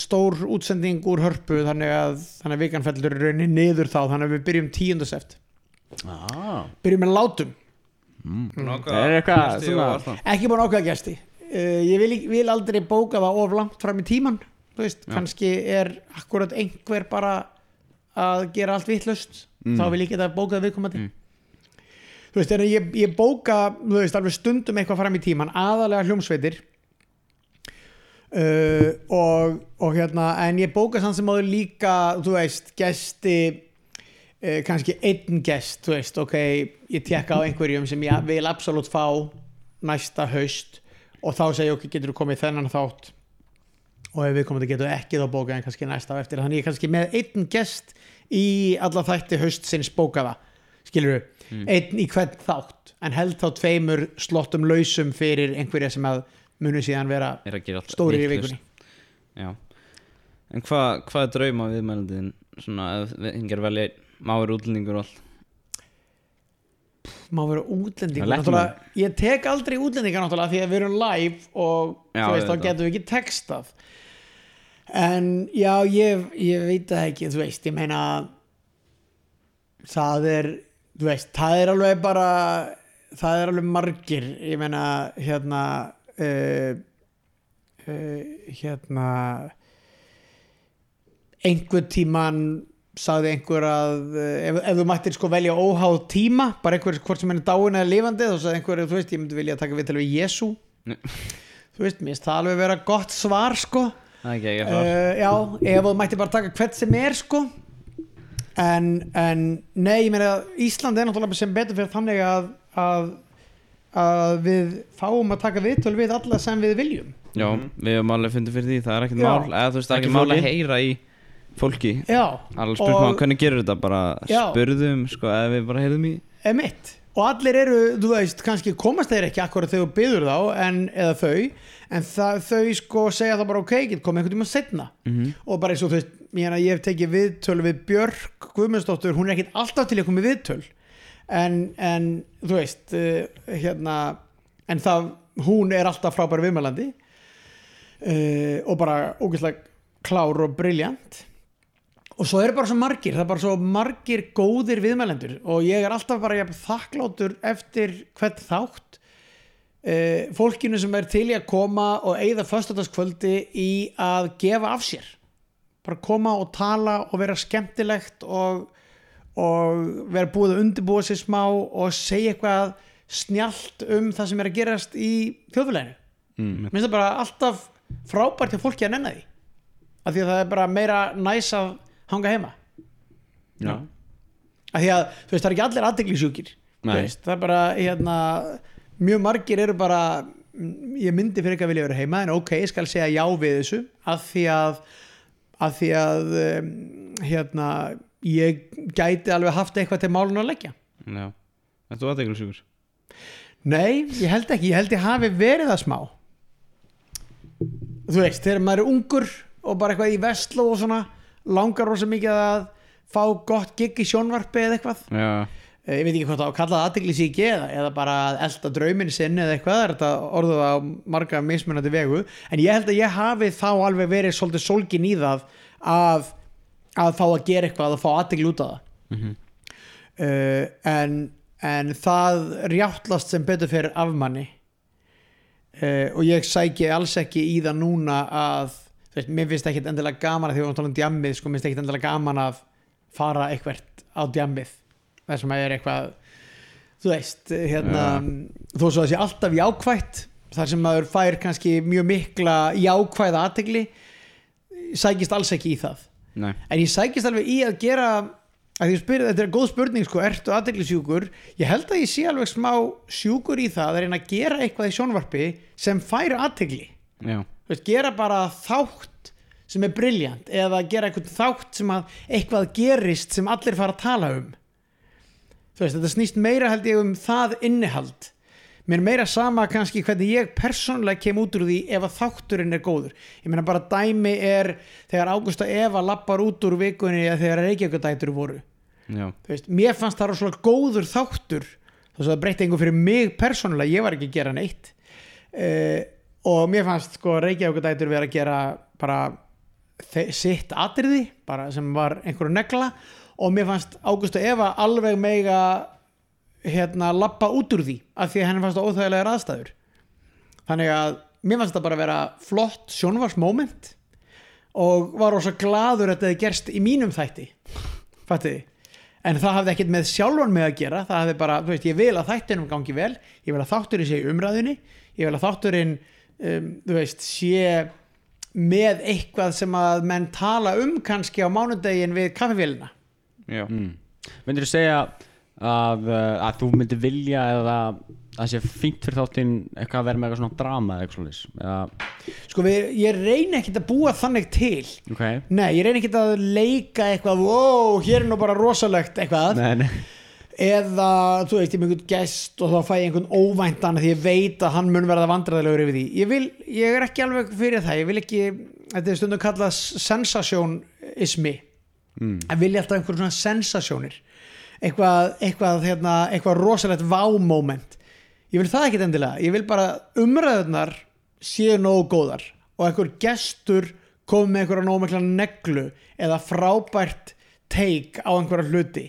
stór útsending úr hörpu Þannig að, þannig að vikan fellur í rauninni niður þá Þannig að við byrjum 10. seft ah. Byrjum með látum Það er eitthvað svona- ekki búin ákveða gesti uh, ég vil, vil aldrei bóka það of langt fram í tíman þú veist, kannski er akkurat einhver bara að gera allt vittlust Mm. þá vil ég geta bókað viðkomandi. Þú veist, en ég, ég bóka þú veist, alveg stundum eitthvað fram í tíman aðalega hljómsveitir uh, og, og hérna en ég bóka samt sem áður líka þú veist, gesti uh, kannski einn gest þú veist, ok, ég tekka á einhverjum sem ég vil absolutt fá næsta haust og þá segja ok, getur þú komið þennan þátt og ef við komum til getur ekki þá bókað en kannski næsta á eftir. Þannig ég er kannski með einn gest í alla þætti haustsins bókaða. Skilur við, einn í hvern þátt. En held þá tveimur slottum lausum fyrir einhverja sem að munu síðan vera Er að stórir í vikunni. Já. En hvað hva er drauma viðmælandin Svona, ef við hingjar velja einn, Máir útlendingur og allt? Má vera útlendingur ég tek aldrei útlendingar náttúrulega því að við erum live og Já, þú veist, þá getum við ekki textað en já, ég, ég veit það ekki þú veist, ég meina það er þú veist, það er alveg bara það er alveg margir ég meina, hérna uh, uh, hérna einhver tíman sagði einhver að ef, ef þú mættir sko velja óháð tíma bara einhver hvort sem henni dáin eða lifandi þá sagði einhver, þú veist, ég myndi vilja taka við til við Jésu þú veist, mér finnst það alveg vera gott svar sko Svar uh, já, ef þú mættir bara taka hvert sem er sko. En, en nei, ég meina Ísland er náttúrulega sem betur fyrir þannig að, að að við fáum að taka viðtöl við alla sem við viljum. Já, við hefum alveg fundið fyrir því Það er ekkert mál. Eða þú veist, það er ekki mál að heyra í fólki. Já, Alveg spurt maður hvernig gerur þetta bara. Spurðum, sko, eða við bara heyrðum í. Emitt og allir eru, þú veist, kannski komast þeir ekki akkurat þegar þú byður þá en, eða þau, en það, þau sko segja það bara ok, get komið einhvern tíma setna Mhm. og bara eins og þú veist ég, ég hef tekið viðtöl við Björk Guðmundsdóttur, hún er ekkit alltaf til að koma viðtöl. En, en þú veist uh, hérna, en það hún er alltaf frábær viðmælandi. Uh, og bara ógeðslega klár og briljant og svo eru bara svo margir það er bara svo margir góðir viðmælendur. Og ég er alltaf bara þakklátur eftir hvert þátt uh, fólkinu sem er til í að koma og eigða föstudagskvöldi í að gefa af sér. Bara koma og tala og vera skemmtilegt og, og vera búið að undirbúa sér smá og segja eitthvað snjallt um það sem er að gerast í þjóðfélaginu. Mm. mér finnst það bara alltaf frábært hjá fólki að nenna því. Af því að það er bara meira næs að hanga heima. Já. af því að þú veist það er ekki allir aðdeglisjúkir það er bara hérna, mjög margir eru bara ég myndi fyrir ekki að vilja vera heima en ok, ég skal segja já við þessu af því að af því að um, hérna, ég gæti alveg haft eitthvað til málun að leggja. Já. Þetta þú aðeinslega sjúkur Nei, ég held ekki, ég held ég hafi verið það smá. Þú veist, þegar maður er ungur og bara eitthvað í vestló og svona langar rosa mikið að fá gott gig í sjónvarpi eða eitthvað. Já, Eh, ég veit ekki hvað það á að kalla það aðteglisíki eða, eða bara elda drauminn sinn eða eitthvað, er þetta orðuð á marga mismunandi vegu, en ég held að ég hafi þá alveg verið svolítið sólgin í það að, að fá að gera eitthvað að fá aðtegli út af það. Mhm. uh, en, en það rjáttlast sem betur fyrir af manni. Uh, og ég sæki alls ekki í það núna að veist, mér finnst ekkit endilega gaman að því að við erum að tala um djammið sko, mér finnst ekkit endilega gaman að fara eitthvert á djammið. Þar sem að er eitthvað þú veist, hérna þó svo að sé alltaf jákvætt þar sem maður fær kannski mjög mikla jákvæða aðtegli sækist alls ekki í það. Nei, en ég sækist alveg í að gera að spyrir, þetta er góð spurning sko, ertu aðteglisjúkur ég held að ég sé alveg smá sjúkur í það að reyna að gera eitthvað í sjónvarpi sem færi aðtegli já, veist, gera bara þátt sem er briljant eða gera eitthvað þátt sem að eitthvað gerist sem allir fara að tala um. Veist, þetta snýst meira held ég um það innihald. Mér er meira sama kannski hvernig ég persónulega kem út úr því ef að þátturinn er góður. Ég meina bara dæmi er þegar Ágústa Eva lappar út úr vikunni eða þegar Reykjavíkudætur voru. Veist, mér fannst það rosalega góður þáttur. Þess að það breytti einhver fyrir mig persónulega, ég var ekki að gera neitt. Uh, og mér fannst sko Reykjavíkudætur vera að gera bara sitt atriði bara sem var einhverju negla. Og mér fannst Ágústa Eva alveg mega hérna lappa út úr því af því að henni fannst óþægilegar aðstæður. Þannig að mér fannst það bara vera flott sjónvarsmoment og var rosa gladur að þetta gerst í mínum þætti. Fattiði en það hafði ekkert með sjálfan mig að gera. Það hafði bara, þú veist, ég vil að þættinum gangi vel. Ég vil að þátturinn sé í umræðunni. Ég vil að þátturinn um, þú veist, sé með eitthvað sem að menn tala um kannski á mánudegin við kaffevélina já. mm. Myndir þú segja að, uh, að þú myndir vilja eða að það sé fínt fyrir þáttinn eitthvað að vera með eitthvað svona drama eða eitthvað svona eða, sko, við, ég reyni ekkert að búa þannig til. Ok. Nei, ég reyni ekkert að leika eitthvað wow, hér er nú bara rosalegt eitthvað. Nei, nei eða, þú veist, ég með einhvern gest og þá fæ ég einhvern óvæntan því ég veit að hann mun verða vandræðilegur yfir því. Ég vil, ég er ekki alveg fyrir það. Ég vil ekki, þetta er stundum kallað sensasjónismi. Mm. að vilja alltaf einhver svona sensasjónir. Eitthvað, eitthvað, hérna, eitthvað rosalegt wow-moment ég vil það ekkit endilega, ég vil bara umræðunar séu nógu góðar og einhver gestur kom með einhverja nógu mikla neglu eða frábært take á einhverja hluti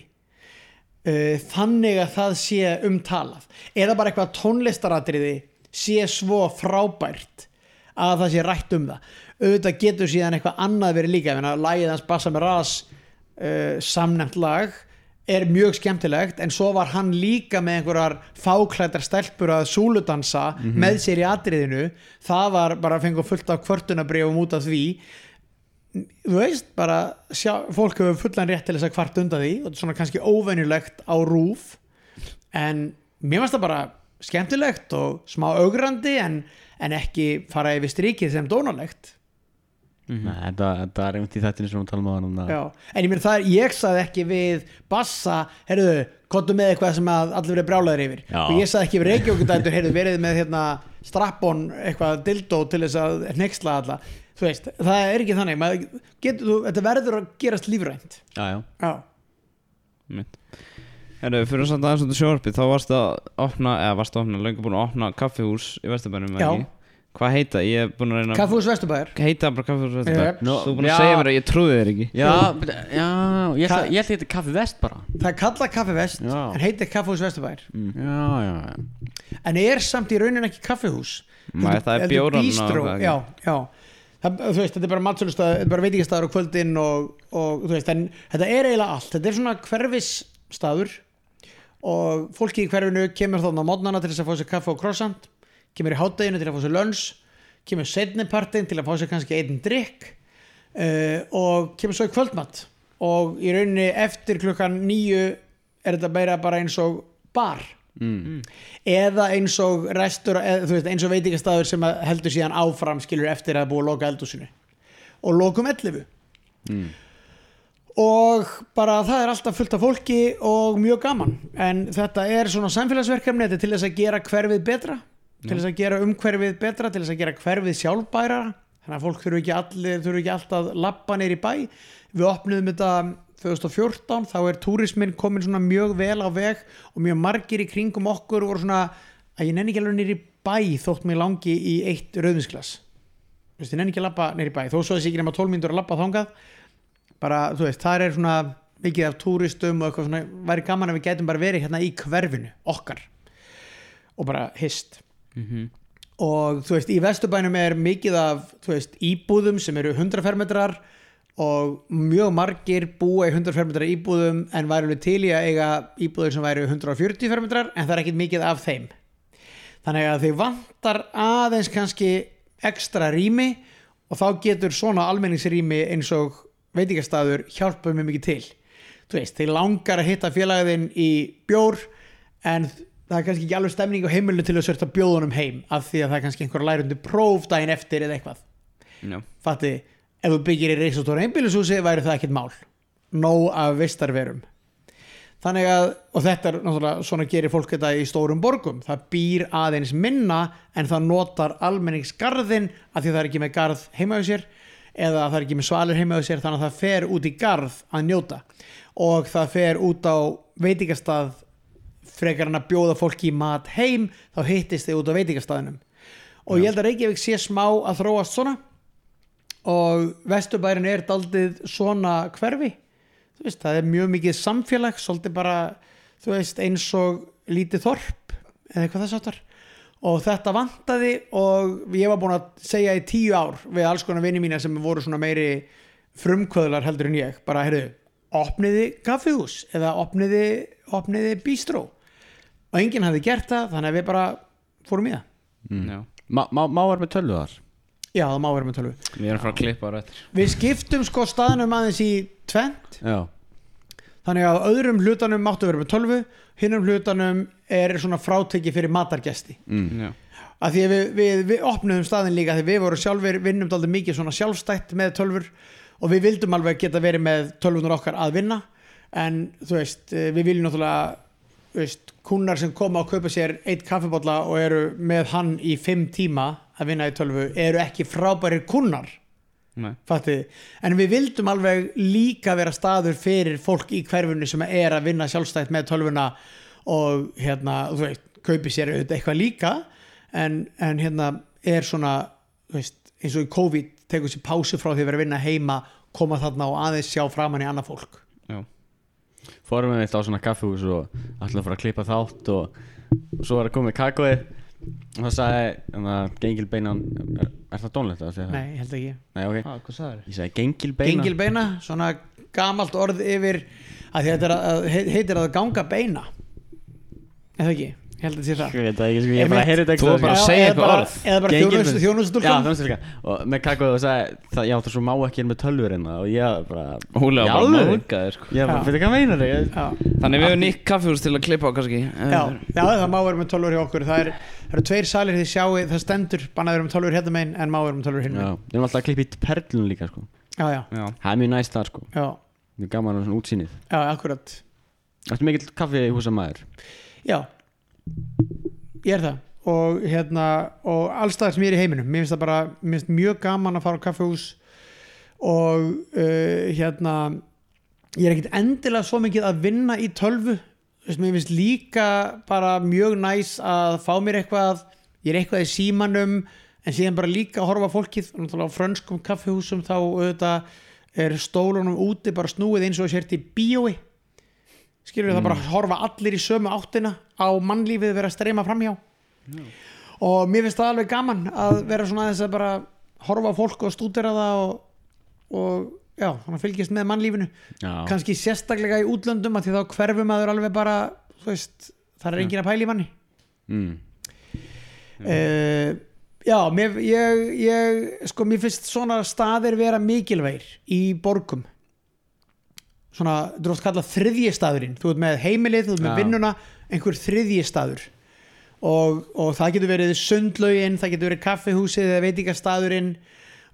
uh, þannig að það sé umtalað. Eða bara eitthvað tónlistaratriði sé svo frábært að það sé rætt um það. Auðvitað getur síðan eitthvað annað verið líka. Ég meina, lagið hans Bassa með Ras uh, samnefnt lag er mjög skemmtilegt en svo var hann líka með einhverjar fáklædar stelpur að súludansa með sér í atriðinu. Það var bara að fengu fullt af kvörtunabrifum út af því þú veist, bara sjá, fólk hefur fullan rétt til þess að kvart undan því og þetta er svona kannski óvenjulegt á rúf en mér finnst það bara skemmtilegt og smá augrandi en, en ekki fara yfir strikið sem dónalegt Nei, þetta, þetta er einmitt í þættinu sem við talum á hann Já. en ég er, ég saði ekki við Bassa, heyrðu, kottu með eitthvað sem að allir verið brjálæður yfir Já. og ég saði ekki við Reykjavíkudætur, heyrðu, verið með hérna, strappon, eitthvað dildó til þess að nexla alla þú veist, það er ekki þannig Maður getur, þú, þetta verður að gerast lífrænt Já, já Já, Mitt. Herru, fyrir samt aðeins út af sjónvarpi þá varst að opna, eða varst að opna löngu búin að opna kaffihús í Vesturbænum Já. ekki? Hvað heita? Ég er búin að reyna Kaffús Vesturbæður Heita bara kaffihús Vesturbæn Yep. Nú, Þú er búin að já. segja mér að ég trúði þér ekki Já, já, ég ætla ég ætla að þetta kaffi vest bara Það er kallað Kaffi Vest Já. en heitir Kaffús Vesturbæður Já, já, já en er samt í raunin ekki kaffihús Nei, það er bjóran bístró, já, já það, þú veist, þetta er bara matsölustað þetta er bara veitingastæður á kvöldin og, og þú veist, en þetta er eiginlega allt. Þetta er svona hverfisstaður og fólki í hverfinu kemur þarna á mótnana til þess að fá sér kaffe og croissant kemur í hátteginu til að fá sér lönns kemur setnipartin til að fá sér kannski einn drikk uh, og kemur svo í kvöldmatt og í rauninni eftir klukkan nýju er þetta bara eins og bar mm. eða eins og restur þú veist, eins og veitingastæður sem heldur síðan áfram skilur eftir að búa að loka eldúsinu og lokum 11 Mm. og bara það er alltaf fullt af fólki og mjög gaman. En þetta er svona samfélagsverkefni þetta er til þess að gera hverfið betra til þess að gera umhverfið betra til þess að gera hverfið sjálfbæra þannig að fólk þurfu ekki allir þurfu ekki alltaf lappa neyri bæ. Við opnuðum þetta 2014 þá er túrismin komin svona mjög vel á veg og mjög margir í kringum okkur voru svona að ég nenni ekki alveg nýri bæ þótt mig langi í eitt rauðinsglas þú veist, ég nenni ekki að labba nýri bæ þó svo þessi ekki nema 12 mínútur að labba þangað. Bara, þú veist, það er svona mikið af túristum og eitthvað svona væri gaman að við gætum bara verið hérna í hverfinu okkar. Og bara hist. Og þú veist, í vesturbænum er mikið af þú veist, íbúðum sem eru 100 fermetrar og mjög margir búa í 100 fermetrar íbúðum en væri alveg til í að eiga íbúður sem væri 140 fermetrar en það er ekkit mikið af þeim. Þannig að þið vantar aðeins kannski ekstra rými og þá getur svona almenningsrými eins og veitingastæður hjálpa mjög mikið til. Þú veist, þeir langar að hitta félagðin í bjór en það er kannski ekki alveg stemning á heimilinu til að sörta bjóðunum heim af því að það er kannski einhver lærundi próf daginn eftir eða eitthvað. Já, fatti, ef þú byggir í reisastóra einbýlishúsi væri það ekkert mál. Nóg af vistarverum. Þannig að, og þetta er náttúrulega svona gerir fólk þetta í stórum borgum. Það býr aðeins minna en það notar almenningsgarðin af því að það er ekki með garð heima á sér eða það er ekki með svalir heima á sér þannig að það fer út í garð að njóta. Og það fer út á veitingastað frekar en að bjóða fólki í mat heim þá hittist þið út á veitingastaðinum og ég held að Reykjavík sé smá að þróast svona og vesturbærin er daldið svona hverfi. Þú veist, það er mjög mikið samfélag svolítið bara, veist, eins og lítið þorp eða eitthvað þess aftar og þetta vantaði og ég var búin að segja í tíu ár við alls konar vinni mína sem voru svona meiri frumkvöðlar heldur en ég bara, heyrðu, opniði kaffihús eða opniði, opniði bístró og enginn hafði gert það þannig að við bara fórum í það. Já. Má, má, má vera með tölvu þar já, það má vera með tölvu. Við erum frá að klippa á rættir við skiptum sko staðnum aðeins í tvent Já, þannig að öðrum hlutanum máttu vera með tölvu hinnum hlutanum er svona fráteki fyrir matargesti. Mm. Já, að því að við, við, við opnuðum staðin líka því við vorum sjálfur, vinnum dálítið mikið svona sjálfstætt með tölfur og við vildum alveg geta verið með tölvunar okkar að vinna. En þú veist, eh, við viljum náttúrulega veist, kunnar sem koma og kaupa sér eitt kaffibólla og eru með hann í fimm tíma að vinna í tölvu eru ekki frábærir kunnar en við vildum alveg líka vera staður fyrir fólk í hverfunni sem er að vinna sjálfstætt með tölvuna og hérna, þú veist, kaupi sér eitthvað líka en, en hérna er svona þú veist, eins og í COVID tekur sér pásu frá því að vera að vinna heima koma þarna og aðeins sjá framann í annað fólk fórum við eitt á svona kaffihús og ætlum að fara að klippa þátt og, og svo var að koma með kakóið. Og það sagði, þannig að gengilbeinan er, er það dónlegt að segja það? Nei, ég held ekki. Nei, ok, hvað, hvað sagður? ég sagði gengilbeinan. Gengilbeina, svona gamalt orð yfir að því þetta er heitir að ganga beina. Eða ekki, ég held að þetta sé það. Ég veit það ekki, sko, ég bara Einmitt. heyrði þetta Þú var bara að segja eitthvað bara- orð. eða bara Gengilbeina. þjónustu Já, þjónustustúlkan þjónustustúlkan Og með kakóið og sagði, það, já, það svo má ekki er með tölvur hérna Og ég bara Ólega Í bara móðgæður sko. Ég bara, Já. veitir hvað meinar þig? Þannig við hefum nýtt kaffihús til að klippa á kannski. Já, það má vera með tölvur hjá okkur. Það, er, það eru tveir salir því sjáu það stendur bannaður með tölvur hérna megin en má vera með tölvur hérna við erum alltaf að klippa í perlun líka, sko. Já, já, Já, Það er mjög næst þar, sko. Já, ég er það. Og hérna og allstaðar sem ég er í heiminum. Mér finnst það bara, finnst mjög gaman að fara á kaffehús og uh, hérna ég er ekkit endilega svo mikið að vinna í tölvu. Veist, mér finnst líka bara mjög næs að fá mér eitthvað. Ég er eitthvað í símanum en síðan bara líka að horfa fólkið. Og náttúrulega á frönskum kaffihúsum þá auðvitað er stólunum úti bara snúið eins og sért í bíói skilur við það bara að horfa allir í sömu áttina á mannlífið vera að streyma framhjá. Og mér finnst það alveg gaman að vera svona aðeins að bara horfa fólk og stúdera það og, og já, þannig að fylgjast með mannlífinu. Já, kannski sérstaklega í útlöndum að því þá hverfum maður alveg bara veist, það er enginn að pæla í manni. Mm. uh, já, mér, ég, ég sko, mér finnst svona staðir vera mikilvægir í borgum svona, þú veist kallað þriðji staðurinn, þú ert með heimilið þú ert með vinnuna, einhver þriðji staður. Og, og það getur verið sundlaugin, það getur verið kaffihúsið eða veitingastæðurinn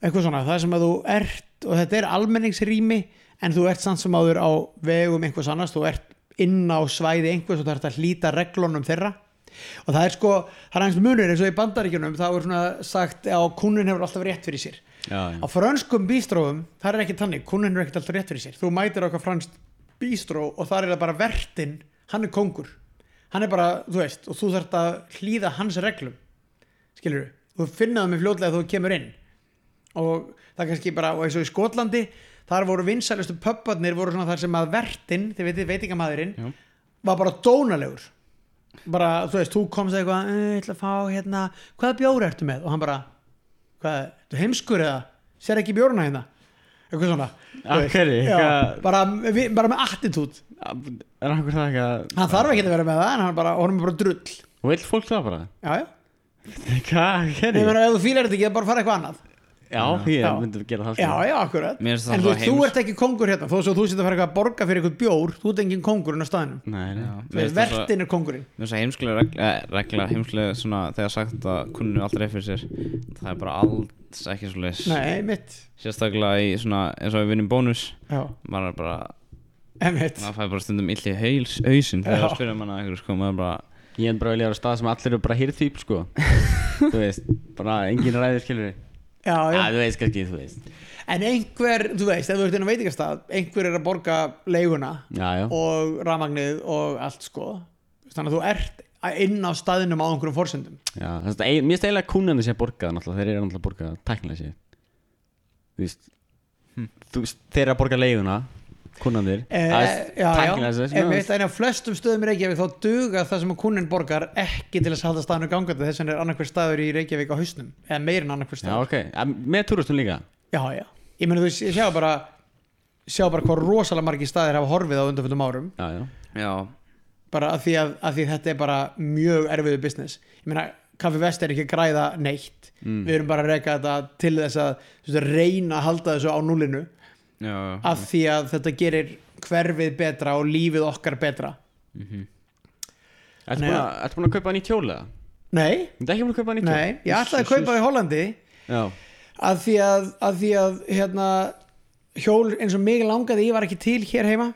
eitthvað svona, það sem að þú ert og þetta er almenningsrými en þú ert samt sem áður á vegum einhvers annars, þú ert inn á svæði einhvers og þú ert að hlýta reglunum þeirra. Og það er sko, það er aðeins munur eins og í bandaríkjunum þá er svona sagt að kúnin hefur alltaf rétt fyrir sér já, á frönskum bístrófum, það er ekki tannig kúnin hefur ekkert alltaf rétt fyrir sér. Þú mætir okkar fransk bístró og það er bara vertin hann er kongur hann er bara, þú veist, og þú þarft að hlýða hans reglum skilur þú finna það með fljótlega þegar þú kemur inn. Og það er kannski bara, og eins og í Skotlandi þar voru vinsælustu pubbarnir voru svona þar sem að vertin, þið veitir veitingamæðurinn var bara dónalegur. Bara, þú veist, þú komst eitthvað "Eh, ég ætla að fá hérna, hvaða bjóri ertu með? Og hann bara, hvað, ertu heimskur eða, sér ekki bjórna hérna? Eitthvað svona þú hverju? Já, Eitthvað- bara, við- bara með attitút Er okkur það ekki að hann þarf ekki að vera með það en hann bara, honum er bara drull. Og vill fólk það bara? já, já, Hvað ég gerir? meina ef þú fílar þetta ekki, bara fara eitthvað annað Já, ég Já. myndi gera það sko. já, já, akkurat það en þú, þú ert ekki kongur hérna. Þó svo þú sitt að fara eitthvað að borga fyrir eitthvað bjór þú ert engin kongurinn á staðinu Nei, nei. Já, það vertin er kongurinn Mér finnst það heimskulega regla, eh, regla heimskulega svona þegar sagt að kunninu alltaf reyð fyrir sér. Það er bara alls ekki svo leis nei, mitt sérstaklega í svona eins og við vinnum bónus. Já, maður er bara, emitt maður fæði bara stundum illi haus, hausinn þegar Já. það spyrja manna eitthvað sko, maður bara Ég er bara vilja já, já. Já, þú veist kannski, þú veist. En einhver, þú veist, ef þú ert inn á veitingastað einhver er að borga leiguna Já, já, og rafmagnið og allt sko. Þannig að þú ert inn á staðinum á einhverjum forsendum. Já þess að Mér finnst eiginlega kúnandi sé að borga Þeir eru náttúrulega að borga tæknilega sé Þú veist Þú veist, þeir eru að borga leiguna Kúnandir Eh, en á flestum stöðum í Reykjavík þá duga það sem að kunnin borgar ekki til þess að halda staðinu gangandi. Þess vegna er annarkver staður í Reykjavík á hausnum eða meir en annarkver Já, staður. ok, En með túristum líka? Já, já, ég meni þú veist, ég sjá bara sjá bara hvað rosalega margir staðir hafa horfið á undanfjöldum árum. Já, já. Já, bara að því að, að því þetta er bara mjög erfiðu business. Ég meina, Kaffi Vest er ekki að græða neitt. Mm. við erum bara að reyka þetta til þess að reyna að halda þessu á núlinu já, af því að þetta gerir hverfið betra og lífið okkar betra. Ertu Nei, búin að, ertu búin að kaupa nýtt hjól eða? nei, Þetta ekki búin að kaupa nýtt hjól? nei, ég ætlaði að kaupa það í Hollandi. Já, að því að, að, því að hérna, hjól eins og mig langaði ég var ekki til hér heima.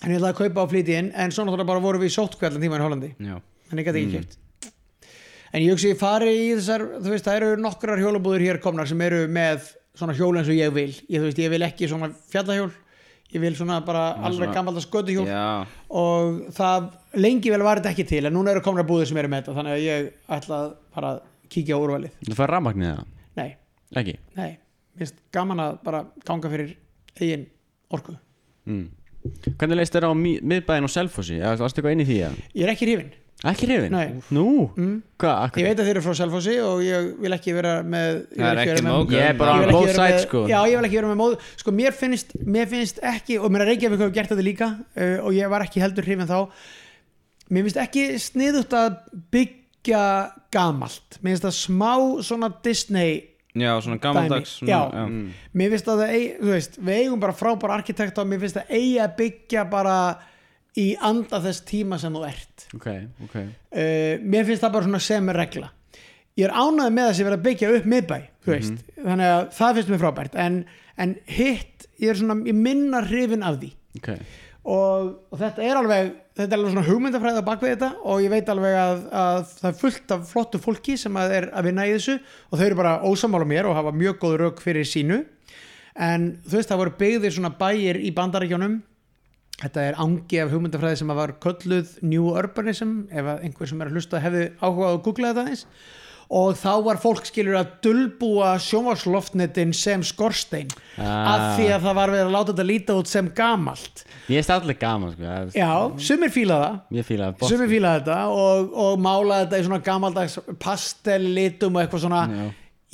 En ég ætlaði að kaupa á flýti inn en svo náttúrulega bara vorum við í sótkvæðan tíma í Hollandi. Já, en ég gæti ekki kæft en ég hugsi ég fari í þessar þú veist það eru nokkrar hjólabúður hér komnar sem eru með svona hjól eins og ég vil ég, þú veist, ég vil ekki svona fjallahjól ég vil svona bara Já, alveg svona- gammalda skötuhjól já, og það lengi vel var þetta ekki til en núna eru komnar búður sem eru með þetta þannig að ég ætla að bara kíkja á úrvalið þú fær rafmagnið það? nei, Ekki? nei, mér finnst gaman að bara ganga fyrir eigin orku Mm. Hvernig leist þér á mi- miðbæinn og Selfossi? Eða varstu eitthvað inn í því að? ég er ekki hrifin Ekki hrifin? Nei. Nú? mm. Hvað? ég akkur- veit að þeir eru frá Selfossi og ég vil ekki vera með ég vil Það er vera ekki með- móðgun. Ég er bara Ég ekki both sides sko Já, ég vil ekki vera með móð Sko, mér finnst, mér finnst ekki og mér að Reykjavík hefur gert þetta líka uh, og ég var ekki heldur hrifin þá Mér finnst ekki sniðut að byggja gamalt Mér finnst það smá svona Disney já, svona gammaldags Dæmi, já. svona, Mm. Mér finnst að það, eigi- þú veist, við eigum bara frábæra arkitekta og mér finnst að byggja bara í anda þess tíma sem þú ert. Ok, ok. Uh, mér finnst það bara svona sem er regla. Ég er ánægð með að sé verið að byggja upp miðbæ þú veist, þannig að það finnst mér frábært. En, en hitt, ég er svona ég minna hrifin af því. Ok. Og, og þetta er alveg þetta er alveg svona hugmyndafræði á bakvið þetta og ég veit alveg að, að það er fullt af flottu fólki sem að er að vinna í þessu og þau eru bara ósamála mér og hafa mjög góð rauk fyrir sínu. En þú veist það voru byggðir svona bæir í bandarækjónum þetta er angi af hugmyndafræði sem var kölluð New Urbanism ef einhver sem er að hlusta hefði áhugað að googla þetta eins og þá var fólk skilur að dulbúa sjónvarsloftnetin sem skorstein Ah. af því að það var verið að láta þetta líta út sem gamalt. Ég er allir gaman sko. Já, sumir fíla það. Ég fíla sumir fíla þetta og, og mála þetta í svona gamaldags pastellitum og eitthvað svona. Já.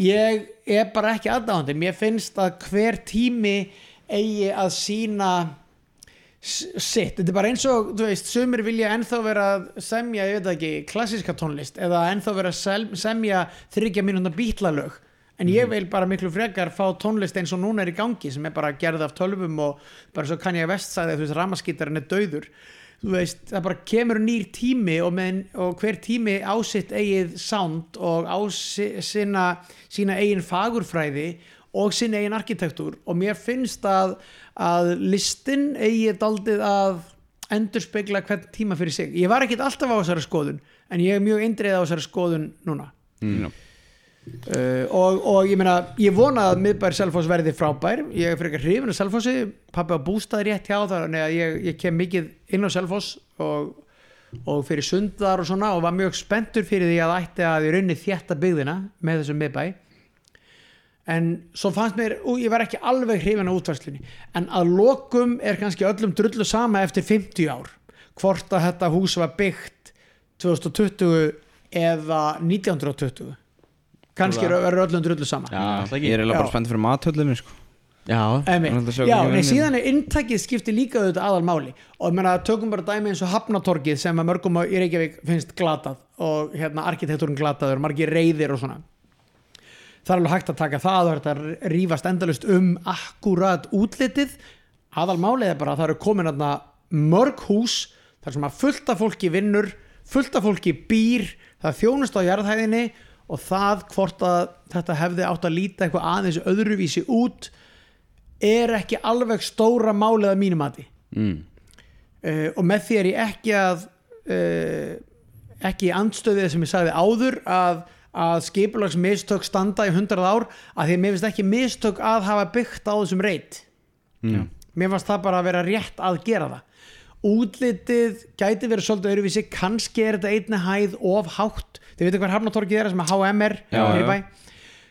ég er bara ekki aðdáðandi mér finnst að hver tími eigi að sína sitt, þetta er bara eins og þú veist, sumir vilja ennþá vera að semja, ég veit ekki, klassíska tónlist eða ennþá vera semja þryggja mínúna bítlalög en ég vil bara miklu frekar fá tónlist eins og núna er í gangi sem er bara gerð af tölvum og bara svo kann ég að vest sagði að þú veist, ramaskítarinn er dauður. Þú veist, það bara kemur nýr tími og, með, og hver tími á sitt eigið sound og á si- sína, sína eigin fagurfræði og sína eigin arkitektúr og mér finnst að, að listin eigi daldið að endur spekla hvern tíma fyrir sig. Ég var ekkit alltaf á þessari skoðun en ég er mjög eindreið á þessari skoðun núna. Já. uh, og, og ég meina ég vona að miðbær Selfoss verði frábær. Ég er frekar hrifin af Selfossi. Pappi á bústaði rétt hjá þannig að ég, ég kem mikið inn á Selfoss og, og fyrir sundar og svona og var mjög spenntur fyrir því að ætti að ég runni þétta byggðina með þessum miðbæ en svo fannst mér, ú, ég var ekki alveg hrifin á útvarslunni en að lokum er kannski öllum drullu sama eftir 50 ár. Hvort að þetta hús var byggt 2020 eða 1920 kannski verður öllum drullu sama. Já, Ég er eiginlega bara spennt fyrir mathöllinu sko. Já, Já, nei, síðan er inntakið skipti líka auðvitað aðal máli og ég meina, tökum bara dæmi eins og Hafnatorgið sem að mörgum í Reykjavík finnst glatað og hérna arkitektúrin glataður, margir reyðir og svona það er alveg hægt að taka það og þetta rífast endalust um akkurat útlitið aðal málið er bara að það eru komin aðna mörg hús þar sem að fullt af fólki vinnur fullt af fólki býr það er þjónust á jarðhæðinni og það hvort að þetta hefði átt að líta eitthvað aðeins öðruvísi út er ekki alveg stóra málið að mínum mati mm. uh, og með því er ég ekki að uh, ekki andstöðið sem ég sagði áður að, að skipulags mistök standa í 100 ár að því að mér finnst ekki mistök að hafa byggt á þessum reyt Mm. mér fannst það bara að vera rétt að gera það útlitið gæti verið svolítið öðruvísi, kannski er þetta einni hæð of hátt, þið veitum hvað Hafnatorgið er sem er í já. bæ.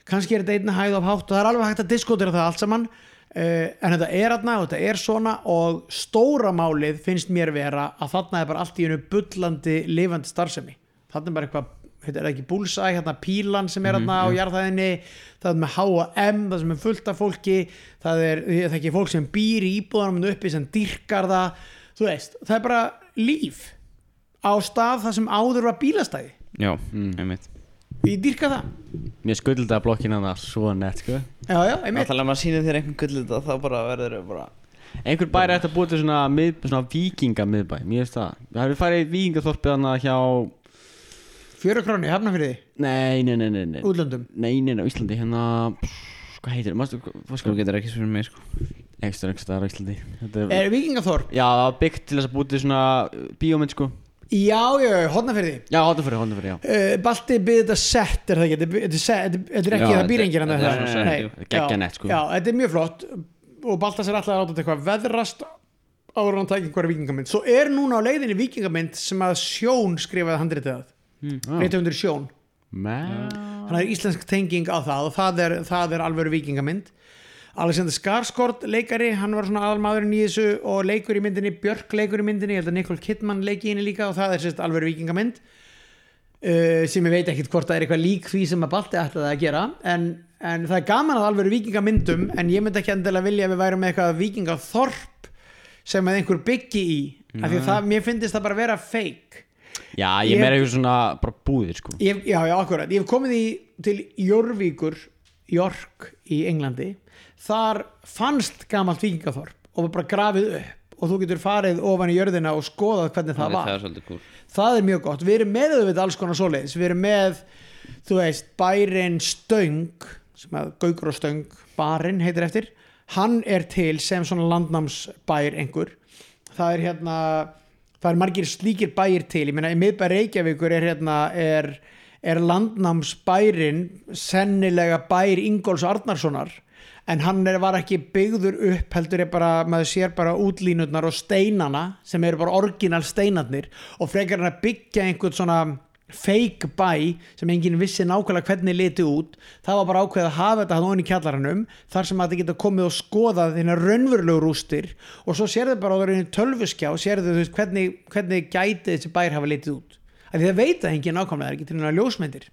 kannski er þetta einni hæð of hátt og það er alveg hægt að diskotera það allt saman uh, en þetta er aðna og þetta er svona og stóra málið finnst mér vera að þarna er bara allt í hennu bullandi lifandi starfsemi þarna er bara eitthvað þetta er ekki búlsæ, hérna pílan sem er hérna á jarðhæðinni, það er með H&M það sem er fullt af fólki. Það er, það er ekki fólk sem býr í íbúðanum uppi sem dyrkar það. Þú veist, það er bara líf á stað það sem áður var bílastæði. Já, Mm. einmitt. Ég dyrka það, Mér skulda blokkina það svo nett sko. Já já, einmitt. Alltaf ef maður sýnir þér einhvern gullið þá bara verður þau bara Einhver bæri ætti að búið til svona, mið, svona vikinga miðbæ Mér finnst það. Það hefur farið í vikingaþorpið hana hjá fjöru krónu, hafna fyrir því, Nei, nei, nei, nei Nei, útlöndum? Nei, nei, nei, á Íslandi Hérna, pff, hvað heitir það? Mástu, hvað Sko sko? getur ekki fyrir mig sko. Ekstra, ekstra, á Íslandi. Þetta er er vikingaþorp, Já, það var byggt til þess að búið til svona uh, bíómynd sko. Já já, Já, hóttum fyrir, hóttum fyrir, já. Uh, Balti byrði þetta sett er það ekki, þetta er- þetta er set- þetta er- þetta er ekki Já, það býr enginn þetta- hann þetta er svona set, jú. Geggja nett, sko. Já, þetta er mjög flott. Og Baltas er alltaf að láta þetta eitthvað veðrast áður en hann tækir einhverja vikingamind svo er núna á leiðinni vikingamind sem að Sjón skrifaði handritið að mm. reytundur Sjón, hann er íslensk tenging á það og það er, það er alvöru vikingamind Alexander Skarsgård leikari, hann var svona aðalmaðurinn í þessu og leikur í myndinni, Björk leikur í myndinni ég held að Nicole Kidman leiki í henni líka og það er sérst alvöru vikingamind uh, sem ég veit ekkit hvort það er eitthvað lík því sem að Balti ætlaði að gera en, en það er gaman að alvöru vikingamyndum en ég myndi ekki endilega vilja að við værum með eitthvað vikingaþorp sem að einhver byggi í af því að það, mér finnst það bara að vera fake Já, ég Ég- meira eitthvað svona bara búðir sko. Ég, já, já, akkurat, ég hef komið í til Jórvíkur York í Englandi. Þar fannst gamalt vikingaþorp og var bara grafið upp og þú getur farið ofan í jörðina og skoðað hvernig það var Það er svolítið cool. Það er mjög gott, við erum með auðvitað alls konar svoleiðis, við erum með þú veist, bærin Stöng sem að Gaukur og Stöng barinn heitir eftir, hann er til sem svona landnámsbær einhver. Það er hérna það er margir slíkir bæir til. Ég meina í miðbæ Reykjavíkur er hérna er, er landnámsbærin sennilega bær Ingóls Arnarssonar en hann er, var ekki byggður upp heldur er bara, maður sér bara útlínutnar og steinana sem eru bara orginal steinarnir og frekar hann að byggja einhvern svona fake bæ sem enginn vissi nákvæmlega hvernig liti út það var bara ákveðið að hafa þetta hann ofan í kjallaranum þar sem að þetta geta komið og skoðað þína raunverulegu rústir og svo sérðu bara á það raunin tölvuskjá sérðu þú veist hvernig, hvernig gæti þessi bær hafa litið út. Af því það veit það enginn nákvæmlega það er ekki til náttúrulega ljósmyndir.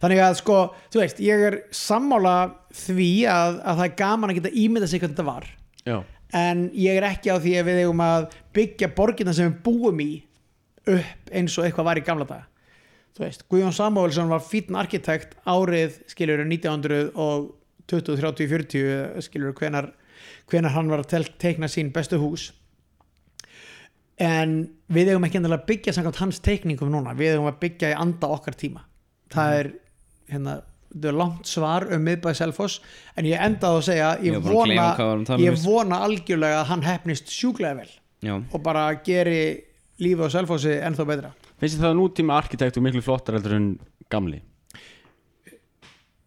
Þannig að sko, þú veist, ég er sammála því að, að það er gaman að geta ímynda sig hvernig þetta var. Já. En ég er ekki á því að við eigum að byggja borgina sem við búum í upp eins og eitthvað var í gamla dag þú veist, Guðjón Samuelsson var fítn arkitekt árið skilur 1920, 30, 40 skilur hvenar, hvenar hann var að teikna sín bestu hús. En við eigum ekki að byggja samkvæmt hans teikningum núna, við eigum að byggja í anda okkar tíma. Það er hérna þetta er langt svar um miðbæð Selfoss en ég endaði að segja Ég ég vona, um ég vona algjörlega að hann hefnist sjúklega vel Já. og bara geri lífið á Selfossi ennþá betra. Finnst þið það nútíma arkitektur miklu flottar heldur en gamli?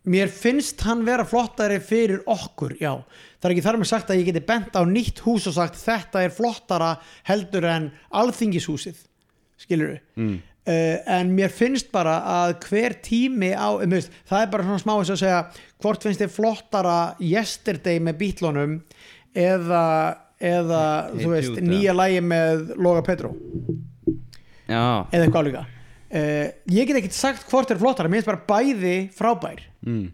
Mér finnst hann vera flottari fyrir okkur, já. Það er ekki þar með sagt að ég geti bent á nýtt hús og sagt þetta er flottara heldur en alþingishúsið. Skilur við mm. en mér finnst bara að hver tími á, um, veist, það er bara svona smá þess að segja hvort finnst þið flottara yesterday með bítlunum eða, eða Hey þú veist, Jude, nýja lægi með Loga Petro Já, eða eitthvað líka uh, ég get ekkert sagt hvort er flottara mér finnst bara bæði frábær. Mm.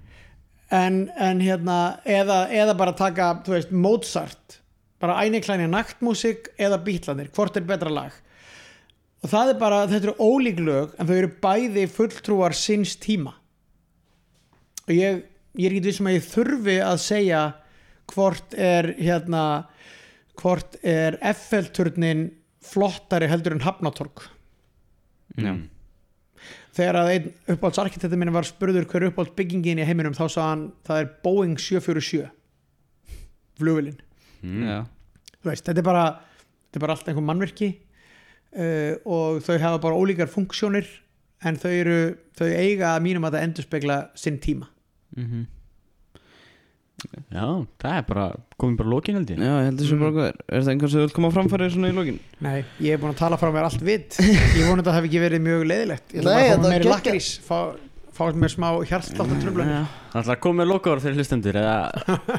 en, en hérna eða, eða bara taka, þú veist, Mozart bara æniklæni naktmúsik eða bítlanir, hvort er betra lag. Og það er bara, þetta eru ólík lög en þau eru bæði fulltrúar sinns tíma. Og ég, ég er ekki vissum að ég þurfi að segja hvort er hérna hvort er Eiffel-turnin flottari heldur en Hafnatorg já, þegar að einn uppáhaldsarkitektur minni var spurður hver uppáhalds byggingin í heiminum þá sagði hann það er Boeing 747 flugvillin Mm. já. Þú veist, þetta er bara, þetta er bara allt einhver mannverki uh, og þau hafa bara ólíkar funksjónir en þau eru, þau eiga að mínum að það endurspegla sinn tíma. Mhm. Já, það er bara komin bara lókin held ég. Já, ég held þessu bara góðir Er það einhvern sem þú vilt koma á framfæri svona í lokin? Nei, ég er búin að tala frá mér allt vitt ég vona að það hef ekki verið mjög leiðilegt. Ég ætla bara að mér meiri lakrís. Fá, fá mér smá hjartsláttar tröflunir það ætlar að koma með lokaður þegar hlustendur eða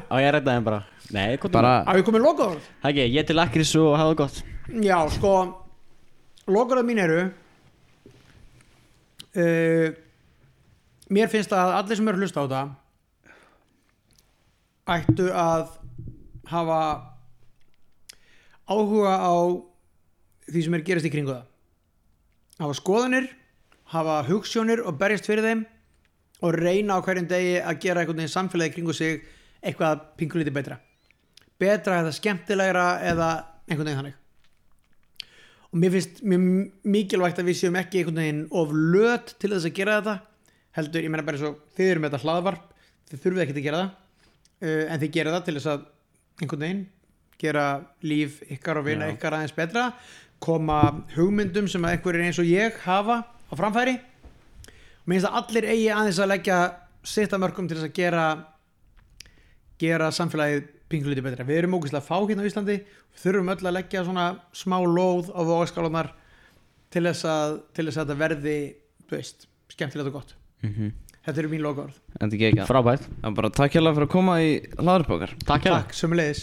á ég að rætta þeim bara? Nei, hvað Bara, Á ég komið lokaður? það ekki, ég til lakris og hafa það gott. Já, sko lokaður mín eru uh, mér finnst að allir sem eru að hlusta á þetta ættu að hafa áhuga á því sem er gerast í kringu það. Hafa skoðanir hafa hugssjónir og berjast fyrir þeim og reyna á hverjum degi að gera einhvern veginn samfélagi kringu sig eitthvað pingulítið betra. Betra eða skemmtilegra eða einhvern veginn þannig. Og mér finnst mjög mikilvægt að við séum ekki einhvern veginn of löt til þess að gera þetta heldur, ég meina bara svo þið eru með þetta hlaðvarp, þið þurfið ekki að gera það en þið gera það til þess að einhvern veginn gera líf ykkar og vina ykkar aðeins betra koma hugmyndum sem að einhverjir eins og ég hafa á framfæri. Og mér finnst að allir eigi aðeins að leggja sitt að mörgum til þess að gera gera samfélagið pingulítið betra. Við erum ógeðslega fá hérna á Íslandi. Við þurfum öll að leggja svona smá lóð á vogaskálanar til þess að, til þess að þetta verði veist, skemmtilegt og gott. Mhm Þetta eru mín ekki ekki frábært, Það er bara takk hérlega fyrir að koma í hlaðarpokar takk hérna Takk, sömulegis